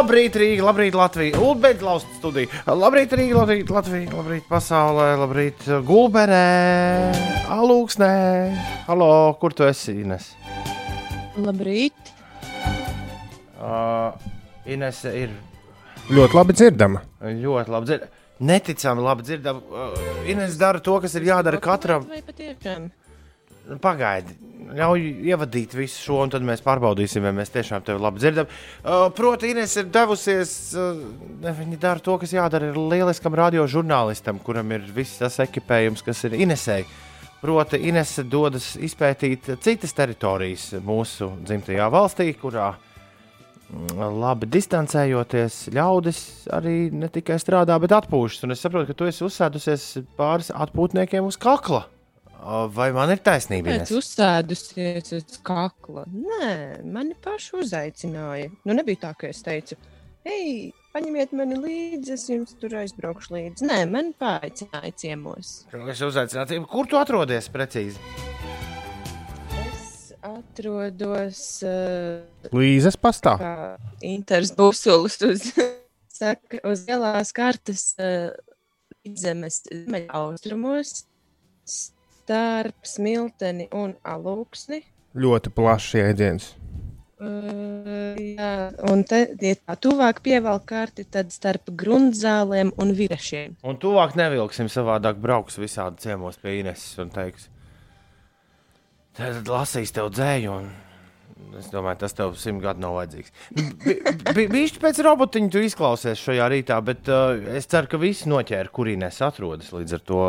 Labrīt, Rīga, labrīt, Latvija. Ulbeģis lausta studija. Labrīt, Rīga, labrīt, Latvija, labrīt, pasaulē, labrīt, Gulbenē, Alūksnē. Halo, kur tu esi, Ines? Labrīt. Uh, Ines ir Ļoti labi dzirdama. ļoti labi dzirdama. Neticami labi dzirdama. Uh, Ines dara to, kas ir jādara katram. Vai patiešām? Pagaidi, ļauj ievadīt visu šo, un tad mēs pārbaudīsim, vai mēs tiešām tevi labi dzirdam. Uh, proti, Ines ir devusies, uh, viņa dara to, kas jādara lieliskam radiožurnālistam, kuram ir viss tas ekipējums, kas ir Inesei. Proti, Inese dodas izpētīt citas teritorijas mūsu dzimtajā valstī, kurā labi distancējoties, ļaudis arī ne tikai strādā, bet atpūšas. Un es saprotu, ka tu esi uzsēdusies pāris atpūtniekiem uz kakla. Vai man ir taisnība? Ines? uzsēdusies uz kakla. Nē, mani paši uzaicināja. Nu, nebija tā, ka es teicu, hei, paņemiet mani līdzi, es jums tur aizbraukšu līdzi. Nē, man paaicināja ciemos. Es uzaicināju, kur tu atrodies precīzi? Es atrodos uh, Līzes pastā. kā Inters Busulis uz, saka, uz lielās kartes uh, zemes austrumos starp smilteni un alūksni. Ļoti plašs jēdziens. Uh, jā, un te, ja tā tuvāk pievelk karti, tad starp grundzālēm un vīriešiem. Un tuvāk nevilksim savādāk, brauks visādi ciemos pie Ineses un teiks, tad lasīs tev dzēju. Un... Es domāju, tas tev simt gadu nav vajadzīgs. Viņš pēc robotiņa tu izklausies šajā rītā, bet uh, es ceru, ka visi noķēra, kur Inês atrodas. Līdz ar to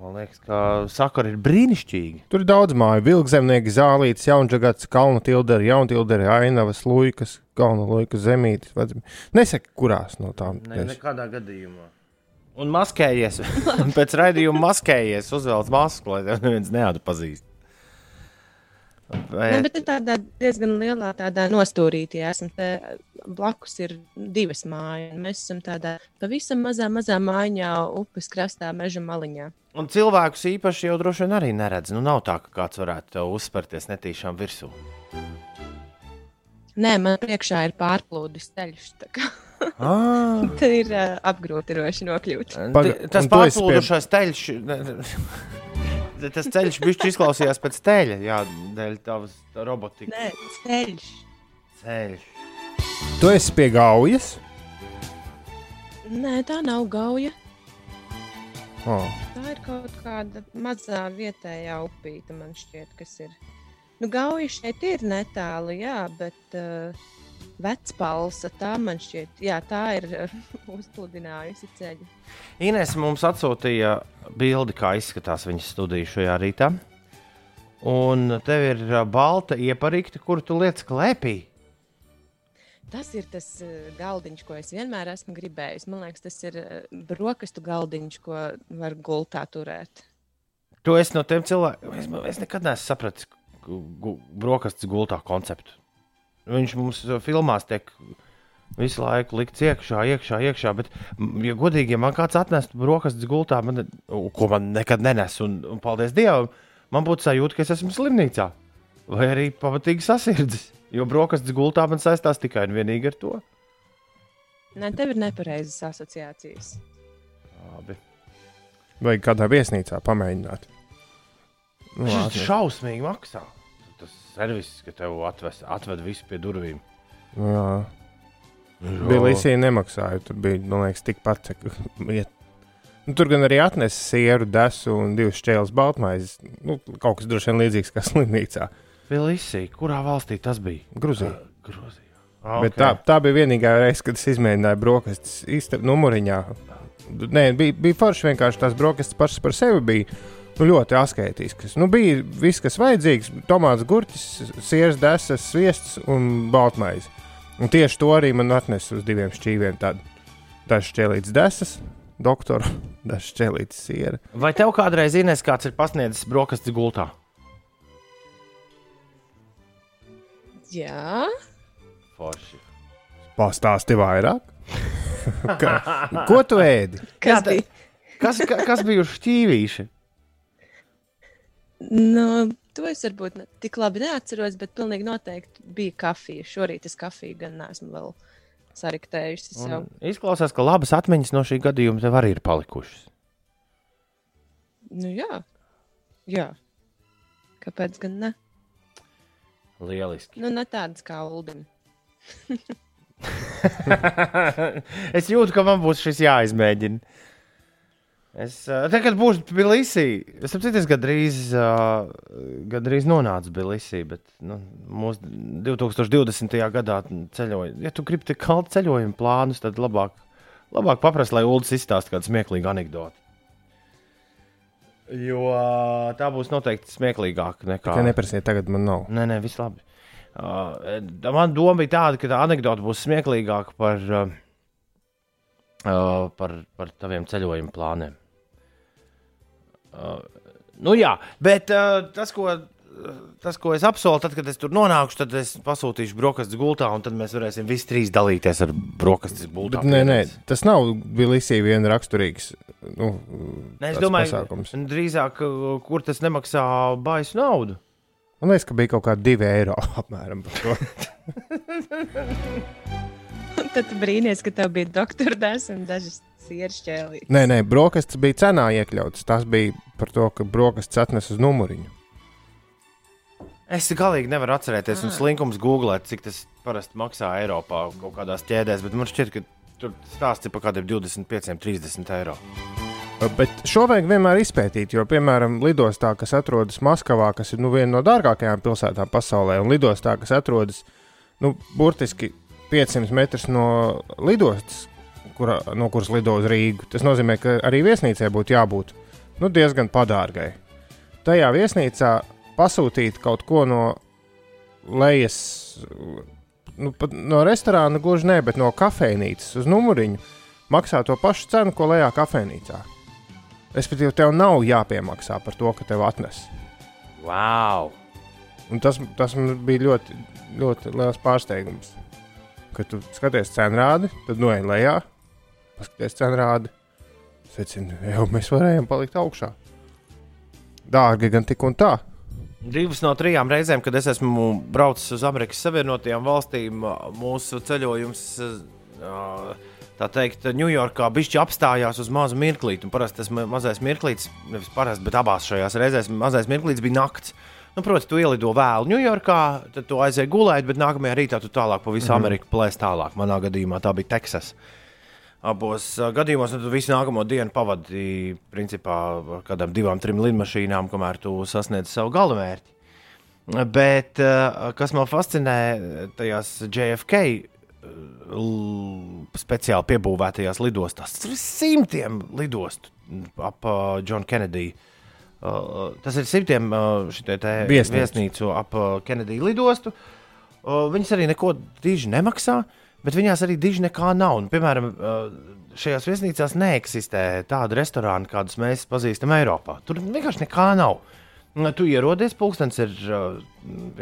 man liekas, ka sakari ir brīnišķīgi. Tur ir daudz māju. Vilkzemnieki, zālītes, jaungagats, kalnu tilderi, jauntilderi, ainavas, luikas, kalnu luikas, zemītes. vecum- Nesaka, kurās no tām. Ne, es- nekādā gadījumā. Un maskējies. Pēc raidījuma maskējies, uzvelc masku, lai tev neviens neatpazīst. Vai, Ne, bet te tādā diezgan lielā tādā nostūrītī esam. Te blakus ir divas mājas. Mēs esam tādā pavisam mazā, mazā mājiņā, upes krastā, meža maliņā. Un cilvēkus īpaši jau droši vien arī neredz. Nu, nav tā, ka kāds varētu tev uzspērties netīšām virsū. Nē, man priekšā ir pārplūdis ceļš. Ah, Te ir uh, apgrūtinoši nokļūt. Paga- tas pārplūdušais ceļš. Tas ceļš bija izklausījās pēc ceļa, jā, dēļ tavas robotikas Nē, ceļš. ceļš. Tu esi pie gaujas. Nē, tā nav gauja. Oh. Tā ir kaut kāda mazā vietējā upīte, man šķiet, kas ir. Nu, gauja šeit ir netālu, jā, bet uh, vecpalsa tā man šķiet, jā, tā ir uh, uzpludinājusi ceļu. Ines mums atsūtīja bildi, kā izskatās viņas studija šajā rītā. Un tev ir ā, balta ieparīkta, kuru tu liec klēpī. Tas ir tas uh, galdiņš, ko es vienmēr esmu gribējis. Man liekas, tas ir uh, brokastu galdiņš, ko var gultā turēt. Tu esi no tiem cilvēkiem, es, es nekad neesmu sapratis brokastis gultā konceptu. Viņš mums ā, filmās tiek visu laiku likts iekšā, iekšā, iekšā. Bet, ja godīgi, ja man kāds atnestu brokastis gultā, man, ko man nekad nenes, un, un paldies Dievam, man būtu sajūta, ka es esmu slimnīcā. Vai arī pamatīgi sasirdzis. Jo brokastis gultā man saistās tikai un vienīgi ar to. Nē, tev ir nepareizas asociācijas. Labi. Vai kādā viesnīcā pamēģināt? Nu, Tas šausmīgi maksā. Tas servis, ka tev atves, atved visu pie durvīm. Jā. Bilisija nemaksāja. Tur bija, man liekas, tikpat. iet. Nu, tur gan arī atnesa sieru, desu un divas šķēles baltmaizes. Nu, kaut kas droši vien līdzīgs kā slimnīcā. Bilisija, kurā valstī tas bija? Gruzijā. Grūzijā. Okay. Bet tā, tā bija vienīgā reize, kad es izmēģināju brokastis īstenībā numuriņā. Nē, bija, bija forši vienkārši tās brokastis pašas par sevi. Bija nu, ļoti askētiskas. Nu, bija viss, kas vajadzīgs - tomāts, gurķis, sieras desas, sviests un baltmaize. Un tieši to arī man atnesa uz diviem šķīviem. Tad dažs šķēlīts desas, doktora, dažs šķēlīts siera. Vai tev kādreiz zinās, kāds ir pasniedzis brokastis gultā? Jā, Forši. Pastāsti vairāk. Ka, ko tu ēdi? kas bija? Kas, ka, kas bija uz šķīvīša? Nu, to es varbūt ne, tik labi neatceros, bet pilnīgi noteikti bija kafija. Šorīt es kafiju gan neesmu vēl sariktējusi izklausās, ka labas atmiņas no šī gadījuma tev arī ir palikušas. Nu, jā. jā. Kāpēc gan ne? Lieliski. Nu, ne tādas kā Uldina. es jūtu, ka man būs šis jāizmēģina. Es uh, tagad būšu Tbilisī. Es saprotu, es gandrīz, uh, gandrīz nonācu Tbilisī, bet nu, mūsu 2020. gadā ceļoju. Ja tu gribi tik kalnu ceļojumu plānus, tad labāk, labāk paprast, lai Ulas izstāsta kādu smieklīgu anekdoti. Jo uh, tā būs noteikti smieklīgāka nekā. Tikai neprasiet, tagad man nav. Nē, nē, viss labi. Uh, man doma bija tāda, ka tā anekdote būs smieklīgāka par, uh, uh, par, par taviem ceļojuma plāniem. Uh, nu, jā, bet uh, tas, ko, tas, ko es apsolu, tad, kad es tur nonākšu, tad es pasūtīšu brokastis gultā, un tad mēs varēsim visi trīs dalīties ar brokastis gultā. Bet, nē, nē, tas nav Bilisī viena raksturīgs. Nu, Nē, es domāju, pasākums. drīzāk, uh, kur tas nemaksā baisu naudu. Man liekas, ka bija kaut kādi divi eiro apmēram par to. Tad tu brīnies, ka tev bija doktora dēls un dažas sieras ķēlītes. Nē, nē, brokastis bija cenā iekļauts. Tas bija par to, ka brokastis atnes uz numuriņu. Es galīgi nevaru atcerēties, un Ah. slinkums googlēt, cik tas parasti maksā Eiropā kaut kādās ķēdēs, bet man šķiet, ka tur stāsts ir par kādiem 25, 30 eiro. Bet šo vajag vienmēr izpētīt, jo, piemēram, lidostā, kas atrodas Maskavā, kas ir nu, viena no dārgākajām pilsētām pasaulē, un lidostā, kas atrodas nu, burtiski 500 metrus no lidostas, kura, no kuras lido uz Rīgu, tas nozīmē, ka arī viesnīcai būtu jābūt nu, diezgan padārgai. Tajā viesnīcā pasūtīt kaut ko no lejas, nu, no restorāna gluži ne, bet no kafejnīcas uz numuriņu maksā to pašu cenu, ko lejā kafejnīcā. Respektīvi, tev nav jāpiemaksā par to, ka tev atnes. Wow! Un tas, tas man bija ļoti, ļoti liels pārsteigums. Kad tu skaties cenrādi, tad no ejam lejā, paskaties cenrādi. Secini, jau mēs varējām palikt augšā. Dārgi gan tik un tā. Divas no trijām reizēm, kad es esmu braucis uz Amerikas Savienotajām valstīm, mūsu ceļojums, tā teikt, Ņujorkā bišķi apstājās uz mazu mirklīti. Parasti tas ma- mazais mirklītis, nevis parasti, bet abās šajās reizēs mazais mirklītis bija nakts. Nu, protams, tu ielido vēlu Ņujorkā, tad tu aizēji gulēt, bet nākamajā rītā tu tālāk pa visu mm -hmm. Ameriku plēst tālāk. Manā gadījumā tā bija Teksas. Abos uh, gadījumos tu visu nākamo dienu pavadīji principā ar kādām divām, trim lidmašīnām, kamēr tu sasniedz savu galamērķi. Bet uh, kas man fascinē tajās JFK uh, speciāli piebūvētajās lidostās, tas ir simtiem lidostu ap uh, John Kennedy. Uh, tas ir simtiem uh, Viesnīcu. ap uh, Kennedy lidostu. Uh, viņas arī neko diži nemaksā, bet viņās arī diži nekā nav. Un, piemēram, uh, šajās viesnīcās neeksistē tāda restorāna, kādus mēs pazīstam Eiropā. Tur vienkārši nekā nav. Nu, Tu ierodies, pulkstenis ir uh,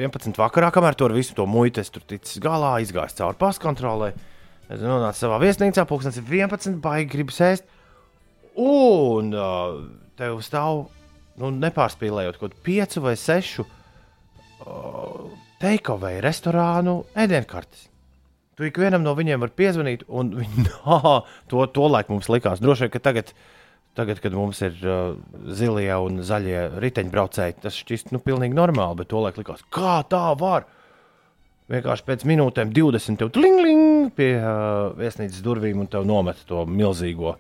11. vakarā, kamēr to ar visu to muitas tur ticis galā, izgājis cauri paskontrolē. Nonāca savā viesnīcā, pulkstenis ir 11, baigi gribas ēst. Un tev stāv, nu, nepārspīlējot, kaut kādu 5 vai 6 uh, takeaway restorānu ēdienkartes. Tu ikvienam no viņiem var piezvanīt, un viņi to, to laiku mums likās. Droši vien, ka tagad, tagad kad mums ir uh, zilie un zaļie riteņbraucēji, tas šķist nu, pilnīgi normāli, bet to laiku likās, kā tā var. Vienkārši pēc minūtēm, 20, tev tling, pie uh, viesnīcas durvīm un tev nomet to milzīgo,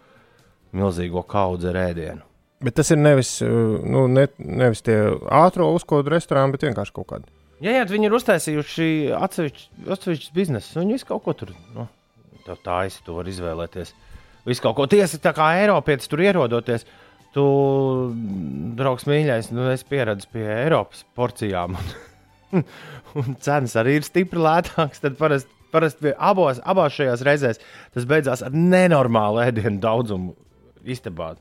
milzīgo kaudzi ar ēdienu. Bet tas ir nevis, uh, nu, ne, nevis tie ātrā uzkodu restorāni, bet vienkārši kaut kādi. Jā, jā, viņi ir uztaisījuši atsevišķus atsevišķus biznesus. Viņi visu kaut ko tur nu, tā taisa, to var izvēlēties. Visu kaut ko tiesa, tā kā Eiropietis tur ierodoties. Tu, draugs, mīļais, nu, es pieredzu pie Eiropas porcijām. Un, un cenas arī ir stipri lētākas. Tad parasti pie abos, abās šajās reizēs tas beidzās ar nenormālu ēdienu daudzumu istabā.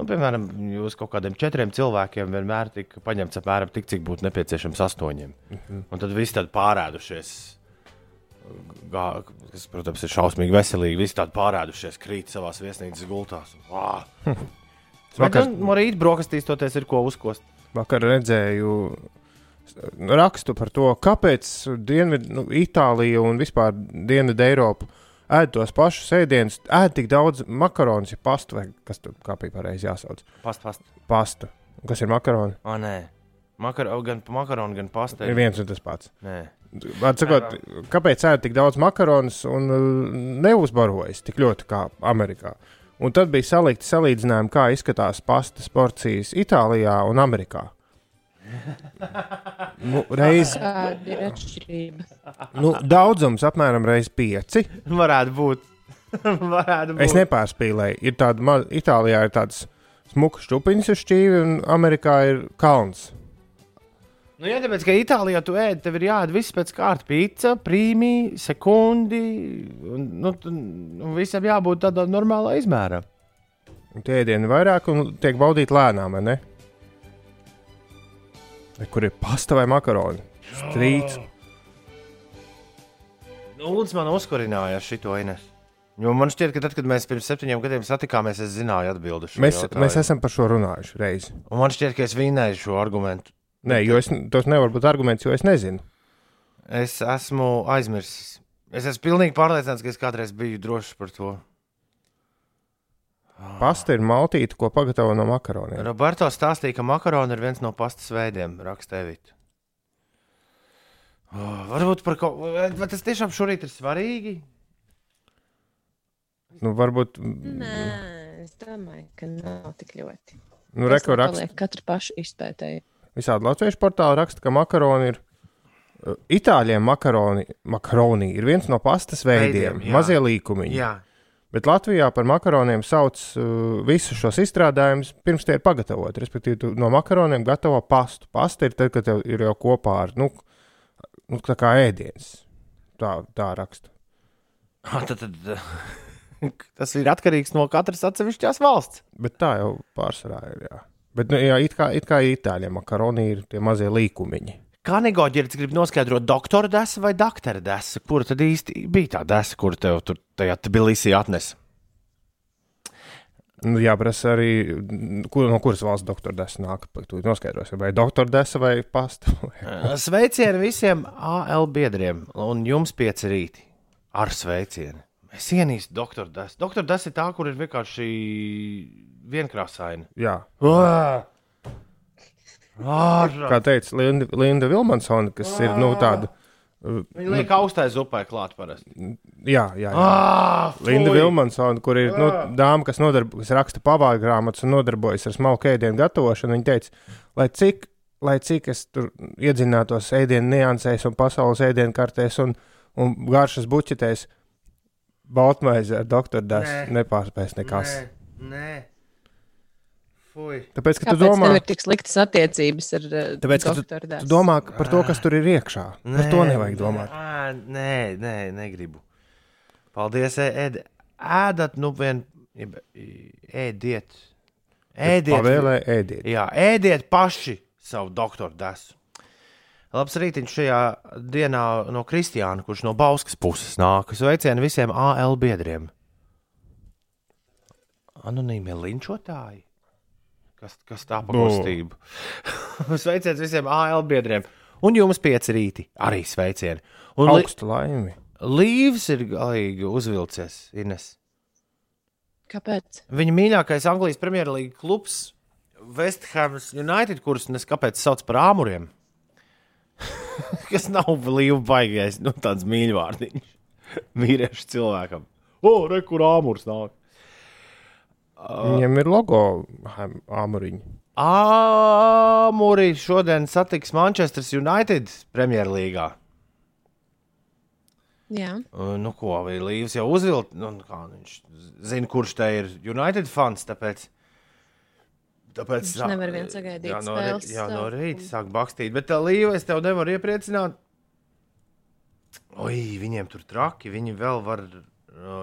Nu, piemēram, jūs kaut kādiem četriem cilvēkiem vienmēr tika paņemts apmēram tik, cik būtu nepieciešams astoņiem. Mm -hmm. Un tad viss tādi pārēdušies. Gā, kas, protams, ir šausmīgi veselīgi. Visi tādi pārēdušies, krīt savā viesnīcas gultās. Wow. Vakar- Vakar... No rīta brokastīs toties ir ko uzkost. Vakar redzēju rakstu par to, kāpēc Dienvidu, nu, Itālija un vispār Dienvidu Eiropa ēd tos pašus ēdienus, ēd tik daudz makaronus, ja pastu vai kas tur kā bija pareizi jāsauc. Past, past. Pastu. Kas ir makaroni? O, nē. Makar, gan makaronu, gan pasta. Ir viens un tas pats. Nē. Atsakot, kāpēc ēd tik daudz makaronus un uh, neuzbarojas tik ļoti kā Amerikā? Un tad bija salikti salīdzinājumi, kā izskatās pastas porcijas Itālijā un Amerikā. Nu, reiz, Kāda ir atšķirība? nu, daudzums apmēram reiz pieci. Varētu būt. Varētu būt. Es nepārspīlēju. Ir tāda, ma- Itālijā ir tāds smuks šķupiņš uz šķīvi, un Amerikā ir kalns. Nu, jā, tāpēc, ka Itālijā tu ēd, tev ir jāēd viss pēc kārtas. Pizza, prīmī, sekundi. Un, nu, tu- nu, visam jābūt tādā normālā izmērā. Un Tie ēdieni ir vairāk un tiek baudīti lēnām, vai ne? Kur ir pasta vai makaroni? Strīds. Nu, Lūdzu, man uzkurināja šito Ines. Jo man šķiet, ka tad, kad mēs pirms septiņiem gadiem satikāmies, es zināju atbildi. Mēs, jautājumu. mēs esam par šo runājuši reizi. Un man šķiet, ka es vinēju šo argumentu. Nē, jo es, tas nevar būt arguments, jo es nezinu. Es esmu aizmirsis. Es esmu pilnīgi pārliecināts, ka es kādreiz biju drošs par to. Pasta ir maltīte, ko pagatavo no makaroniem. Roberto stāstīja, ka makaroni ir viens no pastas veidiem, raksta Evita. Oh, varbūt par kaut ko. Vai tas tiešām šorīt ir svarīgi? Nu, varbūt. Nē, es domāju, ka nav tik ļoti. Nu, raksta, paliek Katra paša izpētēja. visādi latviešu portāli raksta, ka makaroni ir. uh, Itāļiem makaroni, makaroni ir viens no pastas veidiem, Veidiem, jā. mazie līkumiņi. Jā, Bet Latvijā par makaroniem sauc uh, visus šos izstrādājumus pirms tie ir pagatavoti. Respektīvi, no makaroniem gatavo pastu. Pasta ir tad, kad tev ir jau kopā ar, nu, nu tā kā ēdiens. Tā, tā raksta. Ah, tad, tad, tas ir atkarīgs no katras atsevišķās valsts. Bet tā jau pārsvarā ir. Jā. Bet, nu, jā, it kā, it kā itāļiem makaroni ir tie mazie līkumiņi. Kā negoģēris grib noskaidrot, doktora desa vai doktora desa? Kura tad īsti bija tā desa, kur tev tur tajā Tbilisī atnesa? Nu, jāprasa arī, kur, no kuras valsts doktora desa nāk. Tu noskaidrosi, vai doktora desa vai pasta. Sveicieni visiem AL biedriem un jums pieci rīti ar sveicienu. Es ienīstu doktora desu. Doktora desa ir tā, kur ir vienkārši vienkrāsaini. jā. Ārā! Kā teica Linda, Linda Vilmansona, kas ir nu, tāda. uh, Viņi liek austai zupai klāt parasti. Jā, jā, jā. Ah, Linda fuj! Vilmansona, kur ir nu, dāma, kas, nodarb, kas raksta pavāru grāmatas un nodarbojas ar smalku ēdienu gatavošanu. Viņa teica, lai cik, lai cik es tur iedzinātos ēdienu niansēs un pasaules ēdienu kartēs un, un garšas buķetēs, Baltmaize ar doktoru Nē. nepārspēs nekas. Nē, nē. Fuj. Tāpēc, ka tu Kāpēc domā, tev ir tik sliktas attiecības ar uh, Tāpēc, ka tu- tu domā par to, kas tur ir iekšā. Par to nevajag domāt. Nē, nē, nē, negribu. Paldies, ēd. Ēdat, nu vien, ēdiet. Ēdiet. Pavēlē ēdiet. Jā, ēdiet paši savu doktoru desu. Labs rītiņš šajā dienā no Kristiāna, kurš no Bauskas puses nāk. Sveicieni visiem AL biedriem. Anonīmie linčotāji. Kas, kas tā pa Nu. kustību? Sveiciens visiem AL biedriem. Un jums pieci rīti arī sveicieni. Un Augstu laimi. Līvs ir galīgi uzvilcies, Ines. Kāpēc? Viņa mīļākais Anglijas Premjerlīgas klubs, West Ham United, kurus nes kāpēc sauc par āmuriem. Kas nav līva baigais, nu tāds mīļvārdiņš vīriešu cilvēkam. O, re, kur āmurs nāk? Viņiem ir logo āmuriņi. Āmuri šodien satiks Manchester United Premjerlīgā. Jā, Uh, Nu, ko vai Līvs jau uzvilkt? Nu, kā viņš zina, kurš te ir United fans. Tāpēc, tāpēc Viņš nevar vien sagaidīt Jā, no, spēles rī- jā, no rīta sāk bakstīt. Bet tā Līva es tev nevaru iepriecināt. Oi, viņiem tur traki. Viņi vēl var, uh,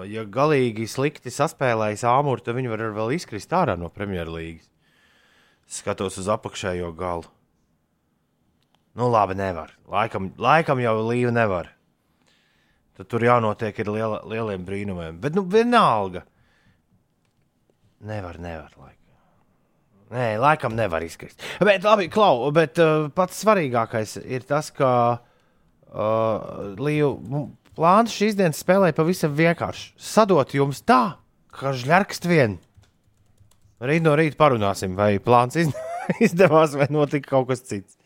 ja galīgi slikti saspēlējas āmuru, tad viņi var vēl izkrist ārā no Premjerlīgas. Skatos uz apakšējo galu. Nu, labi, nevar. Laikam, laikam jau Līva nevar. Tad tur jānotiek ir liela, lieliem brīnumiem. Bet, nu, vienalga. Nevar, nevar. Laika. Nē, laikam nevar izkrist. Bet, labi, Klau, bet uh, pats svarīgākais ir tas, ka uh, Līju plāns šīs dienas spēlē pavisam vienkārši. Sadot jums tā, ka žļarkst vien. Rīt no rīta parunāsim, vai plāns iz... izdevās, vai notika kaut kas cits.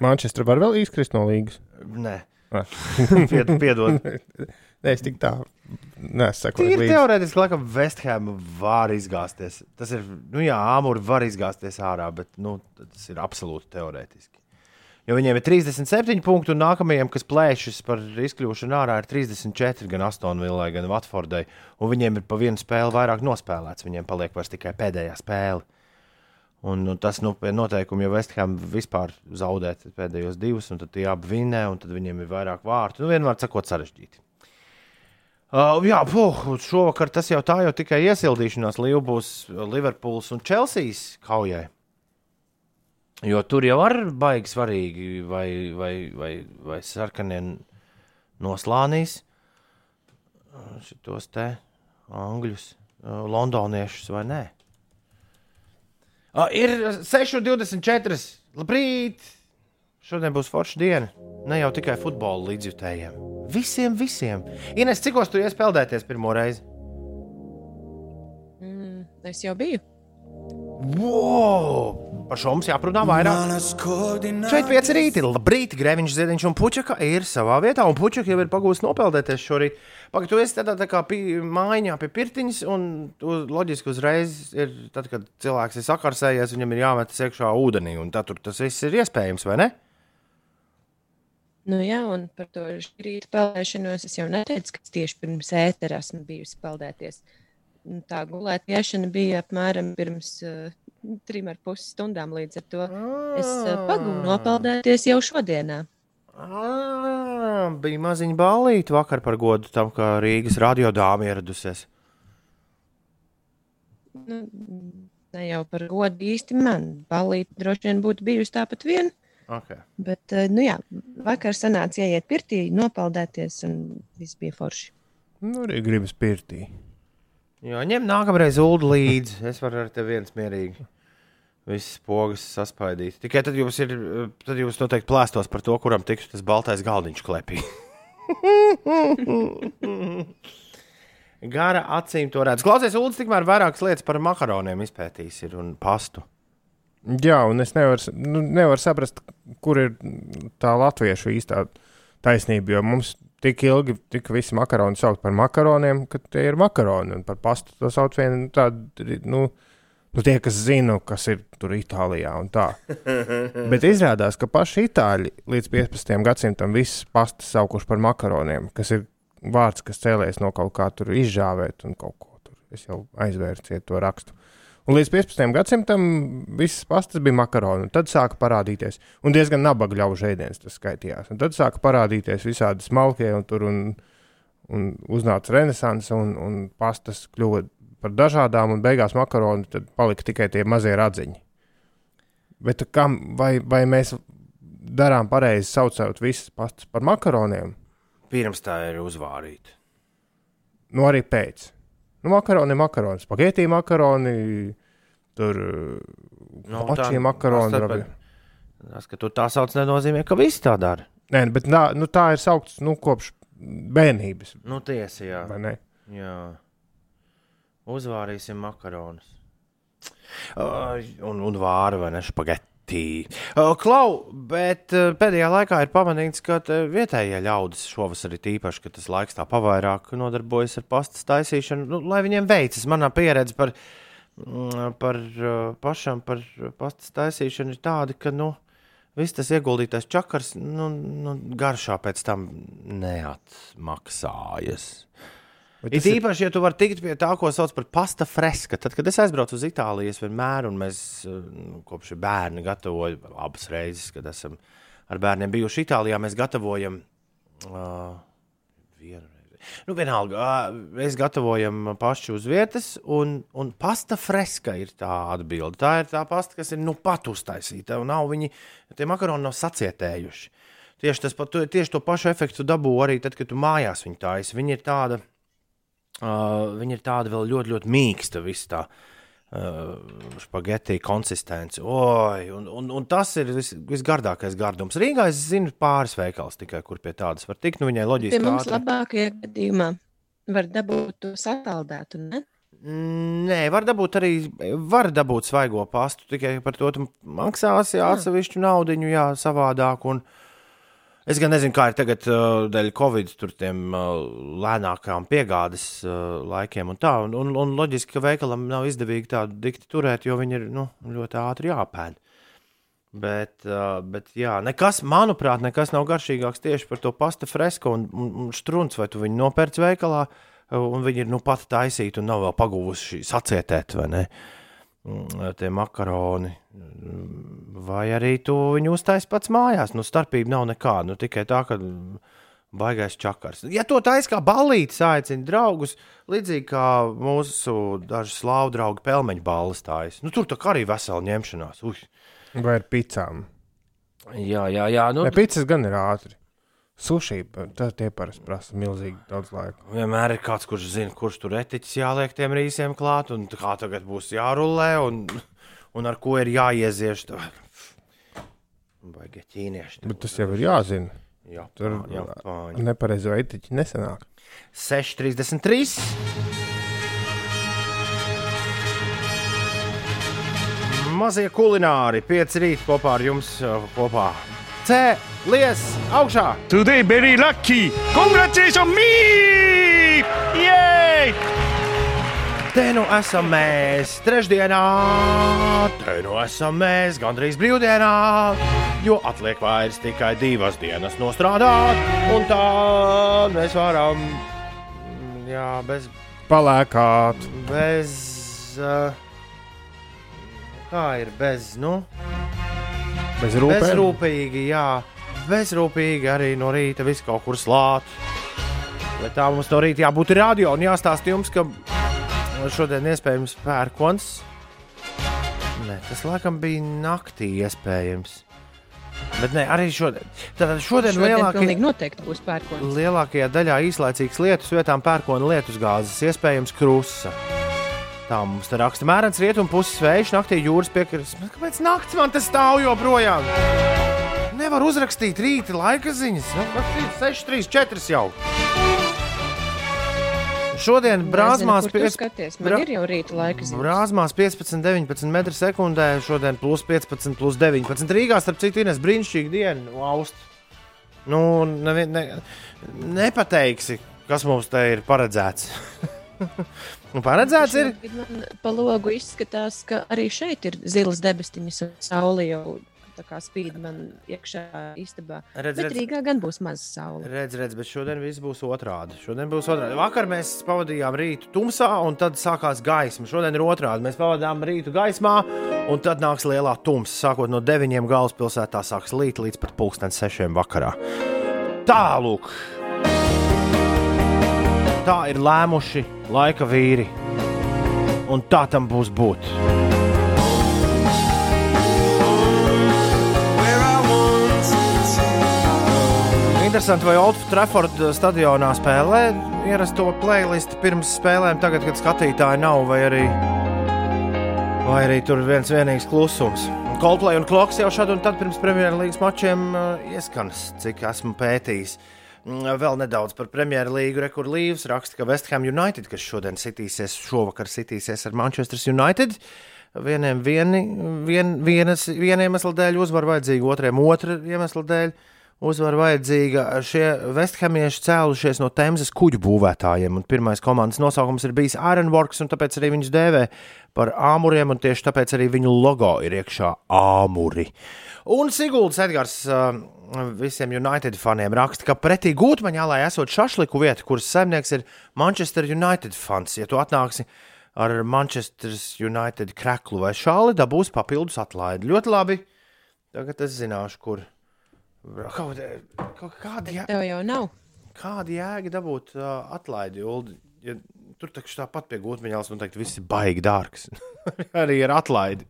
Manchester var vēl izkrist no līgas. Nē. Pied, piedod. Nē, es tik tā nesaku. Tīri teorētiski, laikam, Vesthēma var izgāzties. Tas ir, nu jā, Āmuri var izgāzties ārā, bet nu, tas ir absolūti teorētiski. Jo viņiem ir 37 punkti, un nākamajiem, kas plēšas par izkļūšanu ārā, ir 34 gan Astonvillai, gan Watfordai. Un viņiem ir pa vienu spēli vairāk nospēlēts. Viņiem paliek vairs tikai pēdējā spēle. Un, un tas nu, pie noteikuma, ja Vestham vispār zaudē pēdējos divus, un tad tie abi vinnē, un tad viņiem ir vairāk vārtu. Nu, vienmēr sakot, sarežģīti. Uh, jā, puh, šovakar tas jau tā jau tikai iesildīšanās. Līva būs Liverpools un Chelsea kaujai. Jo tur jau ir baigi svarīgi, vai, vai, vai, vai sarkanie noslānīs šitos te angļus, londoniešus vai nē. Uh, ir 6,24. Labrīt! Šodien būs forša diena. Ne jau tikai futbola līdzjutējiem. Visiem, visiem. Ines, cik ostas tu iespēlēties pirmo reizi? Mm, es jau biju. Wow! Par šo mums jāprunā vairāk. Šeit pieci rīti, labrīt, Grēviņš, Ziedņš un Puķaka ir savā vietā, un Puķaka jau ir pagūst nopeldēties šorīt. Pagaid, tu esi tādā tā kā pie, mājiņā pie pirtiņas, un tu loģiski uzreiz ir, tad, kad cilvēks ir sakarsējies, viņam ir jāmetas iekšā ūdenī, un tad tur tas viss ir iespējams, vai ne? Nu, jā, un par to rīta peldēšanos es jau neteicu, ka tieši pirms ētera esmu bijusi peldēties. Un Tā gulēt iešana bija apmēram pirms uh, trim ar pus stundām. Līdz ar to es uh, pagūnu nopeldēties jau šodienā. À, bija maziņa balīta vakar par godu tam, ka Rīgas radiodāma ieradusies. Nu, ne jau par godu īsti man. Balīti droši vien būtu bijusi tāpat vien. Okay. Bet, uh, nu jā, vakar sanāca ieiet pirtī, nopeldēties, un viss bija forši. Nu, arī gribas pirtī. Jā, ņem nākamreiz ulu līdzi. Es varu ar tevi viens mierīgi. Visas pogas saspaidīt. Tikai tad jūs, ir, tad jūs noteikti plēstos par to, kuram tiks tas baltais galdiņš klepī. Gara acīm to redz. Klausies, Ulas tikmēr vairākas lietas par makaroniem izpētījis un pastu. Jā, un es nevaru, nu, nevaru saprast, kur ir tā latviešu īstā taisnība. Jo mums tik ilgi tika visi makaroni saukt par makaroniem, ka tie ir makaroni. Un par pastu to sauc vienu tādu, nu, nu, tie, kas zina, kas ir tur Itālijā un tā. Bet izrādās, ka paši itāļi līdz 15. gadsimtam visas pastas saukuši par makaroniem, kas ir vārds, kas cēlēs no kaut kā tur izžāvēt un kaut ko tur. Es jau aizvērsiet to rakstu. Un līdz 15. gadsimtam visas pastas bija makaroni. Tad sāka parādīties, un diezgan nabaga ļaužu ēdienas tas skaitījās. Un tad sāka parādīties visādi smalkie, un tur un, un uznāca renaissance, un, un pastas kļuva par dažādām, un beigās makaroni palika tikai tie mazie radziņi. Bet kam, vai, vai mēs darām pareizi saucot visas pastas par makaroniem? Pirms tā ir uzvārīta. Nu, arī pēc. Nu, makaroni, makaroni, spagetti makaroni, tur Nu, tā- makaroni. tas ka tu tā sauc, nenozīmē, ka visi tā dara. Nē, bet tā, nu, tā ir saukts nu, kopš bērnības. Nu, tiesa, jā. vai ne? jā. Uzvārīsim makaronus. Uh, un, un vāru vai ne spagetti. Uh, Klau, bet pēdējā laikā ir pamanīts, ka vietējie ļaudis šovasar ir īpaši, ka tas laiks tā pavairāk nodarbojas ar pastas taisīšanu, nu, lai viņiem veicas. Manā pieredze par, par pašam par pastas taisīšanu ir tāda, ka, nu, viss tas ieguldītais čakars, nu, nu garšā pēc tam neatmaksājas. It īpaši, ja tu vari tikt pie tā, ko sauc par pasta freska. Tad, kad es aizbraucu uz Itāliju, es vienmēr, un mēs eh, nu, kopš bērna gatavojam, abas reizes, kad esam ar bērniem bijuši Itālijā, mēs gatavojam uh, vienu reizi. Nu, vienalga, uh, mēs gatavojam paši uz vietas, un, un pasta freska ir tā atbilde. Tā ir tā pasta, kas ir nu pat uztaisīta, un nav viņi, tie makaroni nav sacietējuši. Tieši, tas, tieši to pašu efektu dabū arī tad, kad tu mājās viņu taisi. Viņi ir tāda, Uh, viņa ir tāda vēl ļoti, ļoti mīksta. viss Tā. uh, spaghetti konsistenci. Oi, un, un, un tas ir vis, visgardākais gardums. Rīgā es zinu pāris veikals tikai, kur pie tādas var tikt. Nu, viņai loģiski. Pie mums labākajā gadījumā var dabūt to sasaldētu, ne? Nē, var dabūt arī var dabūt svaigo pastu, tikai par to jā, atsevišķu naudu, jā, savādāk. Un es gan nezinu, kā ir tagad uh, dēļ Covid, tur tiem uh, lēnākām piegādes uh, laikiem un tā. Un, un, un loģiski, ka veikalam nav izdevīgi tādu dikti turēt, jo viņi ir nu, ļoti ātri jāpēd. Bet, uh, bet jā, nekas, manuprāt, nekas nav garšīgāks tieši par to pasta fresko un, un, un strunci, vai tu viņu nopērci veikalā, uh, un viņi ir nu pat taisīti un nav vēl pagūvuši sacietēt, vai ne? Mm, Tie makaroni. Mm, Vai arī tu viņu uztaisīji pats mājās. Nu, starpība nav nekāda. Nu, tikai tā, ka mm, baigais čakars. Ja to taisa kā balīti, aicina draugus, līdzīgi kā mūsu daži slāvu draugi pelmeņu balvas tājas. Nu, tur tā kā arī vesela ņemšanās. Uj. Vai ar picām? Jā, jā, jā. Nu, picas gan ir ātri. Sushi, tas tie parasti prasa milzīgi daudz laika. Vienmēr ir kāds, kurš zina, kurš tur etiķis jāliek tiem rīsiem klāt, un kā tagad būs jārulē, un, un ar ko ir jāiezieš. Vai ķīnieši. Bet tas jau ir jāzina. Jā, Tur jā, pāņi. nepareizo etiķi nesenāk. 6,33. Mazie kulināri, 5 rīt kopā ar jums uh, kopā. Cēlies augšā! Today very lucky. Congratulations me! Yay! Te nu esam mēs trešdienā, te nu esam mēs gandrīz brīvdienā, jo atliek vairs tikai divas dienas nostrādāt, un tā mēs varam, jā, bez, Palēkāt. bez, uh, kā ir bez, nu, Bez rūpēm. bezrūpīgi, jā, bezrūpīgi arī no rīta visu kaut kur slāt. Bet tā mums no rīta jābūt radio un jāstāsta jums, ka šodien iespējams pērkons. Nē, tas laikam bija naktī iespējams. Bet ne, arī šodien. Tātad šodien, Šodien pilnīgi noteikti būs pērkons. lielākajā daļā īslaicīgas lietus vietām pērkona lietus gāzes, iespējams krusa. Tā mums te raksta mērens rietumu puses vējš, naktī jūras piekrastes. Kāpēc naktis man te stāv joprojām? Nevar uzrakstīt rīta laika ziņas. Nu, rakstīt 6, 3, 4 jau. Šodien brāzmās piec-. Bra- ir. Brāzmās 15, 19 metru sekundē, šodien plus 15, plus 19. Rīgā, starp citu, ir brīnišķīga diena, nu, aust. Nu, nevi, ne, nepateiksi, kas mums te ir paredzēts. nu, paredzēts ir. Man pa logu izskatās, ka arī šeit ir zilas debestiņas un saule jau spīd man iekšā istabā. Redz, Bet redz, Rīgā gan būs maz saule. redz, redz, bet šodien viss būs otrādi. Šodien būs otrādi. Vakar mēs pavadījām rītu tumsā, un tad sākās gaisma. Šodien ir otrādi. Mēs pavadām rītu gaismā, un tad nāks lielā tumsa. Sākot no 9 galvaspilsētā, sāks līt līdz pat pulksten 6 vakarā. Tālāk. Tā ir lēmuši laika vīri. Un tā tam būs būt. Interesanti, vai Old Trafford stadionā spēlē ierasto playlistu pirms spēlēm, tagad, kad skatītāji nav, vai arī, vai arī tur viens vienīgs klusums. Coldplay un Kloks jau šādu un tad pirms Premjerlīgas mačiem uh, ieskanas, cik esmu pētījis. Mm, Vēl nedaudz par Premjerlīgu rekordlīvus raksta, ka West Ham United, kas šodien sitīsies, šovakar sitīsies ar Manchester United, vieniem vieni, vien, vienas, viena iemesla dēļ uzvaru vajadzīga, otriem otra iemesla dēļ uzvaru vajadzīga. Šie Vesthamieši cēlušies no Temzes kuģu būvētājiem, un pirmais komandas nosaukums ir bijis Ironworks, un tāpēc arī viņus dēvē par āmuriem, un tieši tāpēc arī viņu logo ir iekšā āmuri. Un Siguldas Edgars uh, visiem United faniem raksta, ka pretī gūtmaņā, lai esot šašliku vieta, kuras saimnieks ir Manchester United fans, ja tu atnāksi ar Manchester United kreklu vai šāli, dabūs papildus atlaidi. Ļoti labi. Tagad es zināšu, kur. Kaut, kaut kāda, jā, Tev jau nav. kāda jēga dabūt uh, atlaidi? Uldi? Ja, tur taču tāpat pie gūtmaņāls, man teikt, viss ir baigi dārgs. Arī ar atlaidi.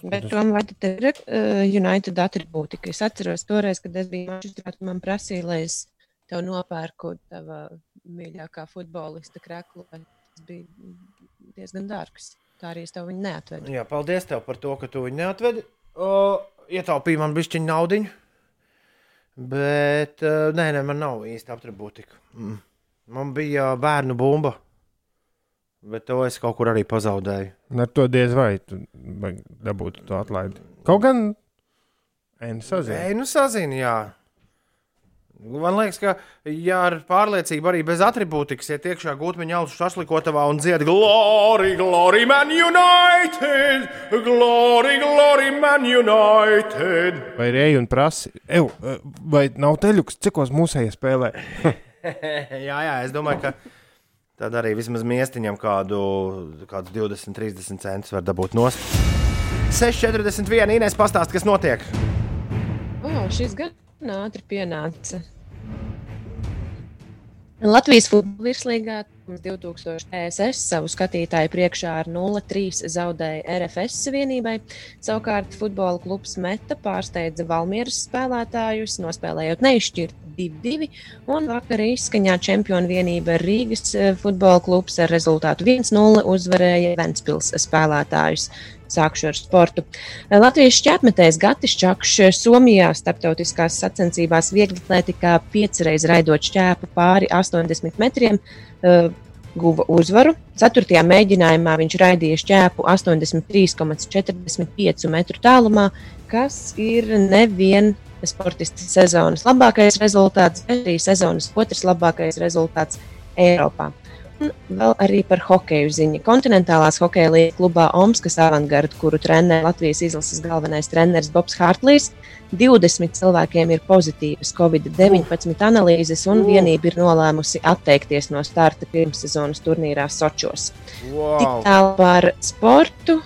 Bet tam vajag ir uh, United atribūtika. Es atceros toreiz, kad es biju tu man prasīja, lai es tev nopērku tava mīļākā futbolista kreklu. Tas bija diezgan dārgs. Tā arī es tev viņu neatvedu. Jā, paldies tev par to, ka tu viņu neatvedi. Uh, ietaupīji man bišķiņu naudiņu. Bet, uh, nē, nē, man nav īsti aptribūtika. Mm. Man bija bērnu bumba. Bet to es kaut kur arī pazaudēju. Ar to diez vai tu dabūtu to atlaidi. Kaut gan, Ēnu sazina. Nē, nu sazini, jā. Man liekas, ka, ja ar pārliecību arī bez atribūtikas iet iekšā gūtmeņa ausu šašlikotavā un dzied Glory, Glory, Man United! Glory, Glory, Man United! Vai ej un prasi, Ew, vai nav teļuks, cikos mūsēji spēlē? jā, jā, es domāju, ka tad arī vismaz miestiņam kādu, kādus 20, 30 centus var dabūt nost. 6,41. Inês pastāst, kas notiek. Oh, šis gan ātri pienāca. Latvijas futbola virslīgā 2000 ESS savu skatītāju priekšā ar 0-3 zaudēja RFS vienībai. Savukārt futbola klubs Meta pārsteidza Valmieras spēlētājus, nospēlējot neizšķirt 2-2. Un vakar izskaņā čempionu vienība Rīgas eh, futbola klubs ar rezultātu 1-0 uzvarēja Ventspils spēlētājus. Sākšu ar sportu. Latvijas šķērsmetējs Gatis Čakšs Somijā starptautiskās sacensībās vieglatlētikā piecreiz raidot šķēpu pāri 80 metriem. Uh, guva uzvaru. Ceturtajā mēģinājumā viņš raidīja šķēpu 83,45 metru tālumā, kas ir nevien sportista sezonas labākais rezultāts, bet arī sezonas otrs labākais rezultāts Eiropā. Vēl arī par hokeju ziņu. Kontinentālās hokeja līnijas klubā Omskas avangarda, kuru trenē Latvijas izlases galvenais treneris Bobs Hārtlīs, 20 cilvēkiem ir pozitīvas Covid-19 analīzes, un vienība ir nolēmusi atteikties no starta pirmssezonas turnīrā Sočos. Wow. Tik tālu par sportu.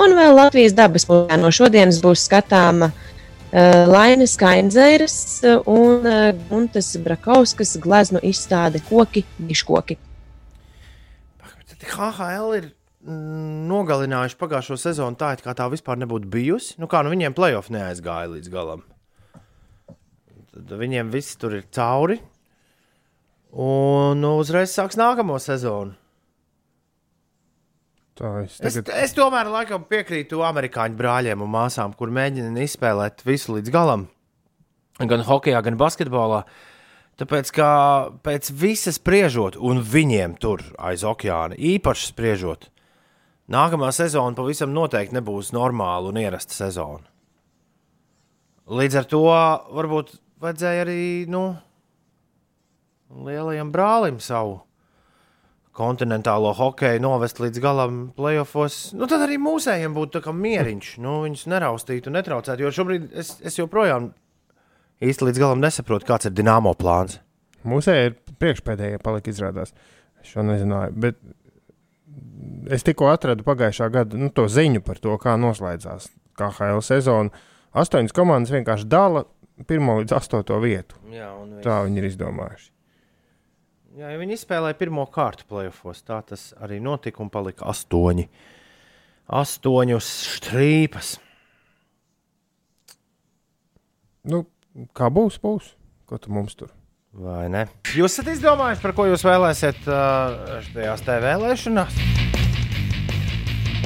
Un vēl Latvijas dabas mūzejā no šodienas būs skatāma uh, Lainas Kainzēras un uh, Guntas Brakauskas gleznu izstāde Koki, Miškoki. HHL ir nogalinājuši pagājušo sezonu tā, it kā tā vispār nebūtu bijusi. Nu, kā nu viņiem playoff neaizgāja līdz galam. Tad viņiem viss tur ir cauri. Un nu, uzreiz sāks nākamo sezonu. Tā es Es, tagad es tomēr laikam piekrītu amerikāņu brāļiem un māsām, kur mēģina izspēlēt visu līdz galam. Gan hokeja, gan basketbolā. Tāpēc, kā pēc visas spriežot, un viņiem tur aiz okeāna īpaši spriežot, nākamā sezona pavisam noteikti nebūs normāla un ierasta sezona. Līdz ar to varbūt vajadzēja arī nu, lielajam brālim savu kontinentālo hokeju novest līdz galam playoffs. Nu, tad arī mūsējiem būtu mieriņš. Nu, viņus neraustītu un netraucētu. Jo šobrīd es, es joprojām īsti līdz galam nesaprotu, kāds ir dināmo plāns. Mūsēji ir priekšpēdējie palika izrādās. Es šo nezināju. Bet es tikko atradu pagājušā gada nu, to ziņu par to, kā noslēdzās KHL sezona. Astoņas komandas vienkārši dala pirmo līdz astoto vietu. Jā, Tā viņi ir izdomājuši. Jā, ja viņi izspēlēja pirmo kārtu playoffs. Tā tas arī notika un palika astoņi. Astoņus strīpas. Nu, kā būs, būs. Ko tu mums tur? Vai ne? Jūs esat izdomājuši, par ko jūs vēlēsiet uh, šajās te vēlēšanās?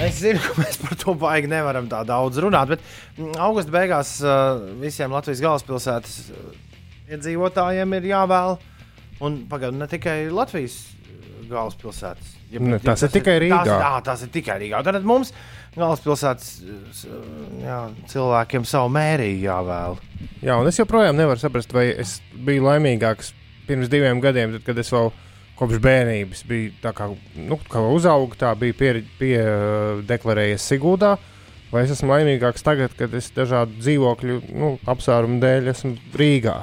Es zinu, ka mēs par to baigi nevaram tā daudz runāt, bet mm, augusta beigās uh, visiem Latvijas galvaspilsētas uh, iedzīvotājiem ir jāvēl. Un pagaidām ne tikai Latvijas galvaspilsētas. Ja, Ne, tas ir tikai Rīgā. Tās, jā, tas ir tikai Rīgā. Tad mums galvaspilsētas jā, cilvēkiem savu mērīju jāvēl. Jā, un es joprojām nevaru saprast, vai es biju laimīgāks pirms diviem gadiem, tad, kad es vēl kopš bērnības biju kā, nu, kā uzaugu, tā bija pie, pie uh, Sigūdā. Vai es esmu laimīgāks tagad, kad es dažādu dzīvokļu nu, apsvērumu dēļ esmu Rīgā?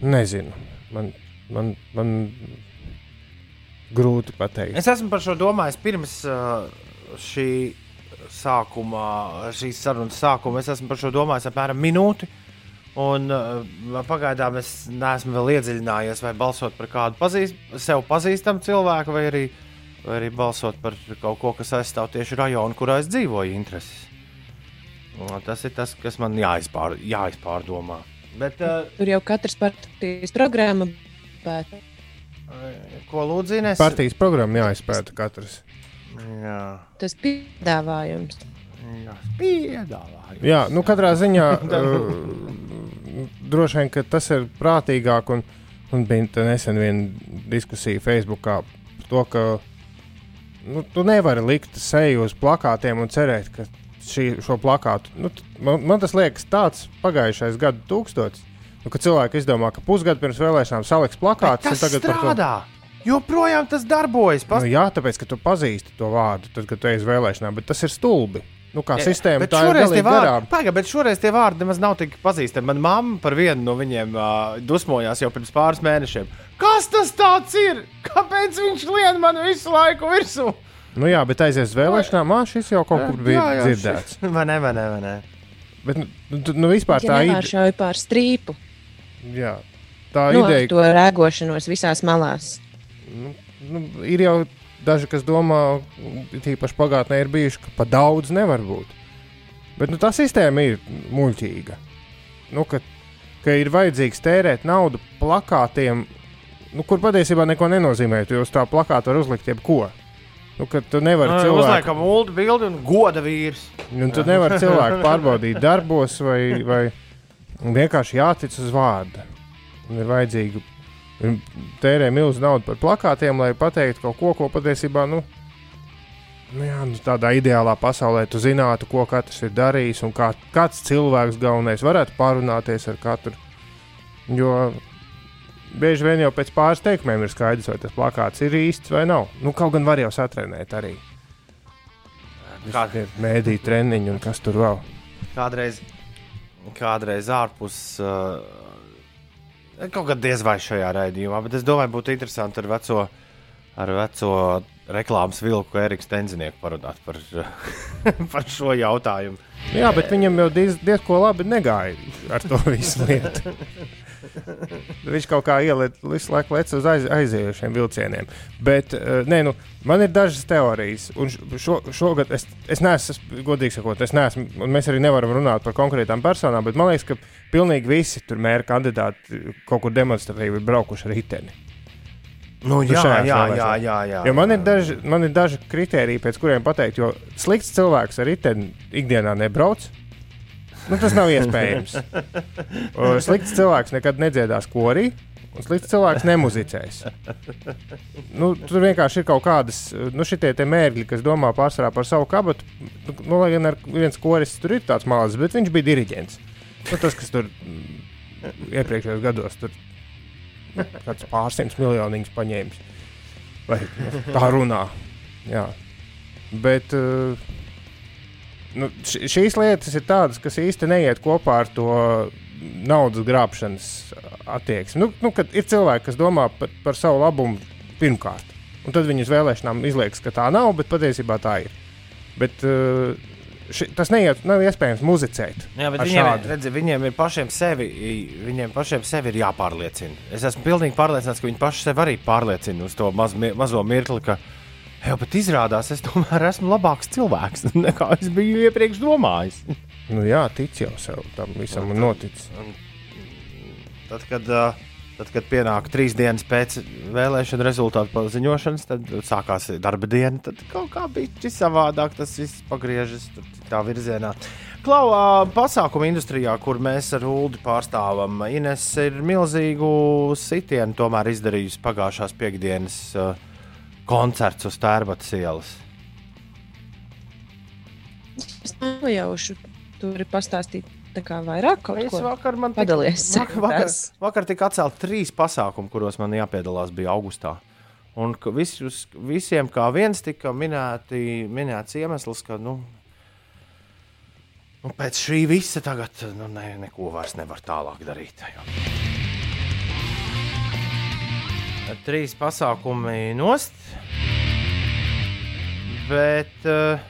Nezinu. Man, man, man grūti pateikt. Es esmu par šo domājis pirms uh, šī sākuma, šīs sarunas sākuma. Es esmu par šo domājis apmēram minūti. Un uh, pagaidām es neesmu vēl iedziļinājies, vai balsot par kādu pazīst, sev pazīstamu cilvēku, vai arī, vai arī balsot par kaut ko, kas aizstāv tieši rajonu, kurā es dzīvoju, intereses. Un Tas ir tas, kas man jāizpār, jāizpārdomā. Bet, uh, Tur jau katrs partijas programma, bet Ko lūdzu? Partijas programma jāizpēta katrs. Jā, Tas piedāvājums. jā. Piedāvāju. Jā, nu katrā ziņā droši vien ka tas ir prātīgāk. Un, un bija nesen viena diskusija Facebookā par to, ka nu, tu nevari likt seju uz plakātiem un cerēt, ka šī, šo plakātu. Nu, man, man tas liekas tāds pagājušais gadu tūkstotis. Nu, kad cilvēki izdomā, ka pusgadu pirms vēlēšanām saliks plakātus, Tas un tagad par to strādā. Joprojām tas darbojas. Pas... Nu, jā, tāpēc, ka tu pazīsti to vārdu, tad, kad tu ej uz vēlēšanām, bet tas ir stulbi. Nu, kā sistēma bet tā ir galīgi vārdi, garām. paga, bet šoreiz tie vārdi nemaz nav tik pazīstami. Manā mamma par vienu no viņiem uh, dusmojās jau pirms pāris mēnešiem. Kas tas tāds ir? Kāpēc viņš lien man visu laiku virsū? Nu, jā, bet aizies uz vēlēšanām, ah, šis jau kaut kur bija Jā, jā, dzirdēts. šis- Vai ne, vai ne, vai ne? Bet, nu, nu, nu vispār Ja tā ideja, nevāršauj pār strīpu. Jā, tā Nu, ideja to rēgošanos visās malās. nu, ir jau daži, kas domā, tīpaši pagātnē ir bijuši, ka pa daudz nevar būt. Bet nu, tā sistēma ir muļķīga. Nu, ka, ka ir vajadzīgs tērēt naudu plakātiem, nu, kur patiesībā neko nenozīmē. Jau uz tā plakāta var uzlikt jebko. Nu, ka tu nevari cilvēku, Uzliekam ulu bildi un goda vīrs. nu, tu nevari cilvēku pārbaudīt darbos vai, vai vienkārši jātic uz vārdu. Un ir vajadzīgi un tērē milzu naudu par plakātiem, lai pateiktu kaut ko, ko patiesībā, nu, nu, jā, nu tādā ideālā pasaulē tu zinātu, ko katrs ir darījis un kā, kāds cilvēks galvenais varētu pārunāties ar katru. Jo bieži vien jau pēc pāris teikumiem ir skaidrs, vai tas plakāts ir īsts vai nav. Nu, kaut gan var jau satrenēt arī. Kā- Kāda ir mēdīņa treniņa un kas tur vēl? Kādreiz, kādreiz ārpus. Uh, kaut kā diez vai šajā raidījumā, bet es domāju, būtu interesanti ar veco, ar veco reklāmas vilku Eriku Stenzinieku parunāt par, par šo jautājumu. Jā, bet viņam jau diez, diezko labi negāja ar to visu lietu. Viņš kaut kā ieliet visu laiku lec uz aiz, aizējošiem vilcieniem. Bet, uh, nē, nu, man ir dažas teorijas, un šo, šogad es, es neesmu, godīgi sakot, es neesmu, un mēs arī nevaram runāt par konkrētām personām, bet man liekas, ka pilnīgi visi tur mēra kandidāti kaut kur demonstratīvi braukuši ar riteni. Nu, jā, jā, jā, vēlēšanās. jā, jā. Jo man ir daži, man ir daži kriteriji, pēc kuriem pateikt, jo slikts cilvēks ar riteni ikdienā nebrauc. Nu, tas nav iespējams. Slikts cilvēks nekad nedziedās korī, un slikts cilvēks nemuzicēs. Nu, tur vienkārši ir kaut kādas, nu, mērķi, kas domā pārsvarā par savu kabatu. Nu, nu, lai gan viens koris tur ir tāds mazs, bet viņš bija diriģents. Nu, tas, kas tur mm, iepriekšējos gados tur nu, kāds pārsimts miljonus paņēmis. Vai tā runā? Jā. Bet uh, nu, šīs lietas ir tādas, kas īsti neiet kopā ar to naudas glābšanas attieksmi. Nu, nu, kad ir cilvēki, kas domā par, par savu labumu pirmkārt, un tad viņas vēlēšanām izliekas, ka tā nav, bet patiesībā tā ir. Bet uh, ši, tas neiet, nav iespējams muzicēt. Jā, viņiem, redzi, viņiem ir pašiem sevi, viņiem pašiem sevi ir jāpārliecina. Es esmu pilnīgi pārliecināts, ka viņi paši sev arī pārliecina uz to maz, mazo mirkli, ka, jā, bet izrādās, es tomēr esmu labāks cilvēks nekā es biju iepriekš domājis. Nu, jā, tic jau sev tam visam un notic. Tad, kad, ā, tad, kad pienāk trīs dienas pēc vēlēšana rezultātu paziņošanas, tad sākās darba diena. Tad kaut kā bija savādāk, tas viss pagriežas citā virzienā. Klauā pasākuma industrijā, kur mēs ar Ulu pārstāvam, Ines ir milzīgu sitienu tomēr izdarījusi pagājušās piekdienas uh, koncerts uz Tērbatas ielas. Es nojaušu, tur ir pastāstīt tā kā vairāk kaut Es ko. vakar, man Padalies Vakar, vakar, vakar tika atcelti trīs pasākumi, kuros man jāpiedalās bija augustā. Un visus, visiem kā viens tika minēti, minēts iemesls, ka nu, nu, pēc šī visa tagad nu, ne, neko vairs nevar tālāk darīt. Jo. Trīs pasākumi nost, bet, eh,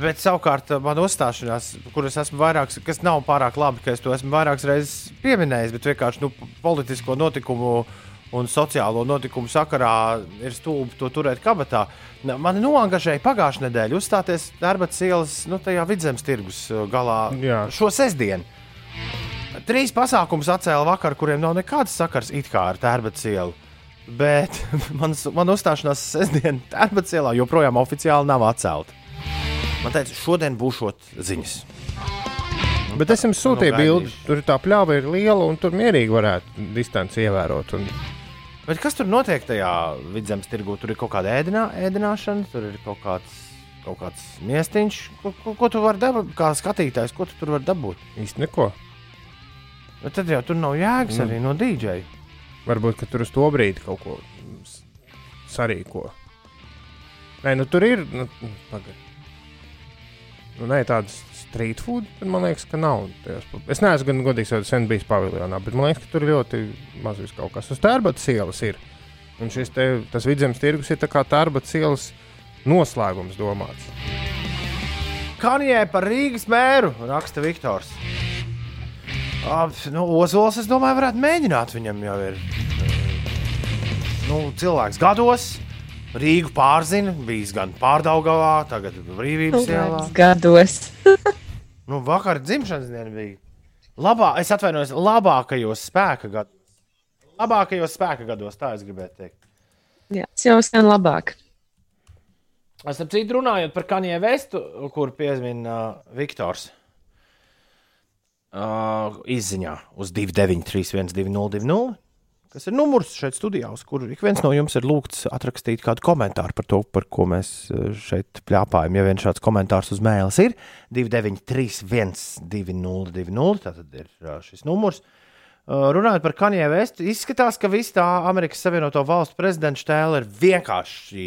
bet savukārt eh, man uzstāšanās, kuras esmu vairākas, kas nav pārāk labi, ka es to esmu vairākas reizes pieminējis, bet vienkārši nu, politisko notikumu un sociālo notikumu sakarā ir stulbi to turēt kabatā. Man noangažēja pagājušā nedēļa uzstāties Dārbatas ielas nu, tajā vidzemes tirgus uh, galā Jā. šo sestdienu. Trīs pasākumus atcēla vakar, kuriem nav nekāds sakars it kā ar tērbats ielu. Bet man, man uzstāšanās sestdien tērbats ielā joprojām oficiāli nav atcelta. Man teica, šodien būšot ziņas. Bet es jums sūtīju Nu, bildi, tur tā pļāva ir liela un tur mierīgi varētu distanci ievērot. Un... Bet kas tur notiek tajā vidzemes tirgū? Tur ir kaut kāda ēdinā, ēdināšana, tur ir kaut kāds, kaut kāds miestiņš. Ko, ko, ko tu vari dabūt, kā skatītājs, ko tu tur vari dabūt? Īsti neko. Bet tad jau tur nav jēgas Nu. arī no dīdžeja. Varbūt ka tur uz to brīdi kaut ko sarīko. Nē, nu tur ir. Nu, pagad. nu, nē, tādas street food, bet man liekas, ka nav. tajos Es neesmu gan godīgs, vai sen bijis paviljonā, bet man liekas, ka tur ļoti maz vis kaut kas. Uz tērbatas ielas ir. Un šis te, tas vidzemes tirgus ir tā kā tērbatas ielas noslēgums domāts. Kanjē par Rīgas mēru, raksta Viktors. Nu, Ozols, es domāju, varētu mēģināt. Viņam jau ir nu, cilvēks gados. Rīgu pārzina, bijis gan pārdaugavā, tagad brīvības ielā. Gados. Nu, vakar dzimšanas diena bija. Labā, es atvainojos, labākajos spēka gados. Labākajos spēka gados, tā es gribēju teikt. Jā, tas jau skan labāk. Es ap citu runājot par Kanjē Vestu, kur piemin uh, Viktors. Uh, izziņā uz 293, 202, kas ir numurs šeit studijā, uz kuru ik viens no jums ir lūgts atrakstīt kādu komentāru par to, par ko mēs uh, šeit plāpājam. Ja viens šāds komentārs uz mēles ir 293, 202, tad ir uh, šis numurs. Uh, runājot par Kanjē Vestu, izskatās, ka viss tā Amerikas Savienoto Valstu prezidenta tēla ir vienkārši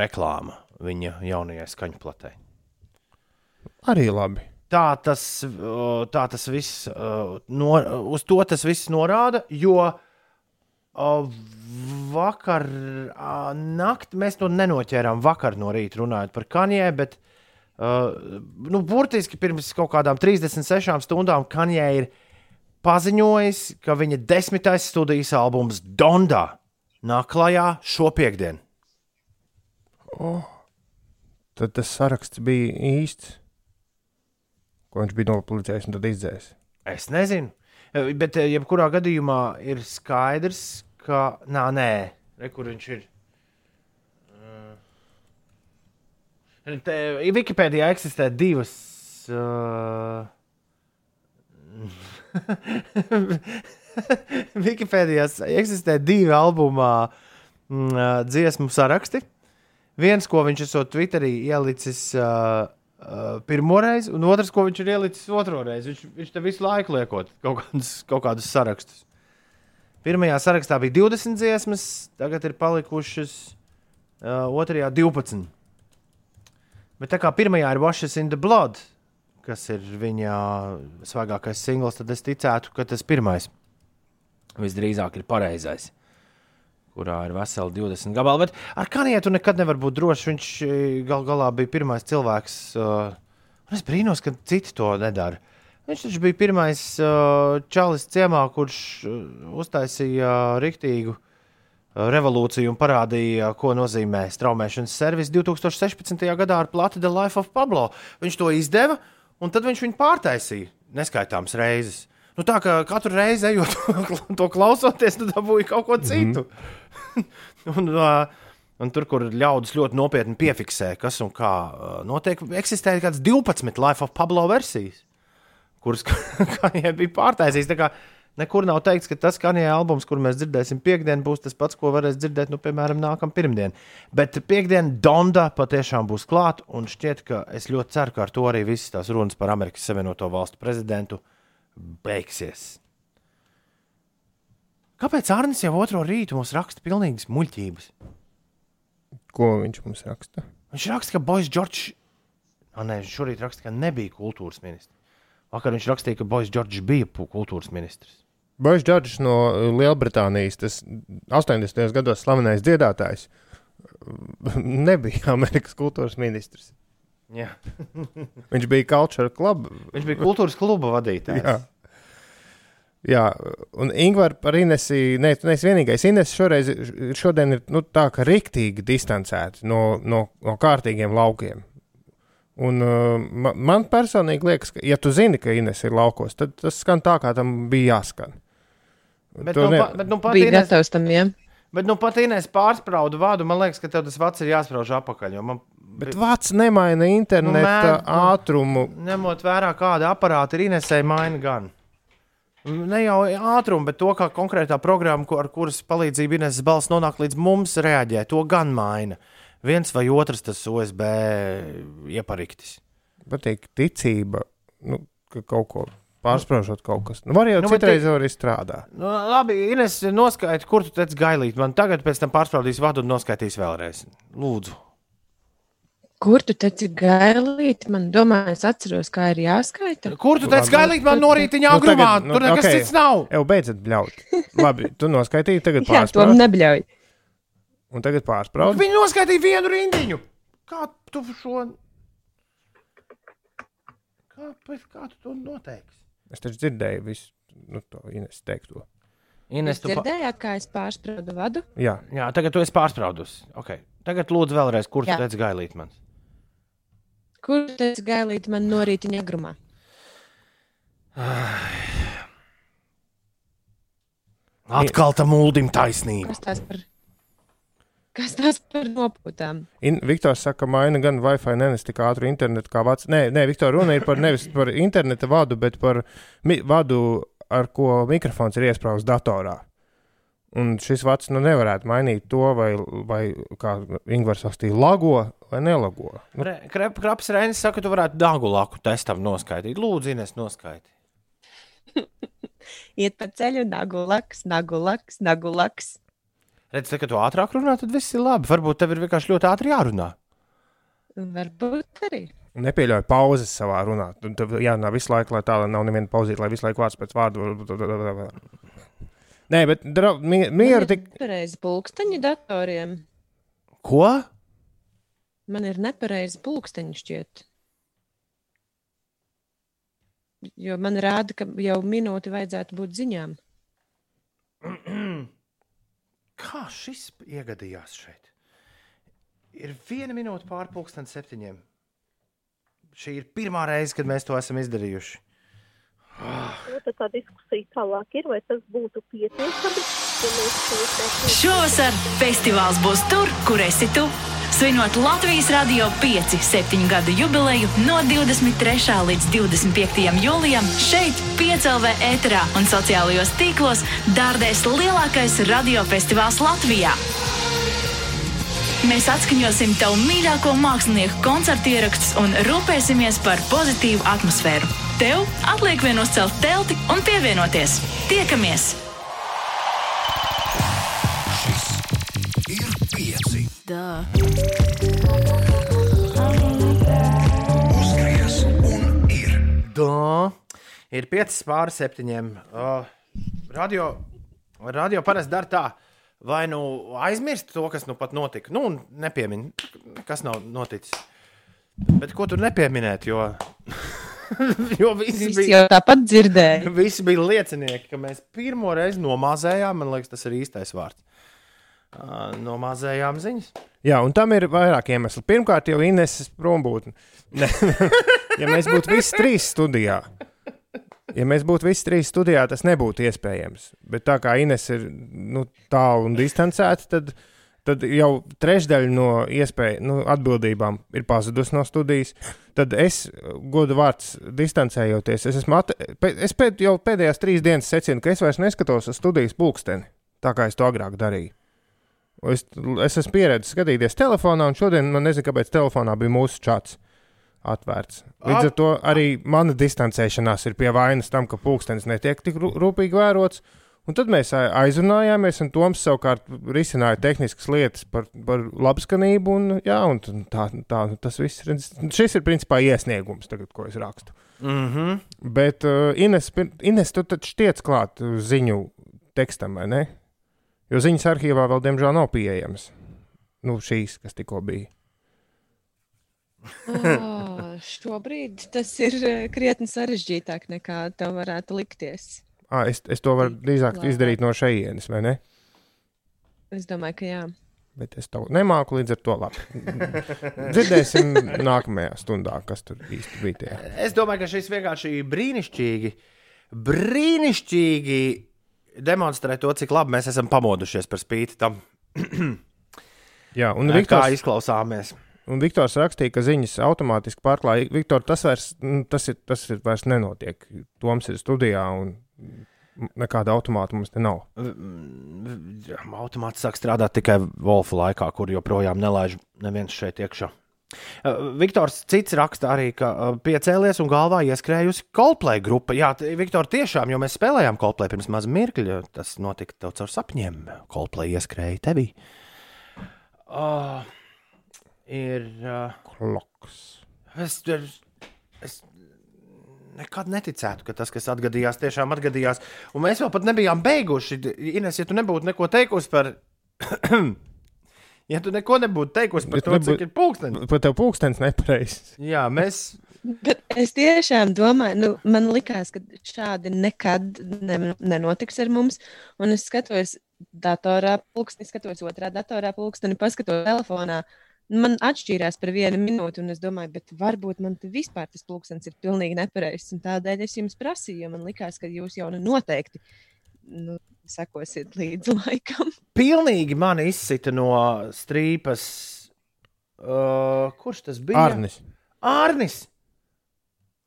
reklāma viņa jaunajai skaņu platē. Arī labi. Tā tas, tā tas viss, no, uz to tas viss norāda, jo vakar naktī mēs to nenoķērām. Vakar no rīta runājot par Kanjē, bet nu, burtiski pirms kaut kādām 36 stundām Kanjē ir paziņojis, ka viņa desmitais studijas albums Donda nāk klajā šo piekdienu. Tad tas saraksts bija īsts, ko viņš bija nopublicējis un tad izdzēsis. Es nezinu, Eh, bet eh, jebkurā gadījumā ir skaidrs, ka. Nā, nē, re, kur viņš ir. Eh, Te, Wikipēdijā eksistē divas. Uh... Wikipēdijā eksistē divi albumā mm, dziesmu saraksti. Viens, ko viņš esot Twitterī ielicis uh, uh, pirmo reizi, un otrs, ko viņš ir ielicis otro reizi. Viņš, viņš te visu laiku liekot kaut kādus, kaut kādus sarakstus. Pirmajā sarakstā bija 20 dziesmas, tagad ir palikušas uh, otrajā 12. Bet tā kā pirmajā ir Washes in the Blood, kas ir viņa svaigākais singls, tad es ticētu, ka tas pirmais visdrīzāk ir pareizais. Kurā ir veseli 20 gabali. Bet ar Kanietu nekad nevar būt drošs. Viņš eh, gal galā bija pirmais cilvēks. Uh, es brīnos, ka citi to nedara. Viņš taču bija pirmais uh, čalis ciemā, kurš uh, uztaisīja uh, riktīgu uh, revolūciju un parādīja, ko nozīmē straumēšanas servis 2016. gadā ar plati The Life of Pablo. Viņš to izdeva, un tad viņš viņu pārtaisīja neskaitāmas reizes. Nu, tā kā katru reizi ejot to klausoties, tu dabūji kaut ko citu. Mm -hmm. un, uh, un tur, kur ļaudis ļoti nopietni piefiksē, kas un kā uh, notiek, eksistē kādas 12 Life of Pablo versijas, kuras Kanjē bija pārtaisījis. Tā kā Nekur nav teikts, ka tas kanjē albums, kur mēs dzirdēsim piekdien, būs tas pats, ko varēs dzirdēt, nu, piemēram, nākamā pirmdiena. Bet piekdiena Donda patiešām būs klāta, un šķiet, ka es ļoti ceru, ka ar to arī visas tās runas par Amerikas Savienoto Valstu prezidentu beigsies. Kāpēc Arnēs jau otro rītu mums raksta pilnīgas muļķības? Ko viņš mums raksta? Viņš raksta, ka Bois Džordžs, nē, šorīt raksta, ka nebija kultūras ministrs. Vakar viņš rakstīja, ka Bois Džordžs bija kultūras ministrs. Božs Džordžs no Lielbritānijas, tas 80. gados slavenais dziedātājs, nebija Amerikas kultūras ministrs. Jā. Viņš bija Culture Club. Viņš bija kultūras kluba vadītājs. Jā. Jā, un Ingūna par Inesu. Nē, tu neesi vienīgais. Ines šoreiz šodien ir nu, tā, ka riktīgi distancēta no, no, no kārtīgiem laukiem. Un, uh, ma- man personīgi liekas, ka, ja tu zini, ka Ines ir laukos, tad tas skan tā, kā tam bija jāskan. Bet, To nu, ne- pa, bet, nu, pat Bija Ines, gatavs tam, jā. bet nu pat Ines pārspraudu vādu, man liekas, ka tev tas vats ir jāsprauž apakaļ. jo Man, Bet vārds nemaina interneta mēr- nu. ātrumu. ņemot vērā, kāda aparāta ir Inesē, maina gan. Ne jau ātrumu, bet to, kā konkrētā programma, ar kuras palīdzību Ineses balss nonāk līdz mums, reaģē. To gan maina. Viens vai otrs tas OSB iepariktis. Patīk ticība, nu, ka kaut ko pārsprāžot kaut kas. Nu, var jau Nu, nu, bet citreiz te- arī strādāt. Nu, labi, Ines, noskaidro, kur tu teici gailīt. Man tagad pēc tam pārspraudīs vadu un noskaidrīs vēlreiz. Lūdzu. Kur tu teici gailīt? Man domā, es atceros, kā ir jāskaita. Kur tu teici gailīt man no rītiņā Nu, agrumā? tagad, nu, Tur nekas ok. cits nav. Jau beidzot bļaut. Labi, tu noskaitīji, tagad Jā, to nebļauj. Un tagad pārspraudi. Viņi noskaitīja vienu rindiņu. Kā tu šo? Kā, kā tu to noteiksi? Es taču dzirdēju visu nu, to Ines teikto. Ines, tu dzirdējāt, kā es pārspraudu vadu? Jā, Jā, tagad tu esi pārspraudusi. Okay. Tagad lūdzu vēlreiz, kur tu teici gailīt man? Kur tu teici gailīt man no rītiņa agrumā? Atkal tam mūlim taisnība. Kas tās par, kas tās par nopūtām? In, Viktors saka, ka maina gan Wi-Fi nenes tik ātru internetu kā vats. Nē, nē Viktor, runa ir par nevis par interneta vadu, bet par vadu, ar ko mikrofons ir iesprāstīts datorā. Un šis vats nu nevarētu mainīt to, vai, vai kā Ingūns sastīja, lago vai nelago. Nu, Re- Krep, kraps Reinis saka, tu varētu dāgu laku testam noskaidrot. Lūdzu, Ines, noskaidri. Iet pa ceļu, nagu laks, nagu laks, nagu laks. Redz, te, ka tu ātrāk runā, tad viss ir labi. Varbūt tev ir vienkārši ļoti ātri jārunā. Varbūt arī. nepieļauj pauzes savā runā. Tur jārunā visu laiku, lai tā lai nav neviena pauzīte, lai visu laiku vārds pēc vārdu. Nē, bet dra, mi- mieru tik. Nepareizi pulksteņi datoriem. Ko? Man ir nepareizi pulksteņi šķiet. Jo man rāda, ka jau minūti vajadzētu būt ziņām. Kā šis iegadījās šeit? Ir viena minūte pārpusdienas septiņiem. Šī ir pirmā reize, kad mēs to esam izdarījuši. Nu, tad tā diskusija tālāk ir, vai tas būtu pietiekami, ja. Šovasar festivāls būs tur, kur esi tu. Svinot Latvijas Rādio 5 septiņu gadu jubileju no 23. līdz 25. jūlijam šeit, Piecēlvē ēterā un sociālajos tīklos dārdēs lielākais radiofestivāls Latvijā. Mēs atskaņosim tavu mīļāko mākslinieku koncertu ierakstus un rūpēsimies par pozitīvu atmosfēru. Tev atliek vien uzcelt telti un pievienoties. Tiekamies! Ir pieci. Dā. Uzgriez un ir. Tā ir 5 pāri 7. Uh, radio, radio parasti dara tā. Vai nu aizmirst to, kas nu pat notika, nu, un nepiemin, kas nav noticis. Bet ko tur nepieminēt, jo, jo visi Visi bija, jau tāpat dzirdēja. visi bija liecinieki, ka mēs pirmo reizi nomazējām, man liekas, tas ir īstais vārds. Uh, nomazējām ziņas. Jā, un tam ir vairāk iemeslu. Pirmkārt, jau Ineses prombūtne. Ne. ja mēs būtu visi trīs studijā, ja mēs būtu visi trīs studijā, tas nebūtu iespējams. Bet tā kā Ines ir nu, tālu un distancēta, tad, tad jau trešdaļa no iespēju, nu, atbildībām ir pazudusi no studijas. Tad es, godu vārds, distancējoties, es, at... es pēd, jau pēdējās trīs dienas secinu, ka es vairs neskatos uz studijas pulksteni, tā kā es to agrāk darīju. Es, es esmu pieredzējis skatīties telefonā, un šodien man nezinu, kāpēc telefonā bija mūsu čats atvērts. Līdz ar to arī mana distancēšanās ir pie vainas tam, ka pulkstenis netiek tik rū- rūpīgi vērots. Un tad mēs aizrunājāmies, un Toms savukārt risināja tehniskas lietas par, par labskanību. Un, jā, un tā, tā tas viss ir. Šis ir principā iesniegums, tagad, ko es rakstu. Mm -hmm. Bet uh, Ines, Ines, tu taču tiec klāt ziņu tekstam, vai ne? Jo ziņas arhīvā vēl, diemžēl, nav pieejamas. Nu, šīs, kas tikko bija. Oh, šobrīd tas ir eh, krietni sarežģītāk nekā tev varētu likties. À, es, es to varu drīzāk izdarīt no šejienes, vai ne? Es domāju, ka jā. Bet es to nemāku līdz ar to labi. Dzirdēsim nākamajā stundā, kas tur īsti bija. Tie. Es domāju, ka šis vienkārši brīnišķīgi, brīnišķīgi demonstrē to, cik labi mēs esam pamodušies par spīti tam, Jā, un kā Viktors, izklausāmies. Un Viktors rakstīja, ka ziņas automātiski pārklāja. Viktor, tas, vairs, nu, tas, ir, tas ir vairs nenotiek. Toms ir studijā un nekāda automāta mums te nav. Automāts sāk strādāt tikai Wolfa laikā, kur joprojām nelaiž neviens šeit iekšā. Uh, Viktors cits raksta arī, ka uh, piecēlies un galvā ieskrējusi Coldplay grupa. Jā, Viktor, tiešām, jo mēs spēlējām Coldplay pirms maz mirkļa, tas notika tev caur sapņiem. Coldplay ieskrēja tevī. Uh, ir. Uh, Kloks. Es, es nekad neticētu, ka tas, kas atgadījās, tiešām atgadījās. Un mēs vēl pat nebijām beiguši. Ines, ja tu nebūtu neko teikusi par. ja tu neko nebūtu teikusi par Ja tu to, nebūtu- cik ir pulkstenis. Pat tev pūkstens nepareizs. Jā, mēs. Bet es tiešām domāju, nu, man likās, ka šādi nekad ne, nenotiks ar mums. Un es skatos datorā, pulksteni, skatos otrā datorā, pulksteni, paskatos telefonā. Man atšķīrās par vienu minūti, un es domāju, bet varbūt man te vispār tas pulkstenis ir pilnīgi nepareizs. un Tādēļ es jums prasīju, jo man likās, ka jūs jau nu noteikti nu, sekosiet līdzi laikam. Pilnīgi mani izsita no strīpas. Uh, kurš tas bija? Arnis. Arnis,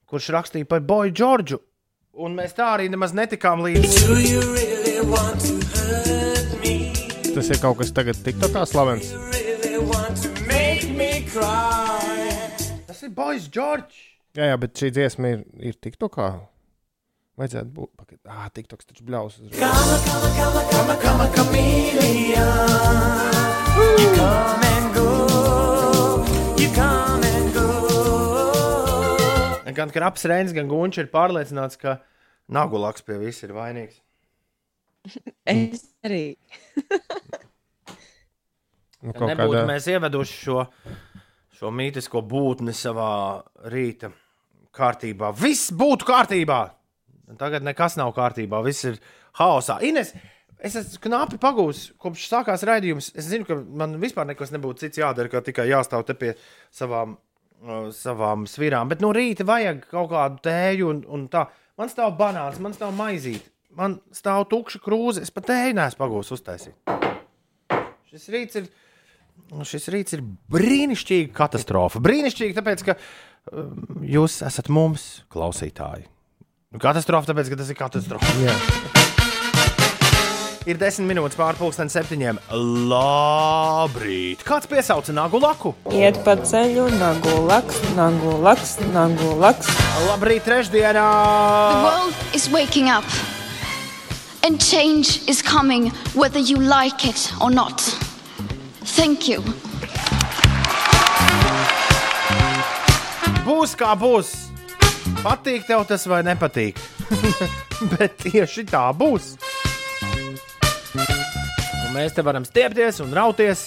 kurš rakstīja par Boju Džordžu. Un mēs tā arī nemaz netikām līdz. Tas ir kaut kas tagad tik tā kā slavens. Bojas Džordžs. Jā, jā, bet šī dziesma ir, ir tik tā kā. Vajadzētu būt. Pagad, ah, tik toks taču bļaus. uzreiz. Gan Kraps Reins, gan Gunčs ir pārliecināts, ka Nagulaks pie viss ir vainīgs. Es arī. Nu, kaut nebūtu kādā... mēs ieveduši šo, šo mītisko būtni savā rīta kārtībā. Viss būtu kārtībā. Tagad nekas nav kārtībā, viss ir haosā. Ines, es esmu knapi pagūs, kopš sākās raidījums. Es zinu, ka man vispār nekas nebūtu cits jādara, kā tikai jāstāv te pie savām, uh, savām svirām. Bet no rīta vajag kaut kādu tēju un, un tā. Man stāv banāns, man stāv maizīte, man stāv tukša krūze. Es pat tēju neesmu pagūs uztaisīt. Šis rīts ir. Šis rīts ir brīnišķīga katastrofa. Brīnišķīgi, tāpēc, ka um, jūs esat mums, klausītāji. Nu, Katastrofa, tāpēc, ka tas ir katastrofa. Jā. Ir desmit minūtes pāri pusdienas septiņiem. Labrīt! Kāds piesauca nagu laku? Iet pa ceļu, nagu laks, nagu laks, nagu laks. Labrīt, trešdienā! The world is waking up. And change is coming whether you like it or not. Thank you. Būs kā būs. Patīk tev tas vai nepatīk. Bet tieši tā būs. Un mēs te varam stiepties un rauties.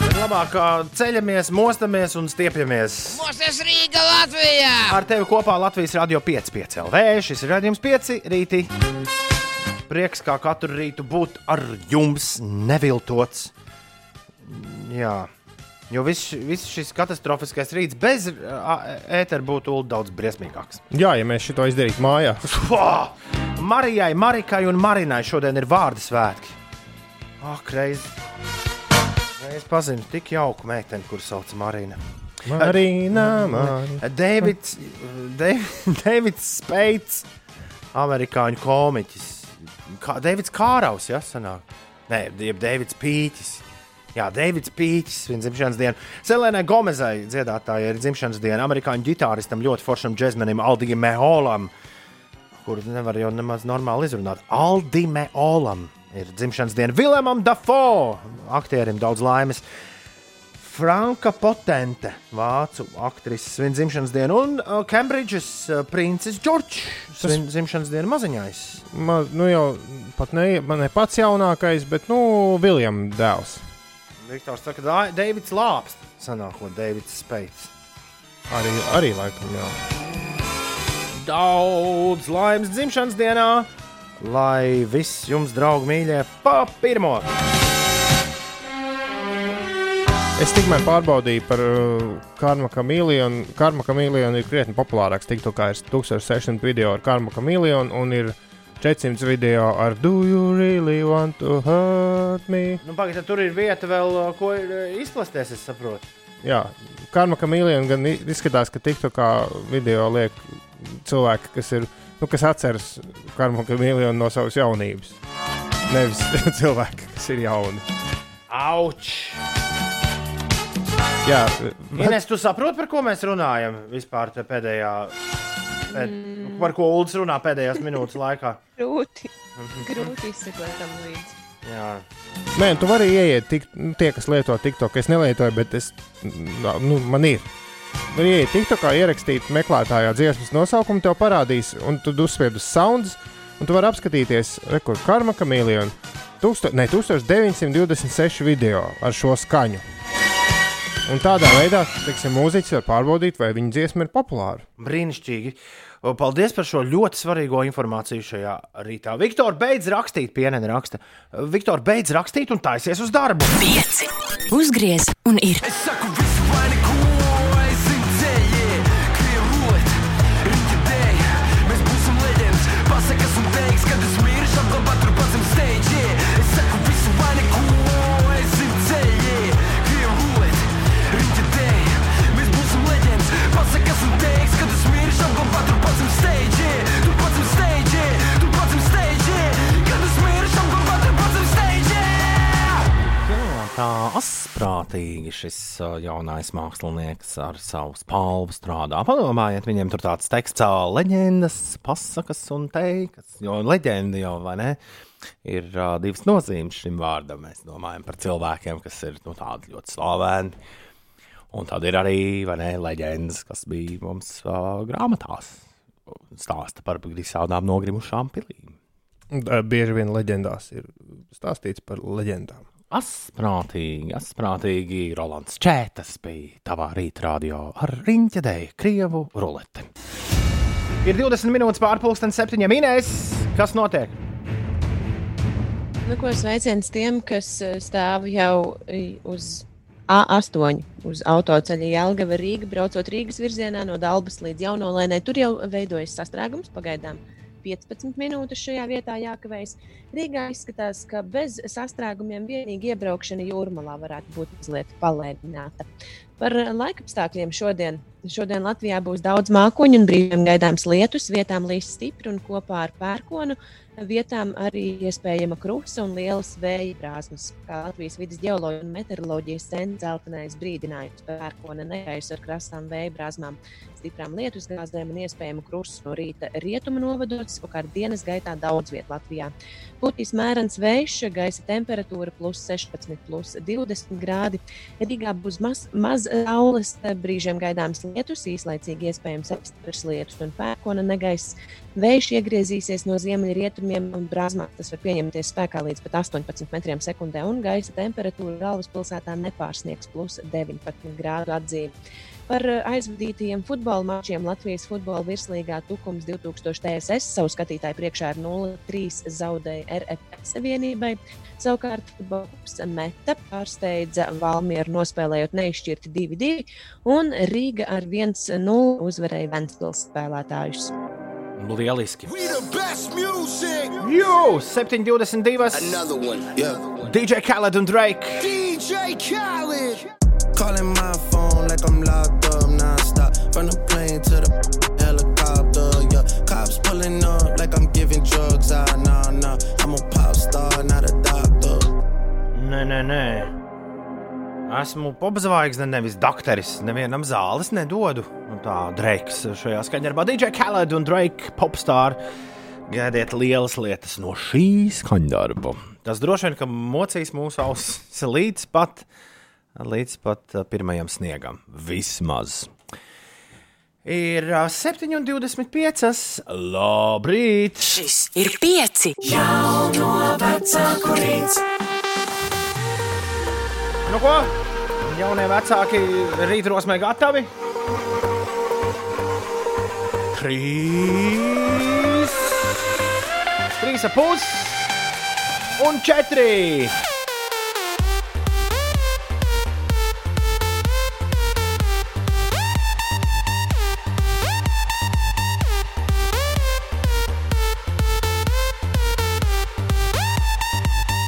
Bet labāk ceļamies, mostamies un stiepjamies. Mūsu Rīga Latvijā! Ar tevi kopā Latvijas Rādio 5,5 LV. Šis ir redzējums 5 rītī. Prieks kā katru rītu būt ar jums neviltots. Jā, jo viss vis šis katastrofiskais rīts bez ētera būtu daudz briesmīgāks. Jā, ja mēs šo izdarītu mājās. Marijai, Marikai un Marinai šodien ir vārdu svētki. Ak, reiz. Es pazinu tik jauku meiteni, kuras sauc Marina. Marina, Marina. Davids, Davids Speits, amerikāņu komiķis. Kā, Davids Kāraus, ja sanāk. Nē, jeb Davids Pīķis. Jā, Davids Pīķis, viņa dzimšanas diena. Selēnai Gomezai dziedātājai ir dzimšanas diena. Amerikāņu ģitāristam ļoti foršam džekmenim Aldijam Meholam, kuru nevar jau nemaz normāli izrunāt. Aldijam Meholam ir dzimšanas diena. Viljamam Dafo, aktierim daudz laimes. Franka Potente, vācu aktrise, svin dzimšanas dienu, un uh, Cambridges uh, princis Džordžs svin dzimšanas dienu maziņais. Ma, nu jau pat ne, ne pats jaunākais, bet, nu, Viljams dēls. Viktors saka, ka Deivids Lāps, sanākot Deivids Speits. Arī, arī laikam, jā. Daudz laimes dzimšanas dienā, lai viss jums, draugi, mīļie, pa pirmo! Es tikmēr pārbaudīju par uh, Karma Kamīlionu. Karma Kamīlionu ir krietni populārāks. Tikko kā ir 1600 video ar Karma Kamīlionu un ir 400 video ar Do you really want to hurt me? Nu, Pagaidā, tur ir vieta vēl, uh, ko uh, izplasties, es saprotu. Jā, Karma Kamīlionu gan izskatās, ka tikko kā video liek cilvēki, kas ir, nu, kas atceras Karma Kamīlionu no savas jaunības. Nevis cilvēki, kas ir jauni. Auč! Jā, Ines, tu saproti, par ko mēs runājam vispār te pēdējā, pēd, Mm. par ko Ulas runā pēdējās minūtes laikā? Grūti, grūti izsekot tam līdzi. Jā. Nē, tu vari ieiet, tik, nu, tie, kas lieto TikTok. Es nelietoju, bet es, nu, man ir. Var ieiet TikTokā, ierakstīt meklētājā dziesmas nosaukumu, tev parādīs, un tu uzspied uz sounds, un tu vari apskatīties, rekur, karma. Tūksto, ne, 1926 video ar šo skaņu. Un tādā veidā, teiksim, mūziķis var pārbaudīt, vai viņa dziesma ir populāra. Brīnišķīgi. Paldies par šo ļoti svarīgo informāciju šajā rītā. Viktor, beidz rakstīt, pienene raksta. Viktor, beidz rakstīt un taisies uz darbu. Pieci. Uzgriez un ir. Tā asprātīgi šis jaunais mākslinieks ar savu spalvu strādā. Padomājiet, viņiem tur tāds teksts, ā, leģendas, pasakas un teikas. Jo leģenda jau, vai ne, ir uh, divas nozīmes šim vārdam. Mēs domājam par cilvēkiem, kas ir nu, tādi ļoti slaveni. Un tad ir arī ne, leģendas, kas bija mums uh, grāmatās. Stāsta par visādām nogrimušām pilīm. Bieži vien leģendās ir stāstīts par leģendām. Asprātīgi, asprātīgi Rolands Čētas bija tavā rītdienā ar riņķedēju Krievu ruleti. Ir 20 minūtes pārpusdienas septiņiem minēs. Kas notiek? Nu, ko sveiciens tiem, kas eh, stāv jau i, uz A8, uz autoceļa Jālgava Rīga, braucot Rīgas virzienā no Dalbas līdz Jaunolēnai. Tur jau veidojas sastrēgums pagaidām. 15 minūtes šajā vietā jākavējas. Rīgā izskatās, ka bez sastrēgumiem vienīgi iebraukšana jūrmalā varētu būt mazliet palēdināta. Par laikapstākļiem šodien. Šodien Latvijā būs daudz mākoņu un brīviem gaidāms lietus, vietām līs stipri un kopā ar pērkonu. Vietām arī iespējama krusta un lielas vēja brāzmas. Kā Latvijas vidas geoloģija un meteoroloģijas centra dzeltenais brīdinājums par pērkona negaisu ar krastām vēja brāzmām, stiprām lietus gāzēm un iespējamu krustu no rīta rietumu novados, savukārt dienas gaitā daudz vietā Latvijā. Putīs mērens vējš, gaisa temperatūra plus 16, plus 20 grādi. Rīgā būs maz, maz saules, brīžiem gaidāms lietus, īslaicīgi iespējams apstiprs lietus un pērkona negaiss. Vējš iegriezīsies no ziemeļrietumiem un brāzmā. Tas var pieņemties spēkā līdz pat 18 metriem sekundē, un gaisa temperatūra galvaspilsētā nepārsniegs plus 19 grādu atzīmi. Par eh, aizvadītajiem futbola mačiem Latvijas futbola virslīgā Tukums 2000 TSS savu skatītāju priekšā ar 0-3 zaudēja RFS vienībai. Savukārt futbols Meta pārsteidza Valmieru nospēlējot neizšķirti 2-2, un Rīga ar 1-0 uzvarēja Ventspils spēlētājus. Lieliski! Jū, 7,22. Another one. DJ Khaled un Drake. DJ Khaled. Calling my phone like I'm locked up Esmu popzvaigzne, nevis doktoris. Nevienam zāles nedodu. Un tā Drakes šajā skaņdarbā DJ Khaled un Drake popstar. Gaidiet lielas lietas no šī skaņdarba. Tas droši vien, ka mocīs mūsu ausis līdz pat, līdz pat ā, pirmajam sniegam. Vismaz. Ir ā, 7,25. Labrīt! Šis ir pieci. Jauno vecāku rīts. Nu ko? Jaunie vecāki rītrosmē gatavi. Trīs, trīs ap pus un četri.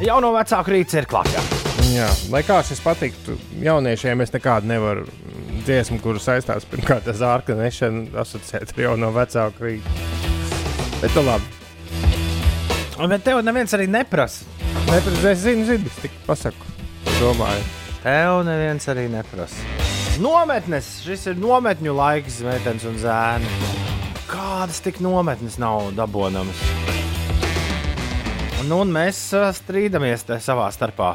Jauno vecāku rīts ir klāts. Jā, lai kā šis patiktu jauniešiem, es nekādu nevaru dziesmu, kuru saistās pirmkārt ar zārka nešanu, asociēt ar jauno vecāku rītu. Bet nu labi. Bet tev neviens arī neprasa. Neprasa, es zinu, zinu, es tik pasaku. Domāju. Tev neviens arī neprasa. Nometnes, šis ir nometņu laiks, meitenes un zēni. Kādas tik nometnes nav dabūnamas? Un, un mēs strīdamies savā starpā.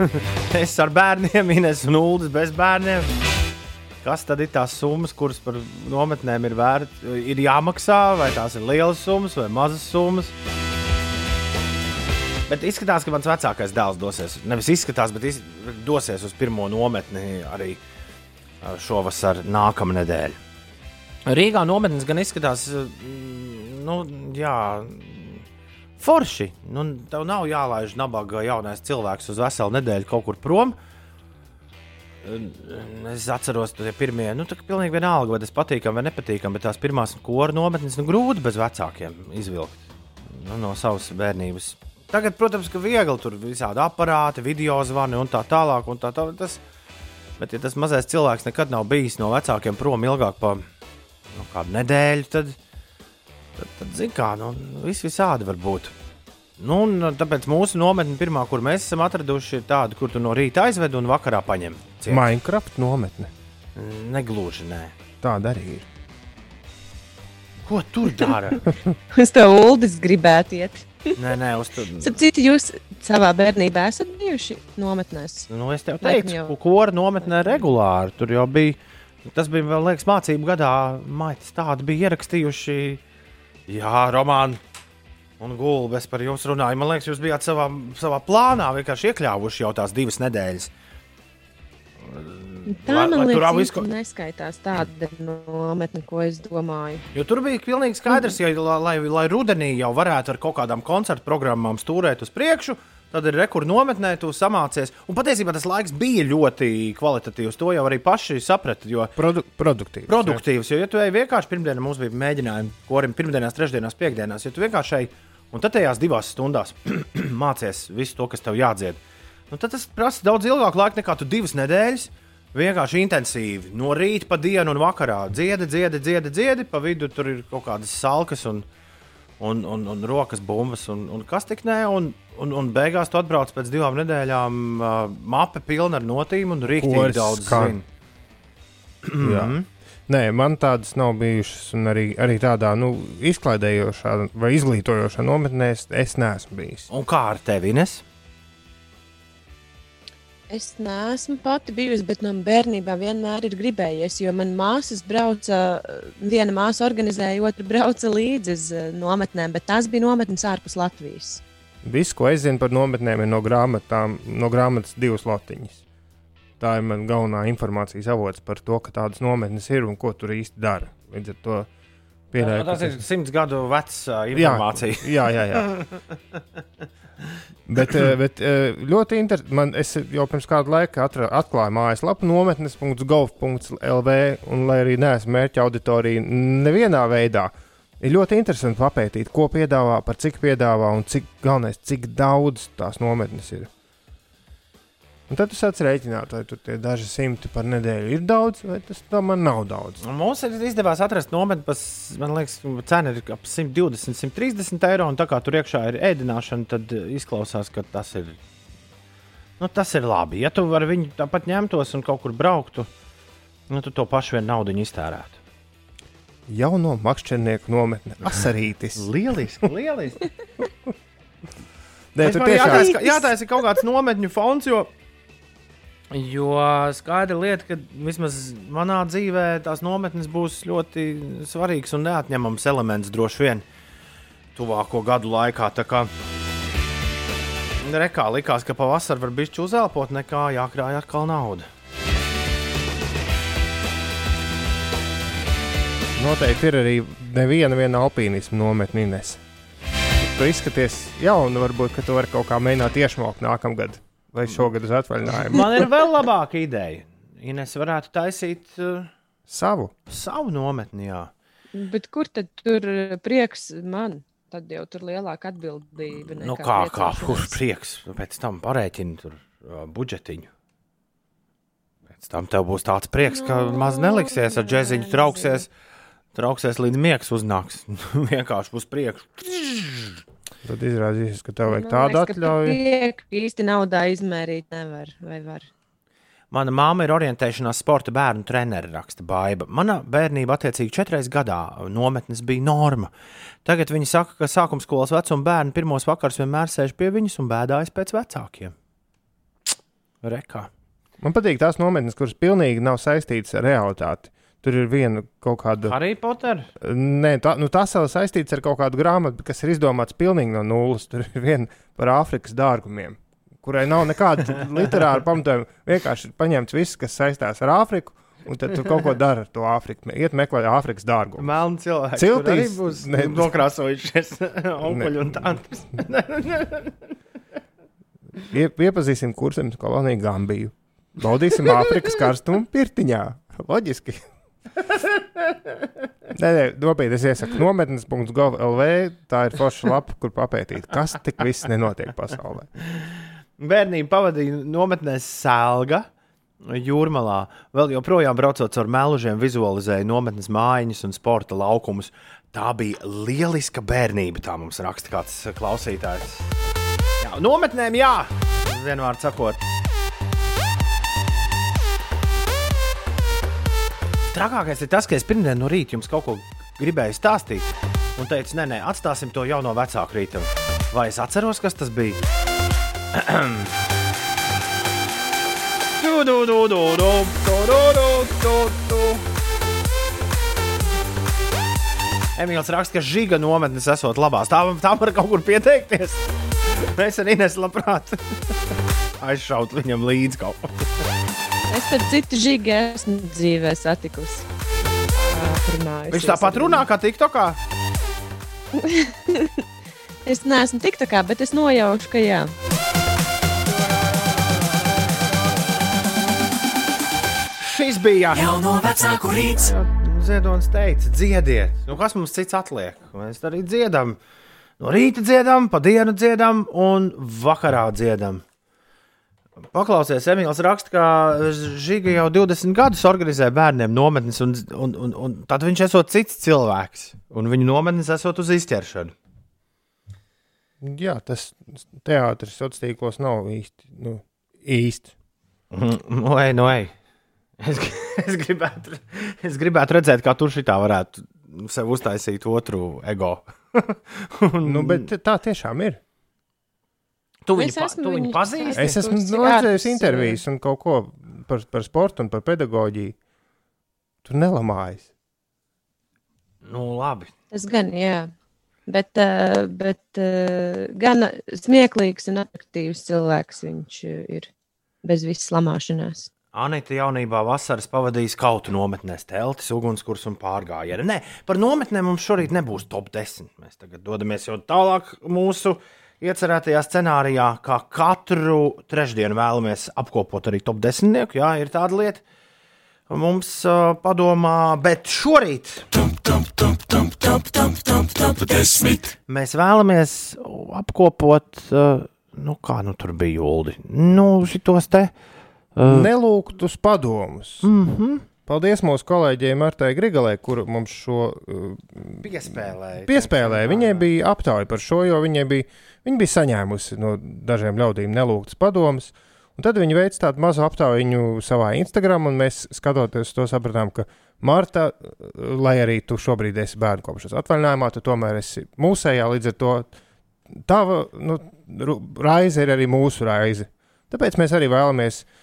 es ar bērniem, Ines un Ulas bez bērniem. Kas tad ir tās summas, kuras par nometnēm ir, vērt, ir jāmaksā? Vai tās ir lielas summas vai mazas summas? Bet izskatās, ka mans vecākais dēls dosies. Nevis izskatās, bet iz, dosies uz pirmo nometni arī šovasar, nākamā nedēļa. Rīgā nometnes gan izskatās, nu, jā, forši. Nu, tev nav jālaiž nabaga jaunais cilvēks uz veselu nedēļu kaut kur prom. Es atceros, ka tie pirmie, nu, tā ir pilnīgi vienalga, vai tas patīkami vai nepatīkami, bet tās pirmās kora nometnes nu, grūti bez vecākiem izvilkt nu, no savas bērnības. Tagad, protams, ka viegli tur visādi aparāti, video zvani un tā tālāk. Un tā, tā, tas, bet, ja tas mazais cilvēks nekad nav bijis no vecākiem prom ilgāk par nu, kādu nedēļu, tad, tad, tad zina, kā nu, viss visādi var būt. Nu, un, tāpēc mūsu nometne, pirmā, kur mēs esam atraduši, ir tāda, kur tu no rīta aizved un vakarā paņem. ciet. Minecraft nometne. Negluži, nē. Tāda arī ir. Ko tur dara? Uz to Uldis gribētu iet. nē, nē, uz to. Sapratu, jūs savā bērnībā esat bijuši nometnēs. Nu, es tev teicu, jau. ka kora nometnē regulāri. Tur jau bija, tas bija vēl liekas, mācību gadā. Maitis tādi bija ierakstījuši. Jā, romāni un gulbes par jums runāju. Man liekas, jūs bijāt savā, savā plānā vienkārši iekļāvuši jau tās divas nedēļas. Tā Lai- man lai liekas, izko- neskaitās tāda nometne, ko es domāju. Jo tur bija pilnīgi skaidrs, ja, lai, lai, rudenī jau varētu ar kaut kādām koncertu programmām stūrēt uz priekšu, tad ir rekords nometnē, tu samācies. Un patiesībā tas laiks bija ļoti kvalitatīvs. To jau arī paši saprata. Jo Produ produktīvs. produktīvs. Jo, ja tu ej vienkārši pirmdienā, mums bija mēģinājumi, korim pirmdienās, trešdienās, piekdienās, ja tu vienkārši ej un tad tajās divās stundās mācies visu to, kas tev jādzied, nu, tad tas prasa daudz ilgāku laiku nekā tu divas nedēļas. Vienkārši intensīvi. No rīta pa dienu un vakarā dziedi, dziedi, dziedi, dziedi. Pa vidu tur ir kaut kādas salkas un, un, un, un rokas bumbas un, un kas tik nē. Un, un, un beigās tu atbrauc pēc divām nedēļām, uh, mape pilna ar notīm un rīktīgi daudz zina. Jā. Nē, man tādas nav bijušas, un arī, arī tādā nu, izklaidējošā vai izglītojošā nometnē es, es neesmu bijis. Un kā ar tevi, Ines? Es neesmu pati bijusi, bet man bērnībā vienmēr ir gribējies, jo man māsas brauca, viena māsa organizēja, otra brauca līdzi uz eh, nometnēm, bet tās bija nometnes ārpus Latvijas. Viss, ko es zinu par nometnēm, ir no, grāmatām, no grāmatas divas lotiņas. Tā ir mana galvenā informācijas avots par to, ka tādas nometnes ir un ko tur īsti dara. Līdz ar to pieļauju, Tas ka ir simts gadu vecs uh, informācija. Jā, jā, jā. bet, eh, bet eh, ļoti interesanti. Es jau pirms kāda laika atra, atklāju mājaslapu nometnes.gov.lv, un lai arī neesmu mērķa auditorija nevienā veidā, ir ļoti interesanti papētīt, ko piedāvā, par cik piedāvā un cik galvenais, cik daudz tās nometnes ir. Un tad tu sāc rēķināt, vai tur tie daži simti par nedēļu ir daudz, vai tas man nav daudz. Un Mums ir izdevās atrast nometni, kas, man liekas, cena ir ap 120, 130 eiro. Un tā kā tur iekšā ir ēdināšana, tad eh, izklausās, ka tas ir, nu, tas ir labi. Ja tu vari viņu tāpat ņemtos un kaut kur brauktu, nu, tu to pašu vien naudu iztērētu. Jauno makšķernieku nometne, asarītis. lieliski, lieliski. Nē, tur tiešām ka- jātaisa kaut kāds nometņu fonds, jo, jo skaidra lieta, ka vismaz manā dzīvē tās nometnes būs ļoti svarīgs un neatņemams elements droši vien tuvāko gadu laikā. Rekā likās, ka pavasarī var būt uzēlpot, nekā jākrāj atkal nauda. Noteikti ir arī neviena viena alpīnisma nometne. Tu izskaties jaunu, varbūt, tu vari kaut kā mēģināt iešmaukt nākamgad vai šogad uz atvaļinājumu. Man ir vēl labāka ideja. Ines varētu taisīt uh, savu. savu nometni. Jā. Bet kur tad tur eh, prieks man? tad jau tur lielāka atbildība. Nu, kā, kā kurš prieks pēc tam parēķina tur uh, budžetiņu. Pēc tam tev būs tāds prieks, ka Nu, maz neliksies ar džēziņu trauksies. Trauksies līdz miegs uznāks. Vienkārši būs prieks. Tad izrādīsies, ka tev vajag Man tādu atļauju. prieku īsti naudā izmērīt nevar. Vai var? Mana māma ir orientēšanās sporta bērnu treneris, raksta Baiba. Mana bērnība, attiecīgi, četreiz gadā nometnes bija norma. Tagad viņi saka, ka sākuma skolas vecuma bērni pirmos vakars vienmēr sēž pie viņas un bēdājas pēc vecākiem. Rekā. Man patīk tās nometnes, kuras pilnīgi nav saistītas ar realitāti. Tur ir viena kaut kāda. Harry Potter. Nē, tā, nu, tas vēl saistīts ar kaut kādu grāmatu, kas ir izdomāts pilnīgi no nulles. Tur ir viena par Āfrikas dārgumiem, kurai nav nekāda literāra pamatojuma. Vienkārši ir paņemts viss, kas saistās ar Āfriku, un tad tu kaut ko dari ar to Āfriku. Iet meklēt Āfrikas dārgumu. Melni cilvēki. Tur arī būs ne- nokrāsojušies onkuļi un tantes. Ie, iepazīsim kursam koloniju Gambiju. Baudīsim Āfrikas karstumu pirtiņā. Loģiski. Nē, nē, nopietni es iesaku nometnes.gov.lv. Tā ir forša lapa, kur papētīt, kas tik viss nenotiek pasaulē. Bērnību pavadīja nometnēs Sēlga. Jūrmalā vēl joprojām braucot caur melužiem, vizualizēja nometnes mājiņas un sporta laukumus. Tā bija lieliska bērnība, tā mums raksta kāds klausītājs. Jā, nometnēm, jā, vienvārds sakot. Trakākais ir tas, ka es pirmdien no rīta jums kaut ko gribēju stāstīt, un teicu, nē, nē, atstāsim to jau no vecāku rīta. Vai es atceros, kas tas bija? Du, du, du, du, du, du, du, du, du. Emīls raksta, ka žiga nometnes esot labās. Tā, tā var kaut kur pieteikties. Mēs arī nesam labprāt aizšaut viņam līdzi kaut ko. Es tad citu žīgi esmu dzīvē satikusi. Viņš tāpat ar runā kā TikTokā. Es neesmu tik tā kā, bet es nojaušu, ka jā. Šis bija Jauno vecāku rīts. Ziedonis teica, dziediet. Nu, kas mums cits atliek? Mēs arī dziedam. No rīta dziedam, pa dienu dziedam un vakarā dziedam. Paklausies, Emīls raksta, ka Žiga jau 20 gadus organizē bērniem nometnes, un, un, un, un tad viņš esot cits cilvēks, un viņa nometnes esot uz izķeršanu. Jā, tas teātris sociālos tīklos nav īsti. Nu, īsti. Nu, ej, nu, ej. Es, es, gribētu, es gribētu redzēt, kā tur šī tā varētu sev uztaisīt otru ego. un, Nu, bet tā tiešām ir. Tu Es viņu, pa, esmu tu viņu pazīsti? Es esmu redzējis citātus, intervijas un kaut ko par, par sportu un par pedagoģiju. Tur nelamājas. Nu, labi. Tas gan, jā. Bet, uh, bet uh, gan smieklīgs un attraktīvs cilvēks viņš uh, ir bez visas lamāšanās. Anita jaunībā vasaras pavadījis kautu nometnēs, teltis, ugunskurs un pārgājienu. Nē, par nometnēm mums šorīt nebūs top 10. Mēs tagad dodamies jau tālāk mūsu iecerētajā scenārijā, kā katru trešdienu vēlamies apkopot arī top 10. Jā, ir tāda lieta. Mums uh, padomā, bet šorīt mēs vēlamies apkopot, uh, nu kā nu tur bija jūldi, nu šitos te. Uh, Nelūgtus padomus. Mm -hmm. Paldies mūsu kolēģei Martai Grigalē, kur mums šo uh, Piespēlēja. piespēlēja. Viņai bija aptauja par šo, jo viņai bija, viņa bija saņēmusi no dažiem ļaudīm nelūgtas padomus. Un tad viņi veica tādu mazu aptauju savā Instagram, un mēs skatoties to sapratām, ka Marta, lai arī tu šobrīd esi bērnu kopšanas atvaļinājumā, tu tomēr esi mūsējā, līdz ar to tava nu, raize ir arī mūsu raize. Tāpēc mēs arī vēlamies. Uh,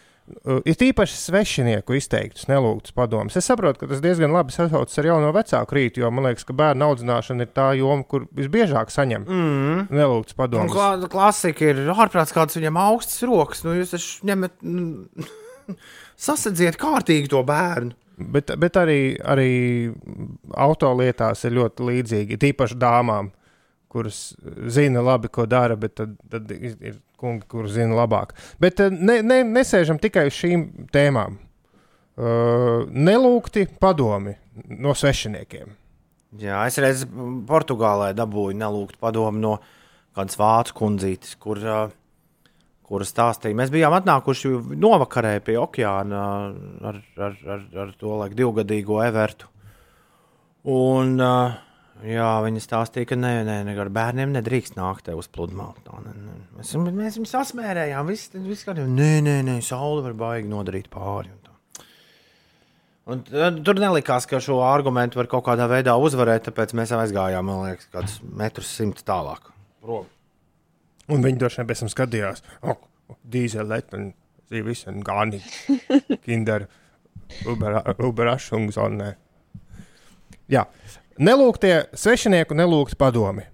ir īpaši svešinieku izteiktus, nelūgtus padomus. Es saprotu, ka tas diezgan labi sasaucas ar jauno vecāku rītu, jo man liekas, ka bērnu audzināšana ir tā joma, kur visbiežāk saņem Mm. nelūgtus Un padomus. klā, klasika ir ārprāts, kāds viņam augstas rokas. Nu, jūs taču ņemat, nu, sasadziet kārtīgi to bērnu. Bet, bet arī, arī autolietās ir ļoti līdzīgi, tīpaši dāmām, kuras zina labi, ko dara, bet tad, tad ir kungi, kurus zina labāk. Bet eh, ne, ne, nesēžam tikai uz šīm tēmām. Uh, nelūgti padomi no svešiniekiem. Jā, es reiz Portugālē dabūju nelūgt padomu no kādas vācu kundzītes, kur, uh, kura stāstīja. Mēs bijām atnākuši novakarē pie okeāna ar, ar, ar, ar to laiku divgadīgo Evertu. Un, uh, jā, viņa stāstīja, ka nē, nē, nē, ar bērniem nedrīkst nākt uz nē. Mēs, mēs viņus sasmērējām, viss, viss kā nē, nē, nē, saule var baigi nodarīt pāri. Un tā. un, tur nelikās, ka šo argumentu var kaut kādā veidā uzvarēt, tāpēc mēs aizgājām, man liekas, kādus metrus simtus tālāk. Prom. Un viņi droši vien pēc tam skatījās, oh, dīzeļi, zīvis un gāni, kinder, uberašungs un nē. Jā, nelūgtie svešinieku nelūgti padomi.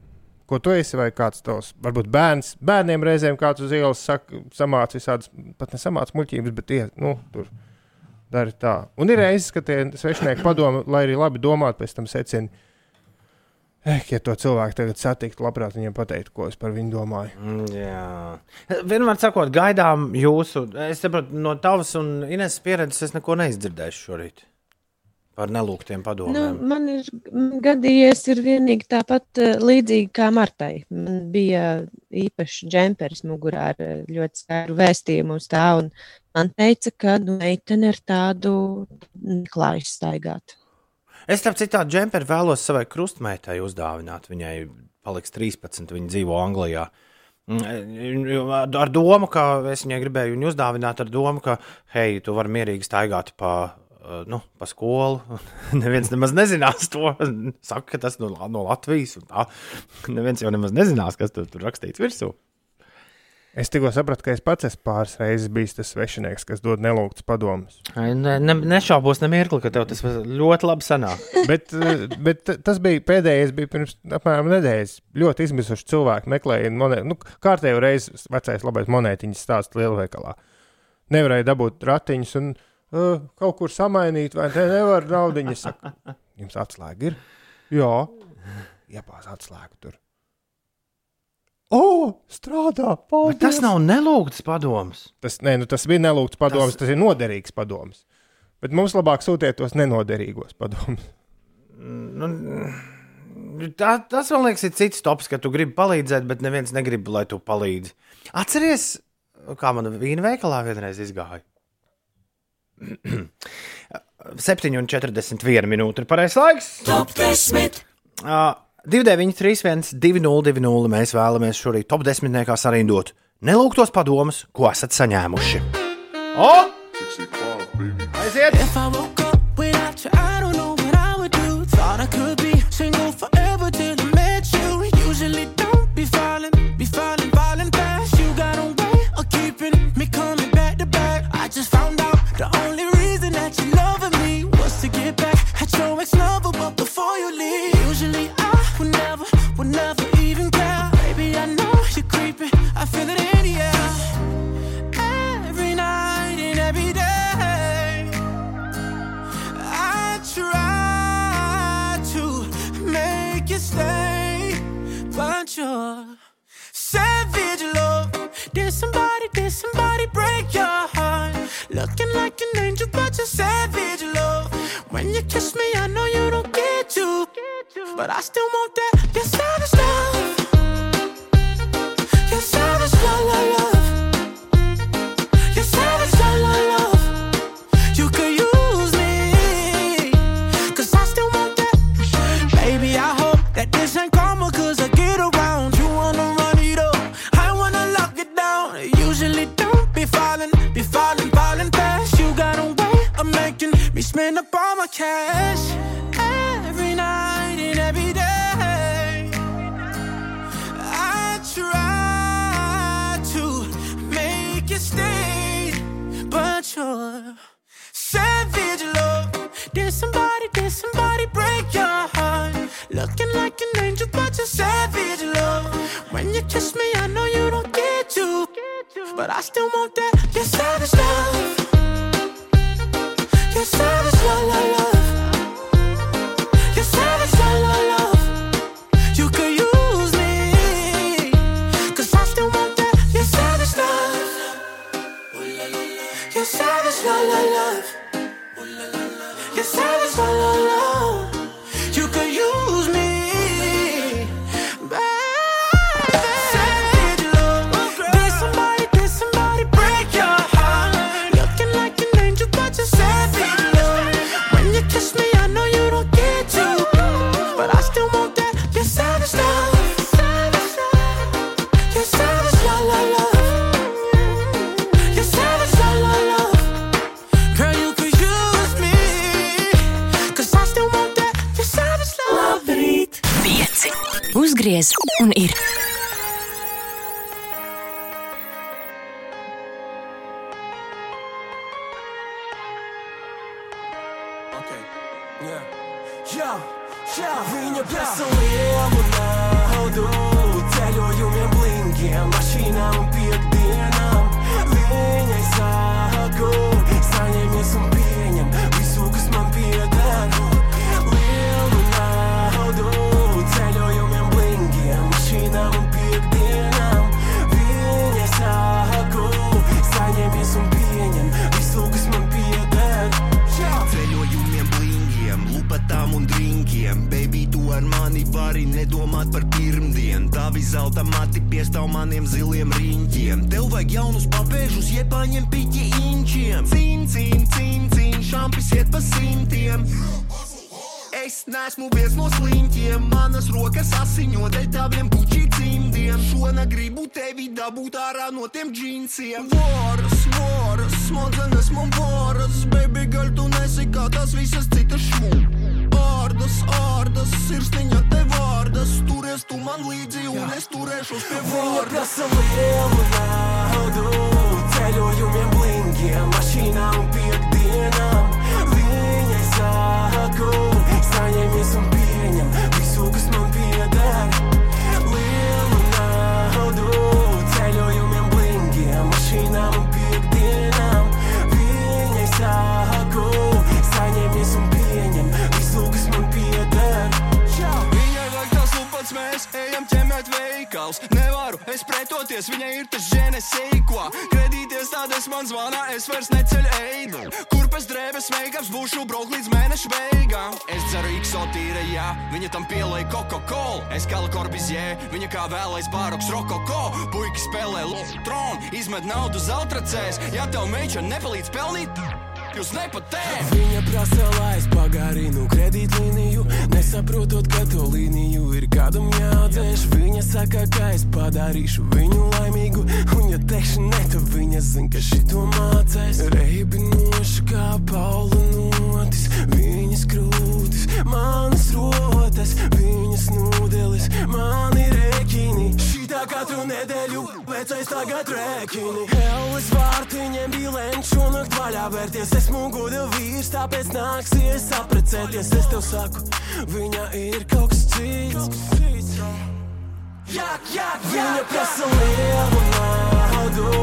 Ko tu esi vai kāds tos, varbūt bērns, bērniem reizēm kāds uz ielas saka, samāca visādas, pat nesamāca muļķības, bet tie, nu, tur dara tā. Un ir reizes, ka tie svešinieki padomi, lai arī labi domātu, pēc tam secina, Eh, ja to cilvēku tagad satiktu, labprāt viņiem pateiktu, ko es par viņu domāju. Mm, Jā, vienmēr sakot, gaidām jūsu. Es saprotu, no tavas un Ines pieredzes es neko neizdzirdēšu šorīt par nelūgtiem Nu, padomiem. man ir gadījies ir vienīgi tāpat eh, līdzīgi kā Martai. Man bija īpašs džempers mugurā ar eh, ļoti skaidru vēstījumu uz tā, un man teica, ka nu, meitene ar tādu neklājas staigāt. Es tam citādi džemperi vēlos savai krustmeitai uzdāvināt. Viņai paliks 13, viņa dzīvo Anglijā. Mm, Ar domu, ka es viņai gribēju viņu uzdāvināt, ar domu, ka, hei, tu vari mierīgi staigāt pa, nu, pa skolu. Neviens nemaz nezinās to. Saka, ka tas no, no Latvijas. Neviens jau nemaz nezinās, kas tur, tur rakstīts virsū. Es tikko sapratu, ka es pats esmu pāris reizes bijis tas svešinieks, kas dod nelūgtus padomus. Ne, ne, nešaubos ne mirkli, ka tev tas ļoti labi sanāk. bet, eh, bet tas bija pēdējais, bija pirms apmēram nedēļas. Ļoti izmisuši cilvēki meklēja monētu. Nu, kārtējo reizi vecais labais monētiņas stāsts lielveikalā. Nevarēja dabūt ratiņus un uh, kaut kur samainīt, vai te nevar naudiņas. Saka, Jums atslēga ir? Jā, iepās atslēgu tur. O, strādā! Paldies. Bet tas nav nelūgts padoms. Tas, nē, nu, tas bija nelūgts padoms, tas... tas ir noderīgs padoms. Bet mums labāk sūtiet tos nenoderīgos padomus. Nu, tā, tas man liekas, ir cits tops, ka tu gribi palīdzēt, bet neviens negrib, lai tu palīdzi. Atceries, kā man vīna veikalā vienreiz izgāja. 7,41 minūte ir pareizais laiks. Top 10. Uh, 293, 202, mēs vēlamies šorīt top 10. sarindot nelūgtos padomus, ko esat saņēmuši. O! Aiziet! Viņa tam pielai Coca-Cola. Es kā korbizjē, viņa kā vēlais bāroks rokoko. Puiki spēlē tronu, izmet naudu zeltracēs. Ja tev meiča nepalīdz pelnīt, jūs nepatēs. Viņa prasa, lai es pagarinu kredītlīniju, nesaprotot, ka to līniju ir kādam jādzēš. Viņa saka, ka es padarīšu viņu laimīgu, un ja teikšu ne, tad viņa zina, ka šito mācēs. Reibinoši kā Paula notis, viņas krūtis, manas rotas, viņas nūdeles, mani rēķini. Šitā katru nedēļu vecais tagad rēķini. Elles vārtiņiem bija lenču un nakt vaļā vērties. Esmu goda vīrs, tāpēc nāksies apprecēties. Es tev saku, viņa ir kaut kas cits. Jā, jā, viņa prasa lielu naudu,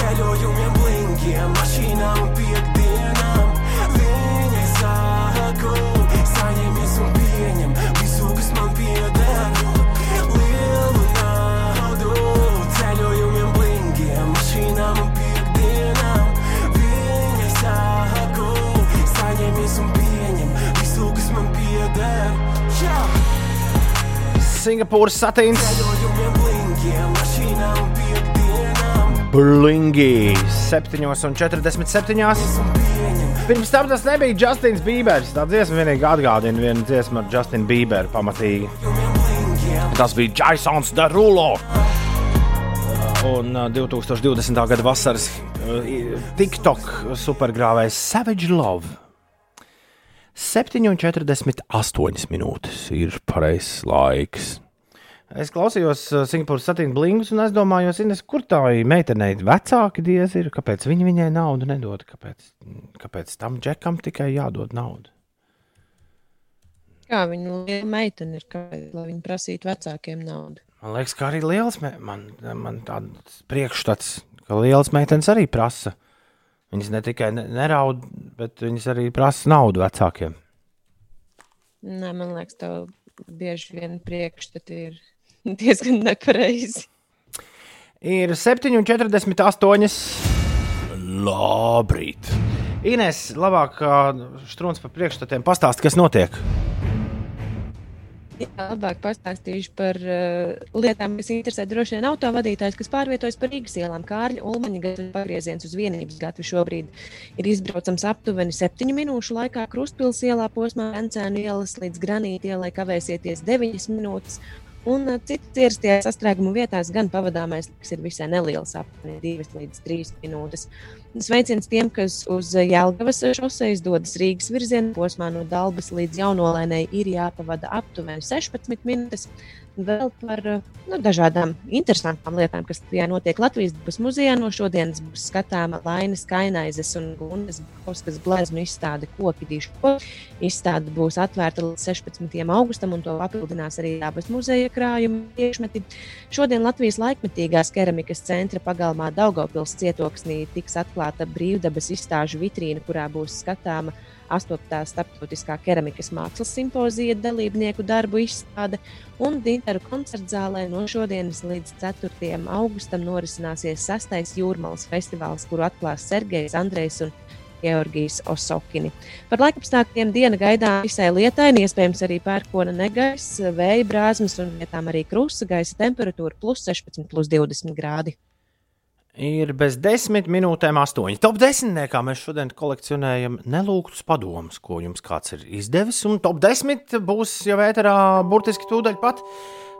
ceļojumiem, blinkiem, mašīnām un piekdienām. Viņai saku, saņemies un pieņem visu, kas man pieder. Singapūras satīns. Blingi 7,47. Pirms tam tas nebija Justins Bībers. Tā dziesma vienīgi atgādina vienu dziesmu ar Justinu Bīberu pamatīgi. Tas bija Jasons Derulo. Un uh, 2020. gada vasaras uh, TikTok supergrāvējs Savage Love. 7,48 minūtes ir pareizs laiks. Es klausījos uh, Singapūras satīna blingus un es domāju, Ines, kur tā meitenei vecāki diezi ir, kāpēc viņi viņai naudu nedod, kāpēc, kāpēc tam džekam tikai jādod naudu. Kā viņa liela meitene ir, kāpēc, lai viņa prasītu vecākiem naudu? Man liekas, ka arī liels, me- man, man tāds priekšstats, ka liels meitenes arī prasa. Viņas ne tikai ne- neraud, bet viņas arī prasa naudu vecākiem. Nē, man liekas, tev bieži vien priekšstati ir diezgan nepareizi. Ir 7,48. Labrīt! Ines, labāk strūns par priekšstatiem pastāst, kas notiek. Jā, labāk pastāstīšu par uh, lietām, kas interesē droši vien autovadītājus, kas pārvietojas pa Rīgas ielām. Kārļa Ulmaņa gada pagrieziens uz vienības gatavu šobrīd ir izbraucams aptuveni 7 minūšu laikā. Krustpils ielā posmā Encēnu ielas līdz Granīta ielai kavēsieties 9 minūtes. Un uh, citas ierastajās sastrēgumu vietās gan pavadāmais laiks ir visai neliels, aptuveni 2 līdz 3 minūtes. Sveiciens tiem, kas uz Jēlgavas šoseis dodas Rīgas virzienā, posmā no Dabas līdz Jaunolēnai ir jāpavada aptuveni 16 minūtes. Vēl par nu, dažādām interesantām lietām, kas tajā notiek Latvijas dabas muzejā. No šodienas būs skatāma Lainas Kainaizes un Gundas Bauskas gleznu izstāde Koki Diško. Izstāde būs atvērta līdz 16. augustam, un to papildinās arī dabas muzeja krājuma priekšmeti. Šodien Latvijas laikmetīgās keramikas centra pagalmā Daugavpils cietoksnī tiks atklāta brīvdabas izstāžu vitrīna, kurā būs skatāma 8. starptautiskā keramikas mākslas simpozija dalībnieku darbu izstāde, un Dinteru koncertzālē no šodienas līdz 4. augustam norisināsies 6. jūrmālas festivāls, kuru atklās Sergejs Andrejs un Georgijas Osokini. Par laikapstākļiem diena gaidām visai lietaini, iespējams arī pērkona negaiss, vēja brāzmas un vietām arī krusta gaisa temperatūra plus 16, plus 20 grādi. Ir bez desmit minūtēm astoņi. Top desmitniekā mēs šodien kolekcionējam nelūgtus padomus, ko jums kāds ir izdevis. Un top desmit būs jau vēterā burtiski tūdaļ pat.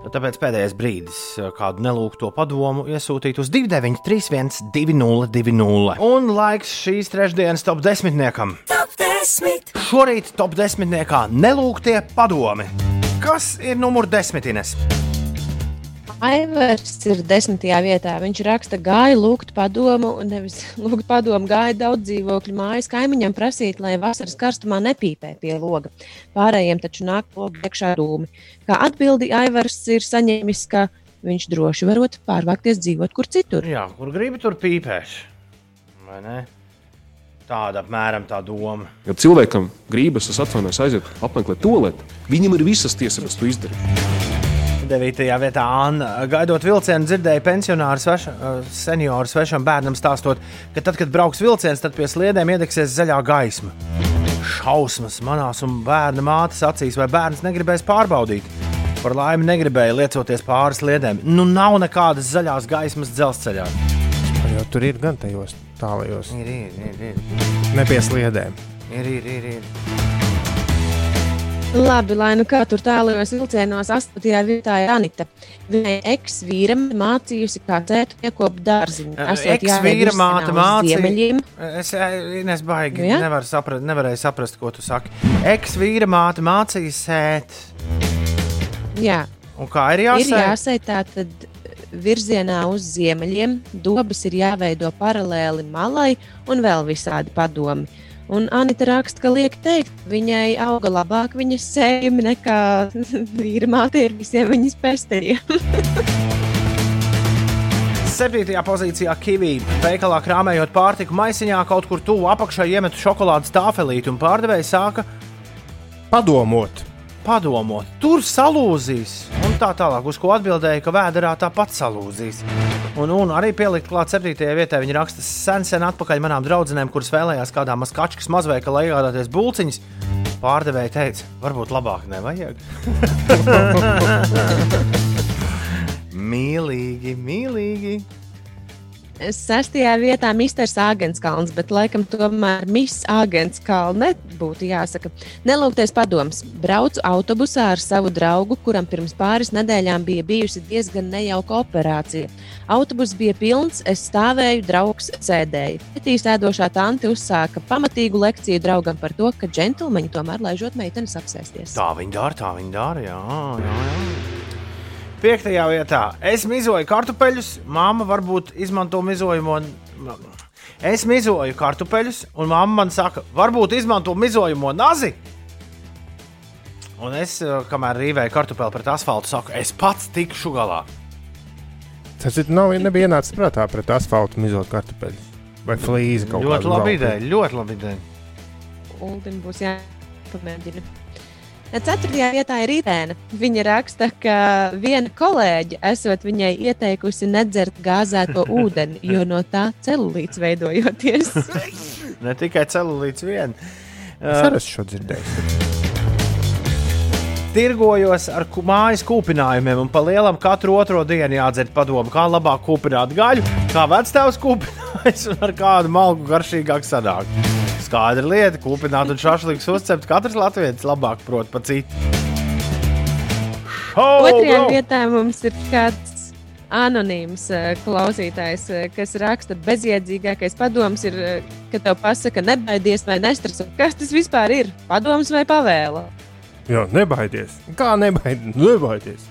Tāpēc pēdējais brīdis kādu nelūgto padomu iesūtīt uz 293, 202, un laiks šīs trešdienas top desmitniekam. Top 10. Šorīt top desmitniekā nelūgtie padomi. Kas ir numur desmitines? Aivars ir desmitajā vietā. Viņš raksta, gāja lūgt padomu, nevis lūgt padomu, gāja daudz dzīvokļu mājas kaimiņam prasīt, lai vasaras karstumā nepīpē pie loga. Pārējiem taču nāk loga iekšā dūmi. Kā atbildi Aivars ir saņēmis, ka viņš droši varot pārvākties dzīvot kur citur. Jā, kur gribi, tur pīpēs. Vai ne? Tāda apmēram tā doma. Ja cilvēkam gribas, es atvainojos, aiziet apmeklēt to lietu, viņam ir visas tiesības to izdarīt. 9. vietā Anna. Gaidot vilcienu, dzirdēju pensionāru sveša, senioru svešam bērnam stāstot, ka tad, kad brauks vilciens, tad pie sliedēm iedegsies zaļā gaisma. Šausmas manās un bērna mātes acīs, vai bērns negribēs pārbaudīt. Par laimi negribēja liecoties pāri sliedēm. Nu, nav nekādas zaļās gaismas dzelzceļā. Jo tur ir gan tajos tālajos, Ir, ir, ir. ir. ne pie sliedēm. ir, ir, ir, ir. Labi, lai nu kā tur tālajos vilcienos, 8. vietā ir Anita. Viņai eks-vīram mācījusi, kā dzēt iekopu dārziņu. Virzienā māte mācīja. Es, es baigi Nu, jā? nevaru saprast, nevarēju saprast, ko tu saki. Ex-vīra māte mācīja sēt. Jā, Un kā ir ir jāsēt? jāsait tātad virzienā uz ziemeļiem. Dobas ir jāveido paralēli malai un vēl visādi padomi. Un Anita raksta, ka liek teikt, viņai auga labāk viņas sējumi nekā vīra māte ir visiem viņas pēsteriem. Septītajā pozīcijā Kivī. Veikalā krāpējot pārtiku maisiņā, kaut kur tuvu apakšā iemetu šokolādes tāfelīti, un pārdevēja sāka padomot. Padomot, tur salūzīs. Un tā tālāk, uz ko atbildēja, ka vēdā tāpat salūzīs. Un, un arī pielikt klāt septītajai vietai. Viņa raksta sen, sen atpakaļ manām draudzenēm, kuras vēlējās kādā maskačkas mazveikalā iegādāties bulciņas. Pārdevēja teica, varbūt labāk nevajag. mīlīgi, mīlīgi. Sestajā vietā Misters Āgenskalns, bet laikam tomēr Miss Āgenskalne būtu jāsaka. Nelūgties padoms. Braucu autobusā ar savu draugu, kuram pirms pāris nedēļām bija bijusi diezgan nejauka operācija. Autobus bija pilns, es stāvēju, draugs sēdēja. Pretī sēdošā tante uzsāka pamatīgu lekciju draugam par to, ka džentlmeņi tomēr laižot meitenes apsēsties. Tā viņa dara, tā viņa dara. Jā, jā, jā. Piektajā vietā es mizoju kartupeļus. Māma varbūt izmanto mizojumu. Es mizoju kartupeļus, un mamma man saka, varbūt izmanto mizojumu nazi. Un es, eh, kamēr rīvēju kartupeli pret asfaltu, saku, es pats tikšu galā. Tas ir, nav, nebija ienācis prātā pret asfaltu mizot kartupeļus vai flīzi kaut Ļoti kādu labi veltīt. ideja, ļoti labi ideja. Uldim būs jāpamēģina. Ceturtajā vietā ir Irēna. Viņa raksta, ka viena kolēģe esot viņai ieteikusi nedzert gāzēto ūdeni, jo no tā celulīts veidojoties. Ne tikai celulīts vien. Es arī esmu šo dzirdējis. Tirgojos ar mājas kūpinājumiem, un pa lielam katru otro dienu jādzer padomu, kā labāk kūpināt gaļu, kā vectēvs kūpinājis un ar kādu malku garšīgāk sadāk. Skaidra lieta, kūpināt un šāφlīgs uzcept katrs latviečs labāk prot pa citu. Šau, Otrajā bro! vietā mums ir kāds anonīms eh, klausītājs, eh, kas raksta, bezjēdzīgākais padoms ir, eh, ka tev pasaka, nebaidies vai nestreso. Kas tas vispār ir? Padoms vai pavēle? Jā, nebaidies. Kā nebaidies? nebaidies.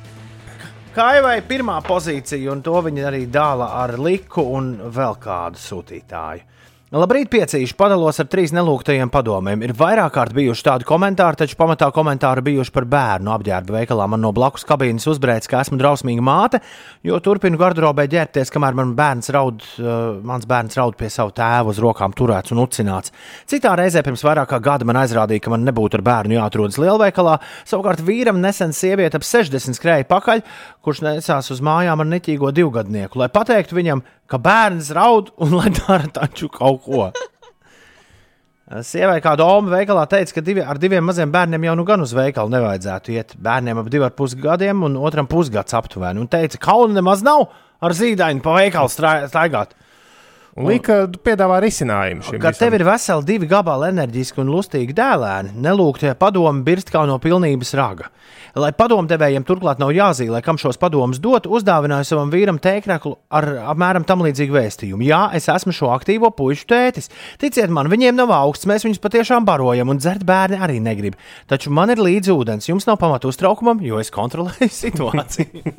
Kaivai pirmā pozīcija, un to viņa arī dāla ar Liku un vēl kādu sūtītāju. Labrīt, piecīši padalos ar trīs nelūgtajiem padomiem. Ir vairāk kārt bijuši tādi komentāri, taču pamatā komentāri bijuši par bērnu apģērbu veikalā. Man no blakus kabīnes uzbrēca, ka esmu drausmīga māte, jo turpinu garderobē ģērbties, kamēr man bērns raud, uh, mans bērns raud pie savu tēvu uz rokām turēts un ucināts. Citā reizē pirms vairāk kā gada man aizrādīja, ka man nebūtu ar bērnu jāatrodas lielveikalā. Savukārt vīram nesen sieviete ap 60 skrēja pakaļ, kurš nesās uz mājām ar netīgo divgadnieku, lai pateiktu viņam, ka bērns raud un lai dara taču kaut ko. Sievai kāda Oma veikalā teica, ka divi, ar diviem maziem bērniem jau nu gan uz veikalu nevajadzētu iet. Bērniem ap diviem pusgadiem un otram pusgads aptuveni. Un teica, ka kauna nemaz nav ar zīdaini pa veikalu staigāt. Un Lika piedāvā risinājumu šim. Kad tev ir veseli divi gabali enerģiski un lustīgi dēlēni, nelūgtie padomi birst kā no pilnības raga. Lai padomdevējiem turklāt nav jāzīmē, kam šos padomus dot, uzdāvināju savam vīram tēkraklu ar apmēram tam līdzīgu vēstījumu. Jā, es esmu šo aktīvo pušu tētis. Ticiet man, viņiem nav augsts, mēs viņus patiešām barojam, un dzert bērni arī negrib. Taču man ir līdzi ūdens, jums nav pamata uztraukumam, jo es kontrolēju situāciju.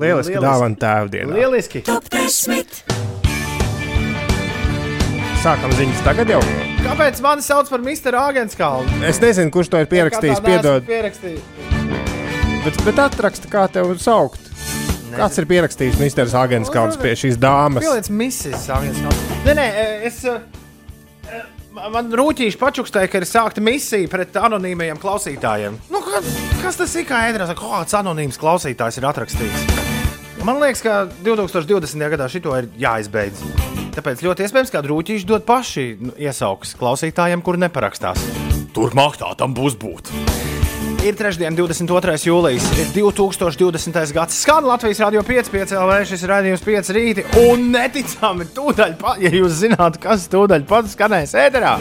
Lieliski dāvana tēvdienā. Lieliski! Top 10. Sākam ziņas tagad jau. Kāpēc mani sauc par Mr. Agenskalnu? Es nezinu, kurš to ir pierakstījis. Piedod, bet, bet atraksta, kā tev saukt. Kāds ir pierakstījis Mr. Agenskalns pie šīs dāmas? Pieliec misijas Agenskalnu. Nē, nē, es. eh, Man rūtīši pačukstēja, ka ir sākta misija pret anonīmajiem klausītājiem. Nu, ka, kas tas ir? Kā ēdrās, kāds anonīms klausītājs ir atrakstījis? Man liekas, ka 2020. gadā šito ir jāizbeidz. Tāpēc ļoti iespējams, ka rūtīši dod paši iesaukus klausītājiem, kuri neparakstās. Turpmāk tā tam būs būt. Ir trešdiena, 22. jūlijas, ir 2020. gads. Skan Latvijas radio 5, 5 LV, šis ir raidījums 5 rīti. Un neticami, tūdaļ, pa, ja jūs zinātu, kas tūdaļ pat skanēs ēterā.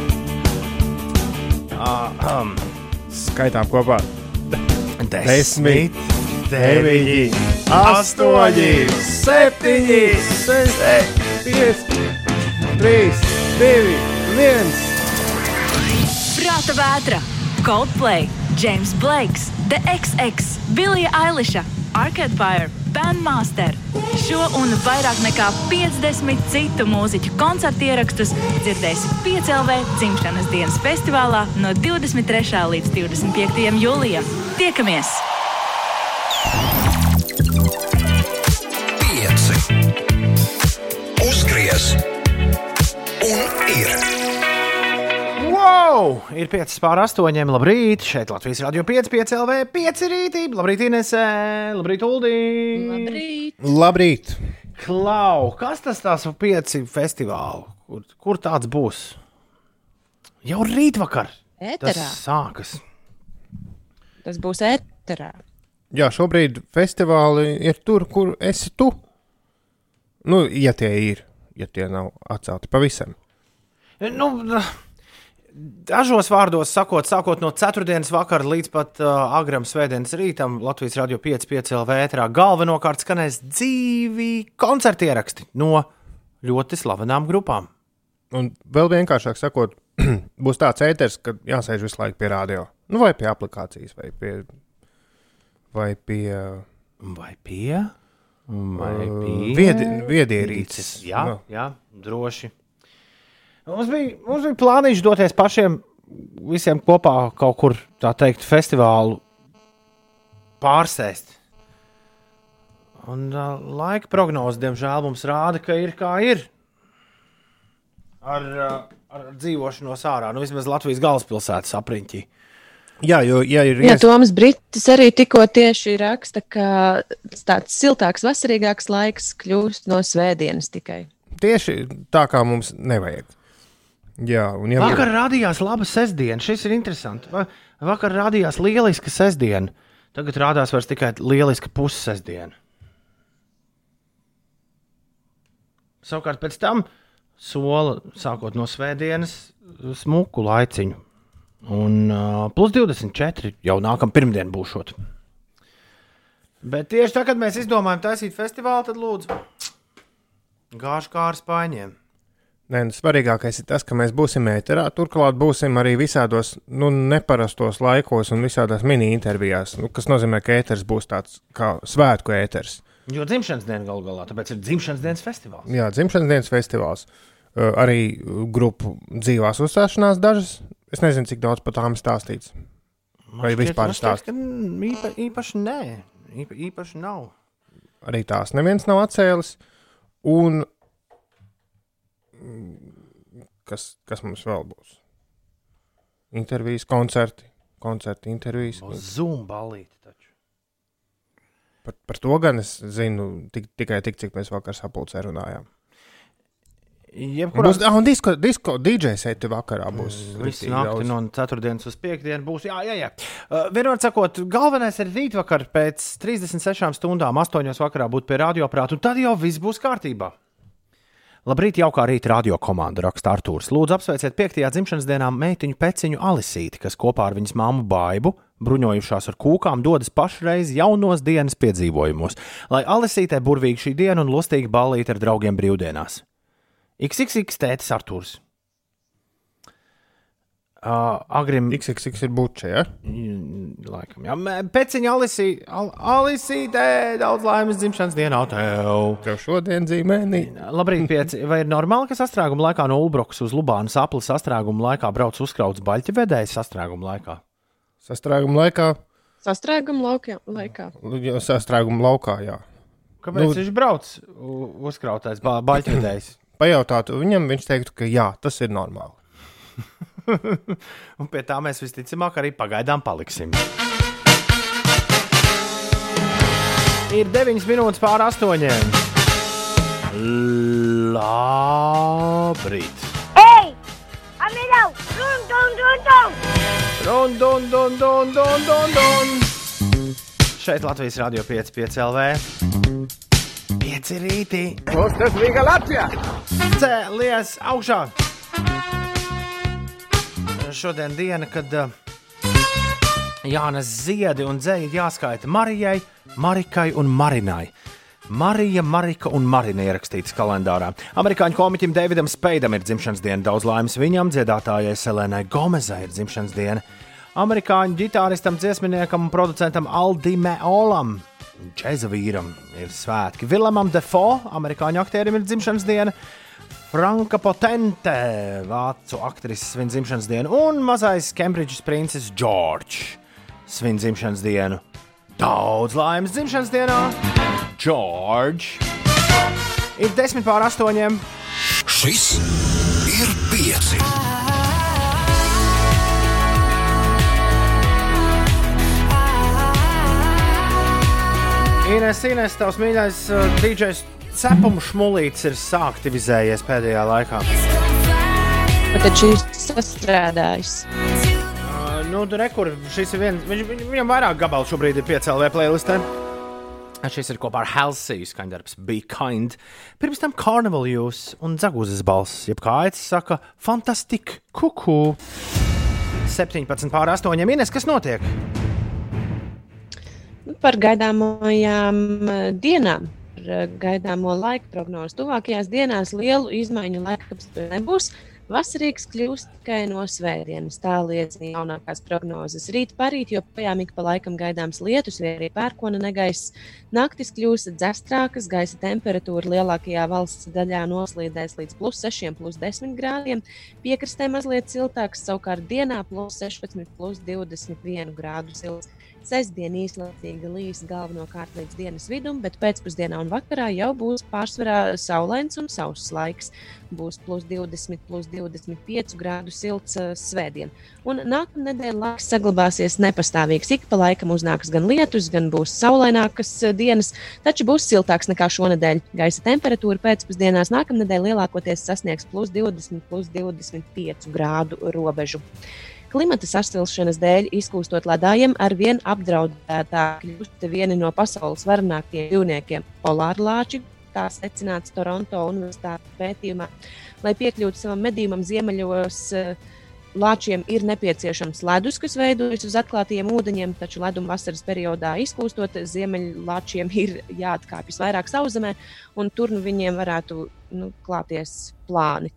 Uh, um, Skaitām kopā. Desmit, deviņi, astoņi, septiņi, seši, pieci, trīs, divi, viens. Prāta vētra, Coldplay, James Blakes, The XX, Billie Eilish, Arcade Fire, Bandmaster. Šo un vairāk nekā 50 citu mūziķu koncertu ierakstus dzirdēsi Piecēlvē dzimšanas dienas festivālā no 23. līdz 25. jūlijam. Tiekamies! Wow! Ir 5 pār 8. Labrīt! Šeit Latvijas radio 5, 5 LV, 5 rītī. Labrīt, Inesē! Labrīt, Uldī! Labrīt! Labrīt! Klau! Kas tas tās ir 5 festivāli? Kur, kur tāds būs? Jau rītvakar! Ēterā. Tas sākas. Tas būs ēterā. Jā, šobrīd festivāli ir tur, kur esi tu. Nu, ja tie ir, ja tie nav atcelti pavisam. Nu, dažos vārdos sakot, sākot no 4. vakara līdz pat uh, agram svētdienas rītam, Latvijas radio 5, 5 LV ēterā galvenokārt skanēs dzīvi koncertu ieraksti no ļoti slavenām grupām. Un vēl vienkāršāk sakot, būs tāds ēters, ka jāsēž visu laiku pie radio. Nu, vai pie aplikācijas, vai pie. Vai pie. Vai pie? Vai Uh, pie? viedi, viedierīces. Jā, Nu. jā, droši. Mums bija, mums bija plānīši doties pašiem visiem kopā kaut kur, tā teikt, festivālu pārsēst. Un uh, laika prognoze, diemžēl, mums rāda, ka ir kā ir. Ar, uh, ar dzīvošanos ārā, nu vismaz Latvijas galvaspilsētas apriņķī. Jā, jo, ja ir Jā, Toms Britis arī tikko tieši raksta, ka tāds siltāks, vasarīgāks laiks kļūst no svētdienas tikai. Tieši tā kā mums nevajag. Jā, un ja Vakar rādījās laba sestdiena. Šis ir interesanti. Va- Vakar rādījās lieliska sestdiena. Tagad rādās vairs tikai lieliska pussestdiena. Savukārt pēc tam sola, sākot no svētdienas, smuku laiciņu. Un uh, plus 24 jau nākamā pirmdiena būšot. Bet tieši tā, kad mēs izdomājām taisīt festivālu, tad lūdzu, gāžu kā ar spaiņiem. Nē, nu, svarīgākais ir tas, ka mēs būsim ēterā. Turklāt būsim arī visādos nu, neparastos laikos un visādās mini-intervijās, nu, kas nozīmē, ka ēters būs tāds kā svētku ēters. Jo dzimšanas diena galu galā, tāpēc ir dzimšanas dienas festivāls. Jā, dzimšanas dienas festivāls. Uh, arī grupu dzīvās uzstāšanās dažas. Es nezinu, cik daudz par tām stāstīts. Vai Man šķiet- vispār man šķiet, stāst? ka, mm, Īpa, īpaši nē, īpa, īpaši nav. Arī tās neviens nav atcēlis. Un kas, kas mums vēl būs? Intervijas, koncerti, koncerti, intervijas. Zoom balīti taču. Par, par to gan es zinu tik, tikai tik, cik mēs vakar sapulcē runājām. Jebkurā Būs, ah, un disko, disko DJ seti vakarā būs. Visu daudz. no ceturtdienas uz piekdienu būs. Jā, jā, jā. Uh, Vienmēr sakot, galvenais ir rītvakar pēc 36 stundām, 8 vakarā būt pie radioaparāta, un tad jau viss būs kārtībā. Labrīt, jaukā rīta radio komanda, raksta Artūrs. Lūdzu, apsveiciet 5. dzimšanas dienā meitiņu peciņu Alisīti, kas kopā ar viņas māmu Baibu, bruņojušās ar kūkām, dodas pašreiz jaunos dienas piedzīvojumos, lai Alisītē burvīgi šī diena un lustīgi ballīt ar draugiem brīvdienās. XXX tētis Artūrs. Uh, Agrim. XXX ir buča, ja? Laikam, jā. Mē, Peciņa Alisī, Al Alisītē, daudz laimes dzimšanas dienā tev. Tev šodien dzīmēnī. Labrīt, pieci. Vai ir normāli, ka sastrēguma laikā no Ulbrokas uz Lubānu sapli sastrēguma laikā brauc uzkrauts baļķa vedējs sastrēguma laikā? Sastrēguma laikā, Sastrēguma laikā. sastrēguma laukā, jā. Kāpēc Nu- viņš brauc uzkrautais ba baļķa vedējs? Pajautātu viņam, viņš teiktu, ka jā, tas ir normāli. Un pie tā mēs visticamāk arī pagaidām paliksim. Ir 9 minūtes pār 8. Labrīt! Ei! Amilau! Dun, dun, dun, dun! Dun, dun, dun, dun, dun, dun, dun. Šeit Latvijas Rādio 5,5 LV. 5 rītī. Kostas Riga Latvijā! Cēlies augšā! Šodien diena, kad uh, Jānis Ziedi un Dzēji jāskaita Marijai, Marikai un Marinai. Marija, Marika un Marina ierakstīts kalendārā. Amerikāņu komiķim Davidam Speidam ir dzimšanas diena. Daudz laimes viņam, dziedātājai Selēnai Gomezai ir dzimšanas diena. Amerikāņu ģitāristam, dziesminiekam un producentam Aldime Olam, džēza vīram, ir svētki. Vilamam Defo, amerikāņu aktierim, ir dzimšanas diena. Franka Potente, vācu aktrises svin dzimšanas dienu, un mazais Kembridžas princis Džordžs svin dzimšanas dienu. Daudz laimes dzimšanas dienā! Džordžs! Ir desmit pār astoņiem. Šis ir pieci. Ines, Ines, tavs mīļais uh, DJs Cepuma šmulīts ir sāktivizējies pēdējā laikā. Tad šis sastrādājis. Uh, nu, rekur, šis ir viens, viņ, viņ, viņam vairāk gabalu šobrīd ir piecēlē playlistē. Šis ir kopā ar Helsiju skaņdarbs Be Kind. Pirms tam Carnival jūs un Zagūzes balss, jeb kā aicis saka, fantastik, kuku. 17 pār 8 minūtes, kas notiek? Nu, Par gaidāmajām eh, dienām, gaidāmo laika prognozi. Tuvākajās dienās lielu izmaiņu laika nebūs. Vasarīgs kļūs tikai no svētdienas. Tā liecina jaunākās prognozes. Rīt parīt joprojām ik pa laikam gaidāms lietus, vai arī pērkona negaiss. Naktis kļūs dzestrākas, gaisa temperatūra lielākajā valsts daļā noslīdēs līdz plus 6, plus 10 grādiem. Piekrastē mazliet siltāks, savukārt dienā plus 16, plus 21 grādu silts. Sestdien īslaicīga līs galvenokārt līdz dienas vidum, bet pēcpusdienā un vakarā jau būs pārsvarā saulains un sauss laiks. Būs plus 20, plus 25 grādu silts uh, svētdien. Un nākamā nedēļa laiks saglabāsies nepastāvīgs. Ik pa laikam uznāks gan lietus, gan būs saulainākas uh, dienas, taču būs siltāks nekā šonadēļ. Gaisa temperatūra pēcpusdienās nākamā nedēļa lielākoties sasniegs plus 20, plus 25 grādu robežu. Klimata sasilšanas dēļ izkūstot ledājiem, ar vien apdraudētāk kļūst vieni no pasaules varenākajiem dzīvniekiem - polārlāči. Tā secināts Toronto Universitātes pētījumā. Lai piekļūtu savam medījumam ziemeļos, eh, lāčiem ir nepieciešams ledus, kas veidojas uz atklātiem ūdeņiem, taču leduma vasaras periodā izkūstot, ziemeļlāčiem ir jāatkāpjas vairāk sauszemē, un tur nu, viņiem varētu nu, klāties plāni.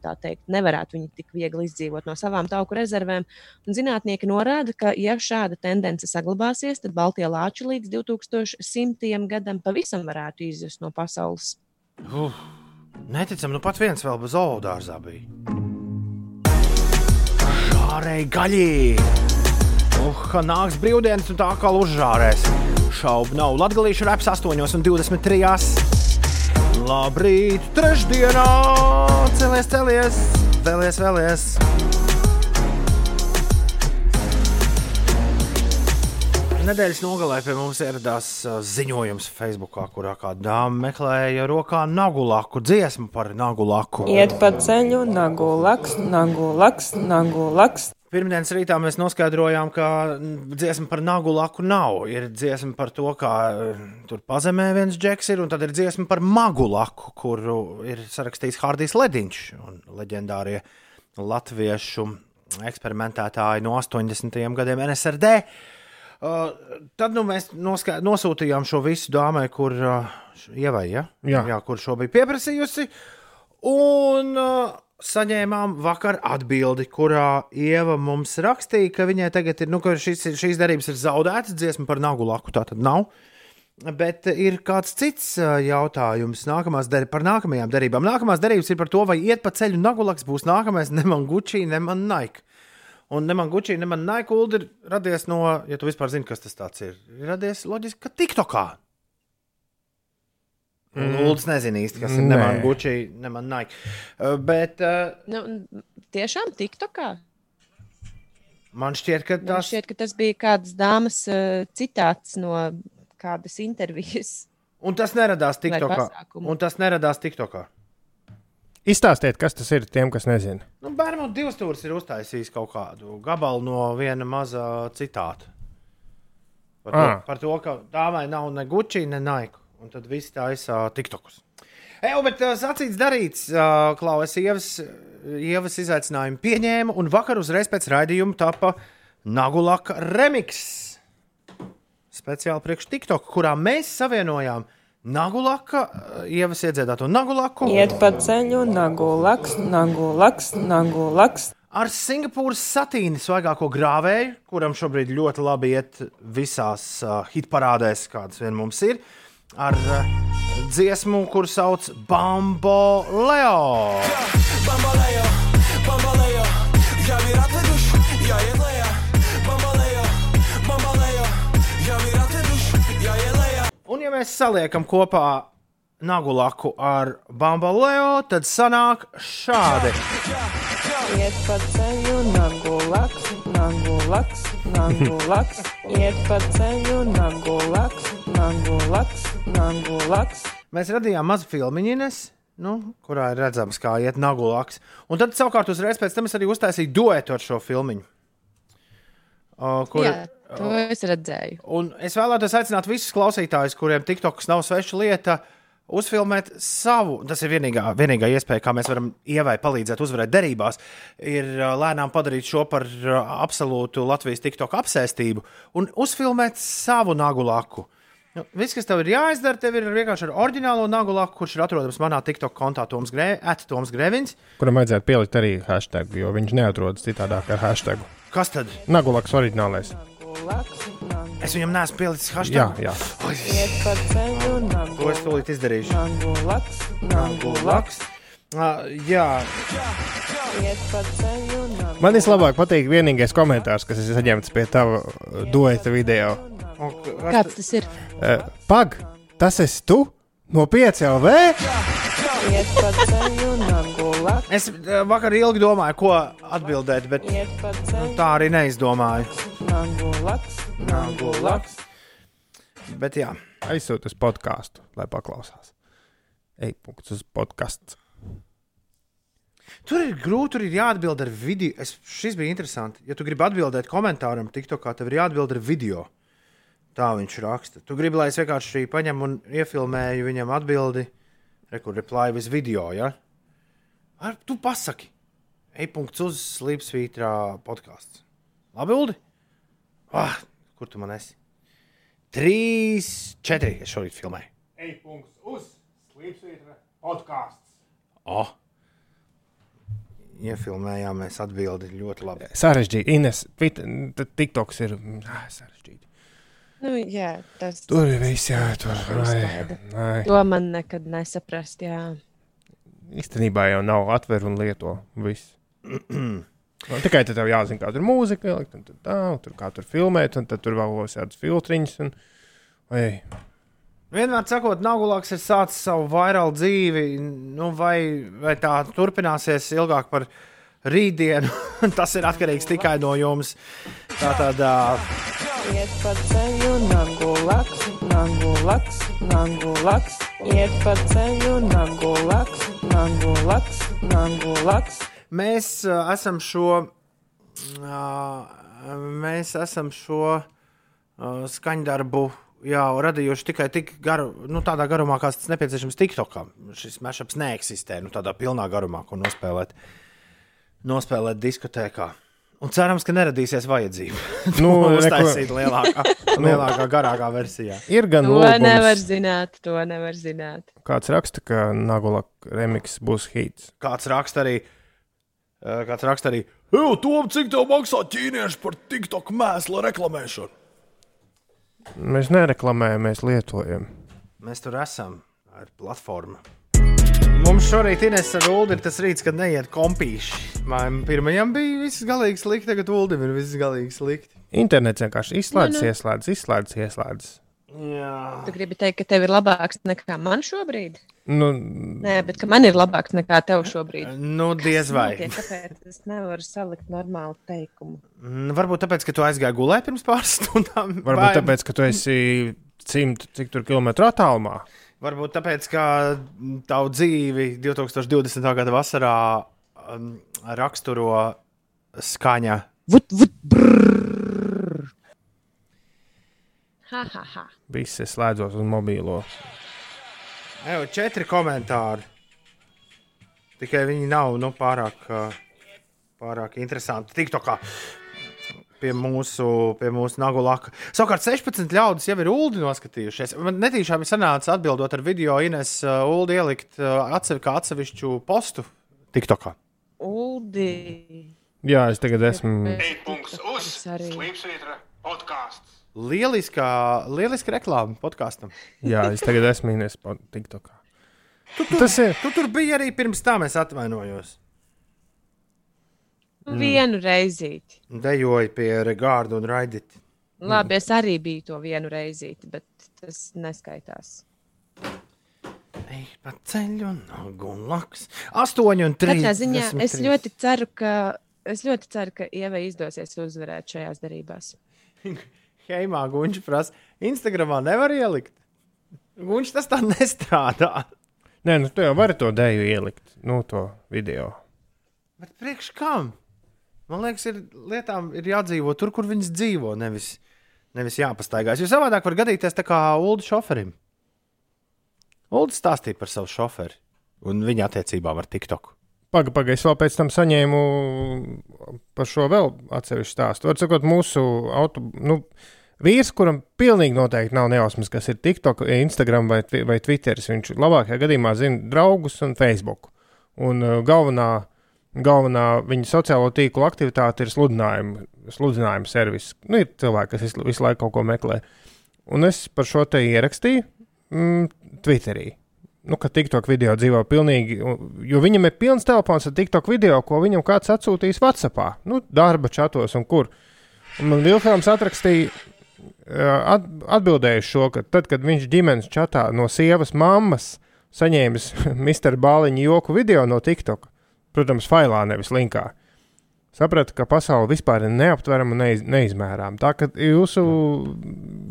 Nevarētu viņi tik viegli izdzīvot no savām tauku rezervēm. Un zinātnieki norāda, ka, ja šāda tendence saglabāsies, tad Baltijas lāči līdz 2100. gadam pavisam varētu izzust no pasaules. Uh, neticam, nu pat viens vēl bez zoodārzā bija. Žārēji gaļīgi! Uh, nāks brīvdienas, un tā kā uzžārēs. Šaubu nav. Latvijas reps 8,23. Labrīt, trešdienā! Celies, celies, vēlies, vēlies! Nedēļas nogalē pie mums ieradās ziņojums Facebook, kurā kāda dāma meklēja rokā nagu laku, dziesmu par nagu laku. Iet pa ceļu, nagu laks, nagu laks, nagu laks. Pirmdienas rītā mēs noskaidrojām, ka dziesma par nagu laku nav. Ir dziesma par to, kā tur pazemē viens džeks ir, un tad ir dziesma par magu laku, kuru ir sarakstījis Hārdijs Lediņš un leģendārie latviešu eksperimentētāji no 80. gadiem NSRD. Uh, tad nu, mēs noskā, nosūtījām šo visu dāmai, kur uh, ievai, ja? Jā. Jā, kur šo bija pieprasījusi. Un uh, saņēmām vakar atbildi, kurā Ieva mums rakstīja, ka viņai tagad ir, nu, ka šis, šīs derības ir zaudētas, dziesma par nagu laku tā tad nav. Bet ir kāds cits ā, jautājums nākamās der, par nākamajām derībām. Nākamās derības ir par to, vai iet pa ceļu Nagulaks būs nākamais, ne man Gucci, ne man Nike. Un ne man Gucci, ne man Nike Uld ir radies no, ja tu vispār zini, kas tas ir, ir radies loģiski, ka TikTokā. Mm. Ulds nezina īsti, kas ir ne man Gucci, ne man Nike. Uh, Bet uh, Nu, tiešām TikTokā. man šķiet, ka Man tas šķiet, ka tas bija kādas dāmas uh, citāts no kādas intervijas. Un tas neradās TikTokā. Un tas neradās TikTokā. Izstāstiet, kas tas ir tiem, kas nezina. Nu, Bērnu divas stūris ir uztaisījis kaut kādu gabalu no viena maza citāta. Par to, Ah. par to ka dāmai nav ne Gucci, ne Nike. Un tad viss taisa TikTokus. Eju, bet uh, sacīts darīts, uh, Klaus, ievas, ievas izaicinājumu pieņēma, un vakar uzreiz pēc raidījuma tapa Nagulaka remix. Speciāli priekš TikTok, kurā mēs savienojām Nagulaka, uh, ievas iedziedāto Nagulaku. Iet pa ceļu, nagu laks, nagu laks, nagu laks. ar Singapūras satīnu svaigāko grāvēju, kuram šobrīd ļoti labi iet visās uh, hitparādēs, kādas vien mums ir, ar uh, dziesmu, kuru sauc Bambo Leo. Bambaleo, bambaleo, ja mirate duš, mēs saliekam kopā Nagulaku ar Bambo Leo, tad sanāk šādi. Iet pa ceļu, nagu laks, nagu laks, nagu laks. Iet pa ceļu, nagu laks, nagu laks, nagu laks. Mēs radījām mazu filmiņu, nu, kurā ir redzams, kā iet Nagulaks. Un tad, savukārt, uzreiz pēc tam es arī uztaisīju duetu ar šo filmiņu. Kur, Jā, to es redzēju. Un es vēlētos aicināt visus klausītājus, kuriem TikToks nav sveša lieta, uzfilmēt savu. Tas ir vienīgā, vienīgā iespēja, kā mēs varam ievai palīdzēt uzvarēt derībās, ir lēnām padarīt šo par absolūtu Latvijas TikTok apsēstību un uzfilmēt savu nagu laku. Nu, viss, kas tev ir jāizdara, tev ir vienkārši ar oriģinālo nagu laku, kurš ir atrodams manā TikTok kontā Toms, Grē, Toms Grēvins. Kuram vajadzētu pielikt arī hashtag, jo viņš neatrodas citādāk ar hashtag. Kas tad? Nagulaks oriģinālais. Es viņam neesmu pielicis Jā, hashtag. jā. Nagu To es tūlīt izdarīšu. Nagu laks, nagu laks. Uh, jā, Man vislabāk patīk vienīgais komentārs, kas ir saņemts pie tava dueta video. Kāds tas ir? Uh, Pag, tas esi tu no 5LV? Iet es ā, vakar ilgi domāju, ko atbildēt, bet nu, tā arī neizdomāju. nagu laks, nagu laks. Bet jā, Aizsūtu uz podkāstu, lai paklausās. Ej, punkts uz podkāstu. tur ir grūti, tur ir jāatbild ar video. Es, šis bija interesanti. Ja tu gribi atbildēt komentāram, TikTokā, tev ir jāatbild ar video. Tā viņš raksta. Tu gribi, lai es vienkārši paņemu un iefilmēju viņam atbildi, rekur reply with video. Ja? Ar, tu pasaki. E-punkts uz slīpsvītrā podkāsts. Labi, Uldi? Ah, kur tu man esi? Trīs, četri. Es šorīt filmēju. E-punkts uz slīpsvītra podkāsts. Oh. Iefilmējām, mēs atbildējām ļoti labi. Sarežģīti. Ines, TikToks ir ā, sarežģīti. Nu, jā, tas Tur ir viss, jā, tur ai. To man nekad nesaprast. Jā. Īstenībā jau nav atver un lieto viss. Nu, tikai tad tev jāzina, kāda ir mūzika, ielikt, un tad tā, un tur kā tur filmēt, un tad tur vēl būs kādas filtriņas. Un, ej, Vienmēr sakot, Nagulāks ir sācis savu vairāku dzīvi, nu, vai, vai tā turpināsies ilgāk par rītdienu. Tas ir atkarīgs tikai no jums. Tā tad uh, Iet pa ceļu, nagu laks, nagu laks, nagu laks. Iet pa ceļu, nagu laks, nagu laks, nagu laks. mēs uh, esam šo, uh, mēs esam šo uh, skaņdarbu. Jā, radījuši tikai tik garu, nu, tādā garumā, kāds tas nepieciešams TikTokam. Šis mešaps neeksistē, nu, tādā pilnā garumā, ko nospēlēt, nospēlēt diskotēkā. Un cerams, ka neradīsies vajadzība. Nu, Nu, uztaisīt lielākā, Nu. lielākā, garākā versijā. ir gan To nevar lūgums, zināt, to nevar zināt. kāds raksta, ka Nagulak remiks būs hīts. Kāds raksta arī, eh, kāds raksta arī, Eju, Tom, cik tev maksā ķīnieši par TikTok mēslu reklamēšanu? Mēs nereklamējam, mēs lietojam. Mēs tur esam ar platformu. Mums šorīt Ines ar Ulu ir tas rīts, kad neiet kompīši. Man pirmajam bija viss galīgi slikti, tagad Ulim ir viss galīgi slikti. Internets vienkārši izslēdz, Nu, nu. ieslēdz, izslēdz, ieslēdz. Jā. Tu gribi teikt, ka tev ir labāks nekā man šobrīd? Nu, Nē, bet ka man ir labāks nekā tev šobrīd. Nu, diez vai. Notiek, Kāpēc es nevaru salikt normālu teikumu? Mm, Varbūt tāpēc, ka tu aizgāji gulēt pirms pāris stundām. varbūt tāpēc, ka tu esi simt cik tur kilometru attālumā. Varbūt tāpēc, ka tavu dzīvi 2020. gada vasarā um, raksturo skaņa. Vut, vut, brrr. Ha, ha, ha. Viss es slēdzos uz mobīlo. Evo, četri komentāri. Tikai viņi nav nu, pārāk, pārāk interesanti. TikTokā pie mūsu, pie mūsu nagulaka. Savukārt 16 ļaudis jau ir ULDI noskatījušies. Man netīšām ir sanācis atbildot ar video Ines uh, ULDI ielikt uh, atsevi, kā atsevišķu postu TikTokā. Uldi. Jā, es tagad esmu. Lieliskā, lieliska reklāma podkāstam. Jā, es tagad esmu Ines TikTokā. Tu tur, Tas ir. tu tur biji arī pirms tam, es atvainojos. Nu, Vienu reizīti. Dejoju pie Regārda un Raidita. Labi, es arī biju to vienu reizīti, bet tas neskaitās. Ej pa ceļu, un laks. 8 un 3. Katrā ziņā es ļoti ceru, ka, es ļoti ceru, ka Ievai izdosies uzvarēt šajās derībās. Heimā Gunčs prasa, Instagramā nevar ielikt. Gunčs tas tā nestrādā. Nē, nu tu jau vari to dēļu ielikt, nu, to video. Bet priekš kam? Man liekas, ir lietām ir jādzīvo tur, kur viņas dzīvo, nevis, nevis jāpastaigās. Jo savādāk var gadīties tā kā Ulu šoferim. Ulu stāstīja par savu šoferi un viņa attiecībām ar TikTok. Pagaidām, paga, es vēl pēc tam saņēmu par šo vēl atsevišķu stāstu. Var sakot, mūsu auto, nu, vīrs, kuram pilnīgi noteikti nav nejausmas, kas ir TikTok, Instagram vai, vai Twitter. Viņš labākajā gadījumā zina draugus un Facebook. Un uh, galvenā, galvenā viņa sociālo tīklu aktivitāte ir sludinājuma, sludinājuma servis. Nu, ir cilvēki, kas visu, laiku kaut ko meklē. Un es par šo te ierakstīju mm, Twitterī nu, ka TikTok video dzīvo pilnīgi, jo viņam ir pilns telefons ar TikTok video, ko viņam kāds atsūtījis WhatsApp, nu, darba čatos un kur. Un man Vilhelms atrakstīja, at, atbildēja uz šo, ka tad, kad viņš ģimenes čatā no sievas mammas saņēmis Mr. Bāliņa joku video no TikTok, protams, failā, nevis linkā. Sapratu, ka pasaule vispār ir neaptverama un neiz, neizmērāma. Tā kā jūsu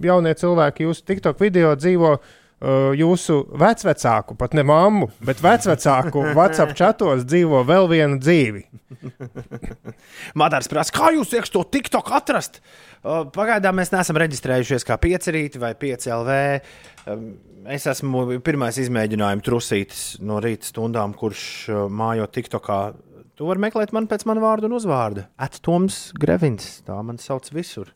jaunie cilvēki, jūsu TikTok video dzīvo uh, jūsu vecvecāku, pat ne mammu, bet vecvecāku WhatsApp čatos dzīvo vēl vienu dzīvi. Madars prasa, kā jūs iekšā to TikTok atrast? Pagaidām mēs neesam reģistrējušies kā piecerīti vai piecēlv. Um, Es esmu pirmais izmēģinājums trusītis no rīta stundām, kurš mājo TikTokā Tu vari meklēt mani pēc mana vārda un uzvārda. Atoms Grevins. Tā man sauc visur.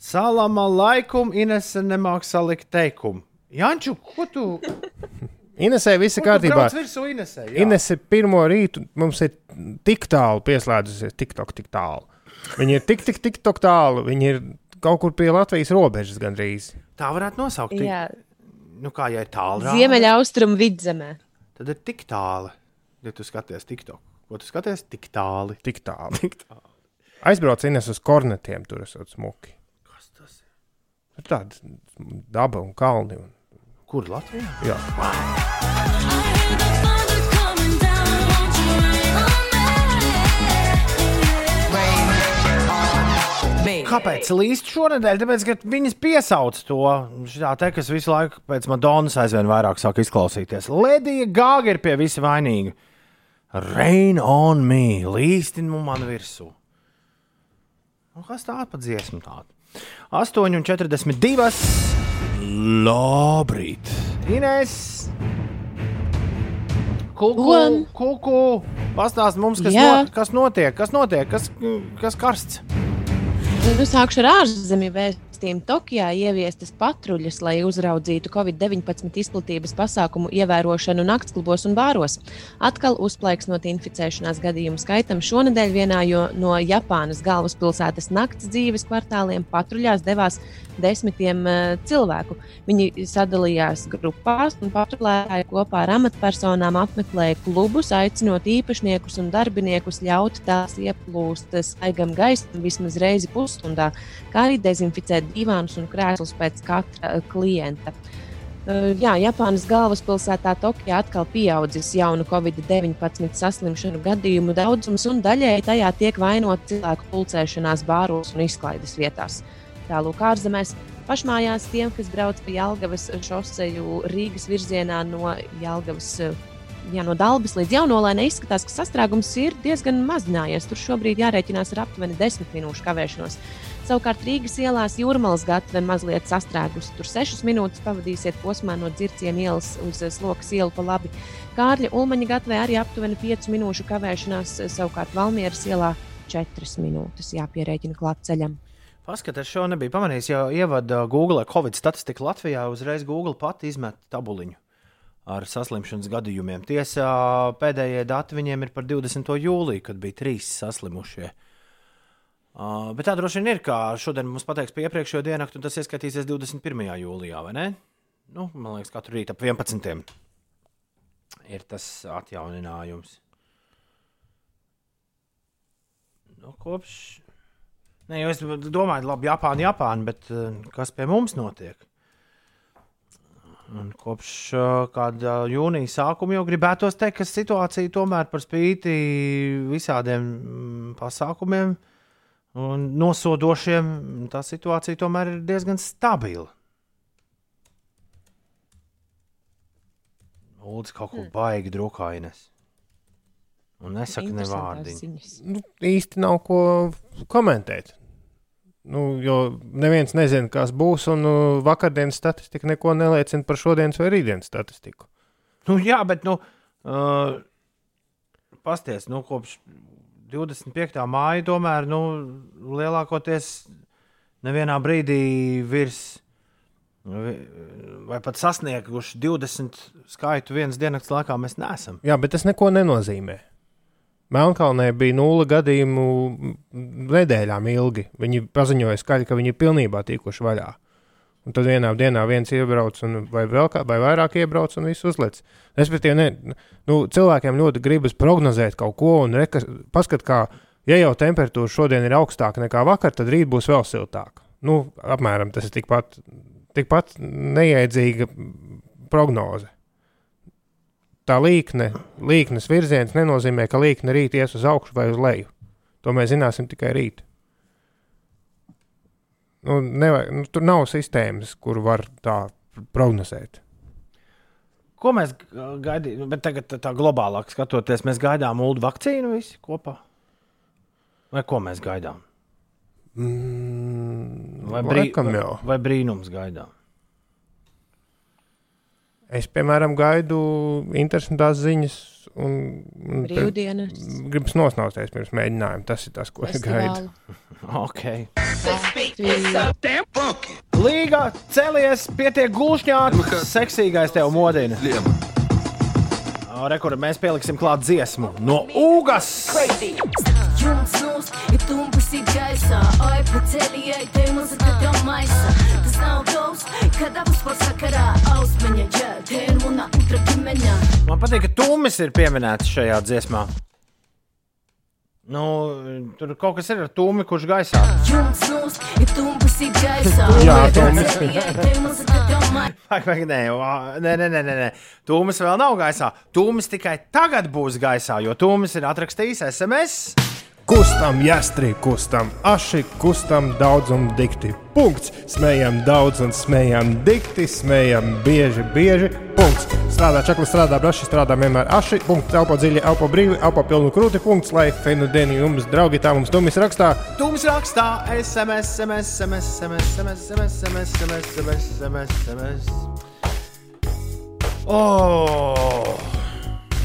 Salama laikum, Inese nemāk salikt teikumu. Janču, ko tu? Inesē viss ir kārtībā. jā. Inese pirmo rītu mums ir tik tālu pieslēdzusies, tik tok, tik tālu. Viņi ir tik, tik, tik tālu. Viņi ir kaut kur pie Latvijas robežas gandrīz. Tā varētu nosaukt. Jā. Nu, kā jau ir tālu. Ziemeļaustrumu vidzemē. Tad ir tik tālu. Ja tu skaties TikTok, ko tu skaties? Tik tālu. Tik tālu. Tik tālu. Aizbrauc Ines uz kornetiem, tur esot smuki. Kas tas ir? Tāda daba un kalni. Un... Kur Latvijā? Jā. Kāpēc līst šonadēļ? Tāpēc, ka viņas piesauc to šitā te, kas visu laiku pēc Madonas aizvien vairāk sāk izklausīties. Ledija Gāga ir pie visa vainīga. Rain on me, līstin man virsū. Nu, kas tā pa dziesmu tāda? 8,42. Labrīt! Ines! Kuku, kuku! Pastāst mums, kas, not, kas notiek, kas notiek, kas, kas karsts. Nu, sākšu ar ārzemju vēstījumu. Tokijā ieviestas patruļas, lai uzraudzītu Covid-19 izplatības pasākumu ievērošanu naktsklubos un bāros. Atkal uzplaiksnot inficēšanās gadījumu skaitam šonadēļ vienā no Japānas galvaspilsētas nakts dzīves kvartāliem patruļās devās desmitiem uh, cilvēku. Viņi sadalījās grupās un patrulētāji kopā ar amatpersonām apmeklēja klubus, aicinot īpašniekus un darbiniekus ļaut tās ieplūst svaigam gaisam vismaz reizi pusstundā, kā arī dezinficēt divānus un krēslus pēc katra uh, klienta. Uh, Jā, Japānas galvaspilsētā Tokijā atkal pieaudzis jaunu covid-19 saslimšanu gadījumu daudzums, un daļēji tajā tiek vainot cilvēku pulcēšanās bāros un izklaides vietās. Tālāk ārzemēs pašmājās tiem, kas brauc pa Jālgavas šoseju Rīgas virzienā no Jālgavas. uh, Jā, no Dabas līdz Jaunolēnai izskatās, ka sastrēgums ir diezgan mazinājies. Tur šobrīd jārēķinās ar aptuveni 10 minūšu kavēšanos. Savukārt Rīgas ielās jūrmālas gatave mazliet sastrēgusi. Tur 6 minūtes pavadīsiet posmā no dzirciena ielas uz eh, slokas ielu pa labi. Kārļa Ulmaņa gatavē arī aptuveni 5 minūšu kavēšanās, eh, savukārt Valmieras ielā 4 minūtes jāpierēķina klāt ceļam. Paskatās, šo nebija pamanījis, jo ievada Google Covid statistiku Latvijā. Uzreiz Google pati izmet tabuliņu ar saslimšanas gadījumiem. Tiesā pēdējie dati viņiem ir par 20. jūliju, kad bija trīs saslimušie. Uh, bet tā droši vien ir, kā šodien mums pateiks par iepriekšējo diennakti, un tas ieskatīsies 21. jūlijā, vai ne? Nu, man liekas, katru rītu ap 11. ir tas atjauninājums. Nu, kopš Nē, es domāju, labi, Japāna, Japāna, bet uh, kas pie mums notiek? Un kopš uh, kāda jūnija sākuma jau gribētos teikt, ka situācija tomēr par spīti visādiem mm, pasākumiem un nosodošiem, tā situācija tomēr ir diezgan stabila. Lūdzu, kaut ko baigi drukājnes. Un nesaka ne vārdiņu. Nu, īsti nav ko komentēt. Nu, jo neviens nezina, kas būs, un nu, vakardienas statistika neko neliecina par šodienas vai rītdienas statistiku. Nu, jā, bet, nu, uh, pasties, nu, kopš 25. māja, tomēr, nu, lielākoties nevienā brīdī virs vi- vai pat sasnieguši 20 skaitu vienas dienas laikā mēs neesam. Jā, bet tas neko nenozīmē. Melnkalnē bija nulle gadījumu nedēļām ilgi. Viņi paziņoja skaļi, ka viņi ir pilnībā tikuši vaļā. Un tad vienā dienā viens iebrauc, un, vai vēl kā, vai vairāk iebrauc, un viss uzliek. Respektīvi, ne, nu, cilvēkiem ļoti gribas prognozēt kaut ko, un reka, paskat, kā, ja jau temperatūra šodien ir augstāka nekā vakar, tad rīt būs vēl siltāka. Nu, apmēram tas ir tikpat, tikpat neiedzīga prognoze. Tā līkne, līknes virziens nenozīmē, ka līkne rīt ies uz augšu vai uz leju. To mēs zināsim tikai rīt. Nu, nevajag, nu, tur nav sistēmas, kur var tā prognozēt. Ko mēs gaidām? Bet tagad tā, globālāk skatoties, mēs gaidām ulu vakcīnu visi kopā. Vai ko mēs gaidām? Mm, Vai, brī, vai, vai brīnums gaidām? Es, piemēram, gaidu interesantās ziņas. Un, un Brīvdienas. Gribas nosnausties pirms mēģinājuma. Tas ir tas, ko es gaidu. Okay. Līga celies, pietiek gulšņāt, seksīgais tev modina. Rekur, mēs pieliksim klāt dziesmu no Ugas. Jums mums ir tumpas ir gaisā, oi paceliet, te muzika tev maisa. Tas nav gaus, kad abas pasakarā, ausmeņa, ir muna utra ģimeņa. Man patīk, ka Tūmis ir pieminēts šajā dziesmā. Nu, tur kaut kas ir ar Tūmi, kurš gaisā. Jā, Tūmis. Vai, vai, nē, nē, nē, nē, nē. Tūmis vēl nav gaisā. Tūmis tikai tagad būs gaisā, jo Tūmis ir atrakstījis SMS. Kustam, jāstrī, kustam, aši, kustam, daudz un dikti. Punkts. Smējam daudz un smējam dikti, smējam bieži, bieži. Punkts. Strādā čakli, strādā braši, strādā vienmēr aši. Punkts. Elpo dziļi, elpo brīvi, elpo pilnu krūti. Punkts. Lai fenu dienu jums, draugi, tā mums tumis rakstā. Tūmis rakstā SMS, SMS, SMS, SMS, SMS, SMS, SMS, SMS, SMS, SMS. Oh!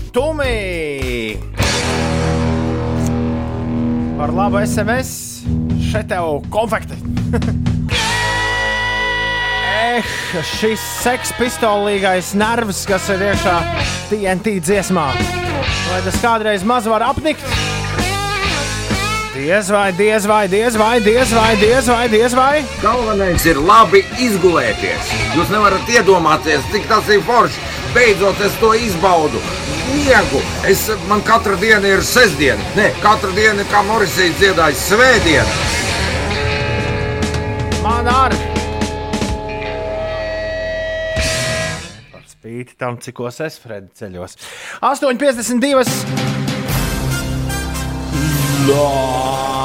Tūmi! Par labu SMS! Šeit tev konfekti! Eh, šis sekspistolīgais nervs, kas ir iekšā TNT dziesmā. Vai tas kādreiz maz var apnikt? Diez vai, diez vai, diez vai, diez vai, diez vai, diez vai. Galvenais ir labi izgulēties. Jūs nevarat iedomāties, cik tas ir forši. Beidzot, es to izbaudu. Miegu. Es, man katra diena ir sestdiena. Nē, katra diena, kā Morisija dziedāja, svētdiena. Man arī. Par spīti tam, cikos es Fredi ceļos. 8,52. Labrīt,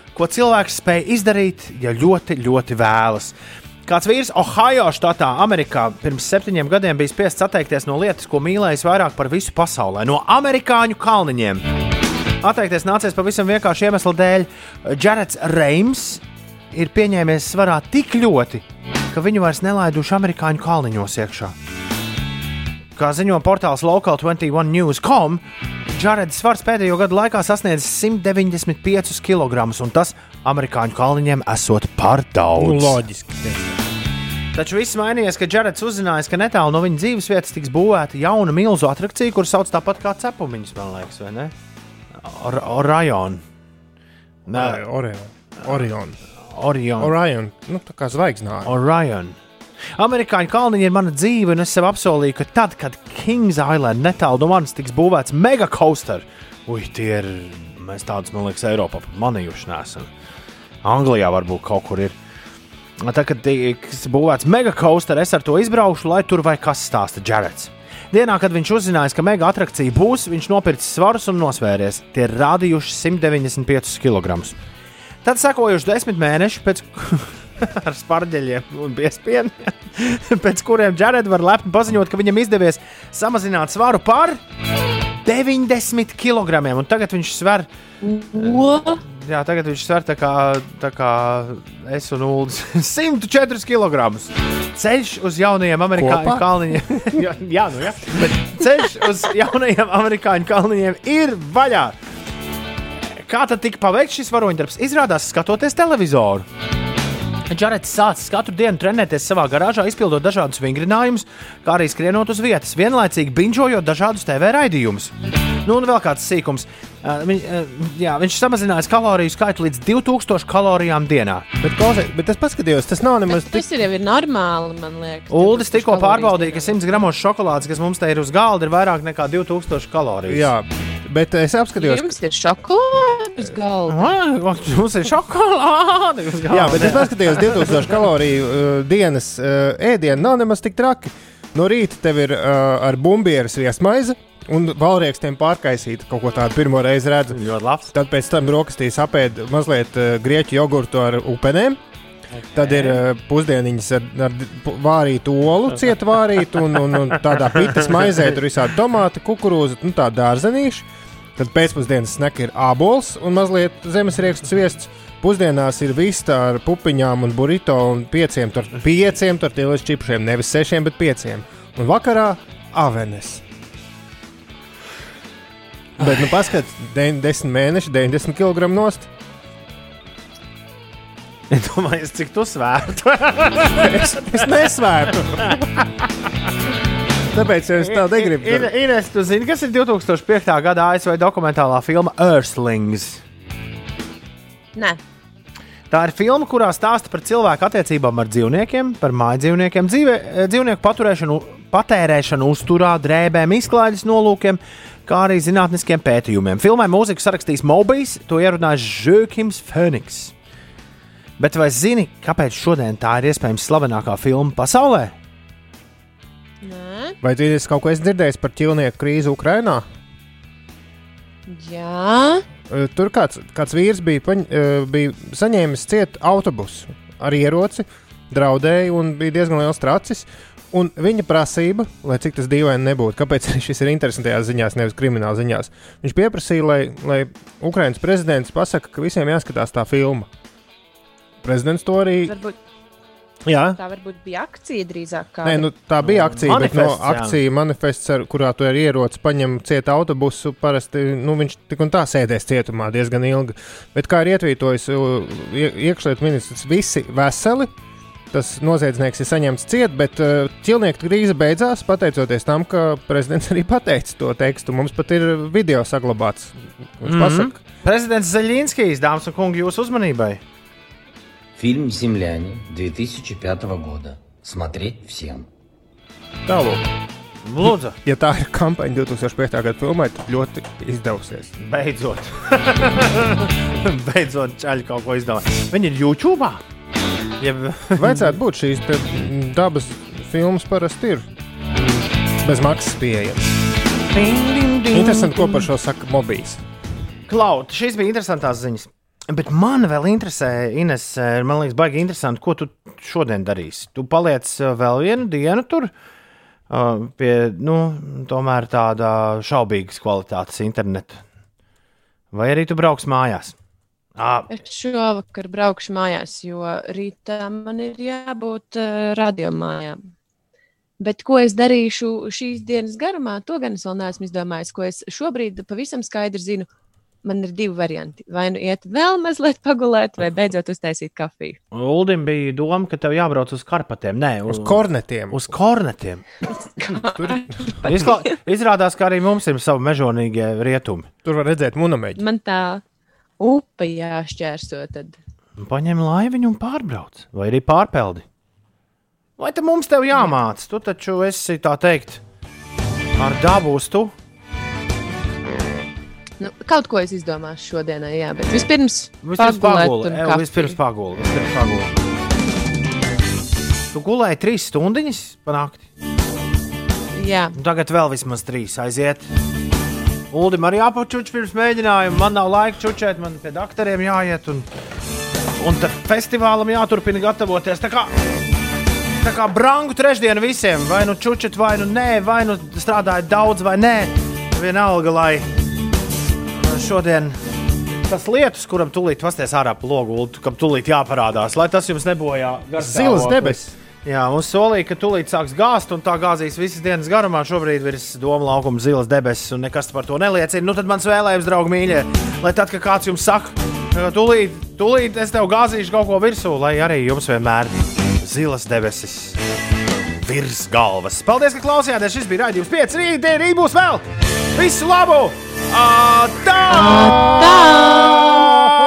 ko cilvēks spēj izdarīt, ja ļoti, ļoti vēlas. Kāds vīrs Ohio štatā, Amerikā, pirms septiņiem gadiem bija spiests atteikties no lietas, ko mīlējis vairāk par visu pasaulē, no amerikāņu kalniņiem. Atteikties nācies pavisam vienkārši iemesla dēļ. Jareds Reims ir pieņēmies svarā tik ļoti, ka viņu vairs nelaiduši amerikāņu kalniņos iekšā. Kā ziņo portāls Local21 News.com, Jareds svars pēdējo gadu laikā sasniedzis 195 kg, un tas amerikāņu kalniņiem esot par daudz. Nu, loģiski. Taču viss mainījies, kad Jareds uzzinājis, ka netālu no viņa dzīves vietas tiks būvēta jauna milzu atrakcija, kuras sauc tāpat kā cepumiņus, man liekas, vai ne? Or Orion. Nē, Orion. Orion. Orion. Orion. Nu, tā kā zvaigznāja. Orion. Amerikāņu kalniņi ir mana dzīve, un es sev apsolīju, ka tad, kad Kings Island netālu no manis tiks būvēts mega coaster, ui, tie ir, mēs tādus, man liekas, Eiropā pat manījuši nesam. Anglijā varbūt kaut kur ir. Tad, kad tiks būvēts mega coaster, es ar to izbraukšu, lai tur vai kas stāsta Jareds. Dienā, kad viņš uzzinājis, ka mega attrakcija būs, viņš nopircis svarus un nosvēries. Tie ir rādījuši 195 kg. Tad sekojuši desmit mēneši pēc ar spārģeļiem un piespieniem, pēc kuriem Džareds var lepni paziņot, ka viņam izdevies samazināt svaru par 90 kg. Un tagad viņš sver. Jā, tagad viņš sver tā kā, tā kā es un Ulas 104 kg. Ceļš uz jaunajiem amerikāņu kalniņiem. jā, jā, nu jā. Bet ceļš uz jaunajiem amerikāņu kalniņiem ir vaļā. Kā tad tika paveikts šis varoņdarbs? Izrādās, skatoties televizoru. Džarets sācis katru dienu trenēties savā garāžā, izpildot dažādus vingrinājumus, kā arī skrienot uz vietas, vienlaicīgi binžojot dažādus TV raidījumus. Nu, un vēl kāds sīkums. Uh, viņ, uh, jā, viņš samazinājis kaloriju skaitu līdz 2000 kalorijām dienā. Bet, klausies, bet es paskatījos, tas nav nemaz tik. Tas ir jau ir normāli, man liekas. Uldis tikko pārbaudīja, ka 100 gramos šokolādes, kas mums te ir uz galda, ir vairāk nekā 2000 kalorijas. Jā, bet es apskatījos, Jums ir šokolāde. Uz galda. Mums ir šokolāde. Jā, bet es paskatījos 2000 kaloriju uh, dienas uh, ēdienu. Nav nemaz tik traki. No rīta tev ir uh, ar bumbieru viesmaize. Un valriekstiem pārkaisīt kaut ko tādu pirmo reizi redzu. Ļoti labs. Tad pēc tam brokastīs apēd mazliet uh, grieķu jogurtu ar upenēm. Tad ir uh, pusdieniņas ar, ar vārītu olu, cieta vārītu, un, un, un tādā pitas maizē tur visādi tomāti, kukurūza, nu tā dārzenīši. Tad pēcpusdienas sneka ir ābols un mazliet zemesrieksts sviests. Pusdienās ir vista ar pupiņām un burrito un pieciem, tur, pieciem tortillas čipšiem, nevis sešiem, bet pieciem. Un vakarā avenes. Bet, nu, paskatieties, 10 mēneši, 90 kg nost. Domāju, cik tu svērtu? es, es nesvērtu. Tāpēc es tā negribu. In, Ines, tu zini, kas ir 2005. gada ASV dokumentālā filma Earthlings? Nē, Tā ir filma, kurā stāsta par cilvēku attiecībām ar dzīvniekiem, par māju dzīvniekiem, dzīve, dzīvnieku paturēšanu, patērēšanu uzturā, drēbēm, izklaides nolūkiem, kā arī zinātniskiem pētījumiem. Filmai mūziku sarakstījis Mobijs, to ierunājis Žēkims Feniks. Bet vai zini, kāpēc šodien tā ir iespējams slavenākā filma pasaulē? Vai esi kaut ko esi dzirdējis par ķīlnieku krīzi Ukrajinā? Jā, Tur kāds, kāds vīrs bija, paņ, eh, bija saņēmis ciet autobusu ar ieroci, draudēja un bija diezgan liels tracis. Un viņa prasība, lai cik tas dīvaini nebūtu, kāpēc šis ir interesantajās ziņās, nevis krimināla ziņās, viņš pieprasīja, lai, lai Ukraiņas prezidents pasaka, ka visiem jāskatās tā filma. Prezidents to arī. varbūt Jā, tā varbūt bija akcija drīzāk. Kā Nē, nu, tā bija akcija, bet no Manifests, jā. akcija manifests, ar, kurā tu ar ieroci paņem cieta autobusu, parasti nu, viņš tik un tā sēdēs cietumā diezgan ilgi. Bet kā ir ietvītojis ie- iekšlietu ministrs, visi veseli. Tas noziedznieks ir saņemts ciet, bet uh, ķilnieku krīze beidzās pateicoties tam, ka prezidents arī pateica to tekstu. Mums pat ir video saglabāts. Viņš Mhm. pasaka, Prezidents Zaļinskijs, dāmas un kungi, jūsu uzmanībai! Фильм «Земляне» 2005 года. Смотреть всем. tālāk. Lūdzu, Ja tā ir kampaņa 2005. gada filmai, tad ļoti izdevusies. beidzot! beidzot, čaļi kaut ko izdomā. Viņi ir YouTube! Jeb... Vajadzētu būt šīs te, mm, dabas filmas, parasti ir bez maksas pieejamas. Interesanti, ko par šo saka Mobijs. Klaut, šīs bija interesantas ziņas. Bet man vēl interesē, Ines, eh, man liekas, baigi interesanti, ko tu šodien darīsi. Tu paliec eh, vēl vienu dienu tur, uh, pie nu, tomēr tāda šaubīgas kvalitātes interneta. Vai arī tu brauks mājās? À, Es šovakar braukšu mājās, jo rītā man ir jābūt uh, radiomājām. Bet ko es darīšu šīs dienas garumā, to gan es vēl neesmu izdomājis. Ko es šobrīd pavisam skaidri zinu, man ir divi varianti. Vai nu iet vēl mazliet pagulēt, vai beidzot uztaisīt kafiju. Uldim bija doma, ka tev jābrauc uz Karpatiem. Nē, Uz kornetiem. Uz kornetiem. Izklā, izrādās, ka arī mums ir savi mežonīgie rietumi. Tur var redzēt monomeģi. Man tā upe jāšķērso. Tad. Paņem laiviņu un pārbrauc, vai arī pārpeldi. Vai te mums te jāmācās? Tu taču esi tā teikt, ar dabu uz tu. Nu, kaut ko es izdomāšu šodienai, jā, bet vispirms, kafiju. Vispirms paguli. Tu gulēji trīs stundiņas panākt. Jā, Tagad vēl vismaz trīs aiziet. Uldim arī jāpačuč pirms mēģinājuma. Man nav laika čučēt, man pie doktoriem jāiet. Un, un tad festivālam jāturpina gatavoties. Tā kā, tā kā brangu trešdienu visiem. Vai nu čučet, vai nu nē, vai nu strādājat daudz, vai nē. Vienalga, lai šodien tas lietus, kuram tūlīt vasties ārā logu, kam tūlīt jāparādās, lai tas jums nebojā Zilas debesis. Jā, mums solīja, ka tūlīt sāks gāzt, un tā gāzīs visas dienas garumā. Šobrīd virs doma laukuma zilas debesis, un nekas par to neliecina. Nu, tad mans vēlējums, draugi, mīļie, lai tad, kad kāds jums saka, ka tūlīt, tūlīt es tev gāzīšu kaut ko virsū, lai arī jums vienmēr zilas debesis virs galvas. Paldies, ka klausījāties. Šis bija raidījums 5. Rītdien, rīt būs vēl! Visu labu! Atā! Atā!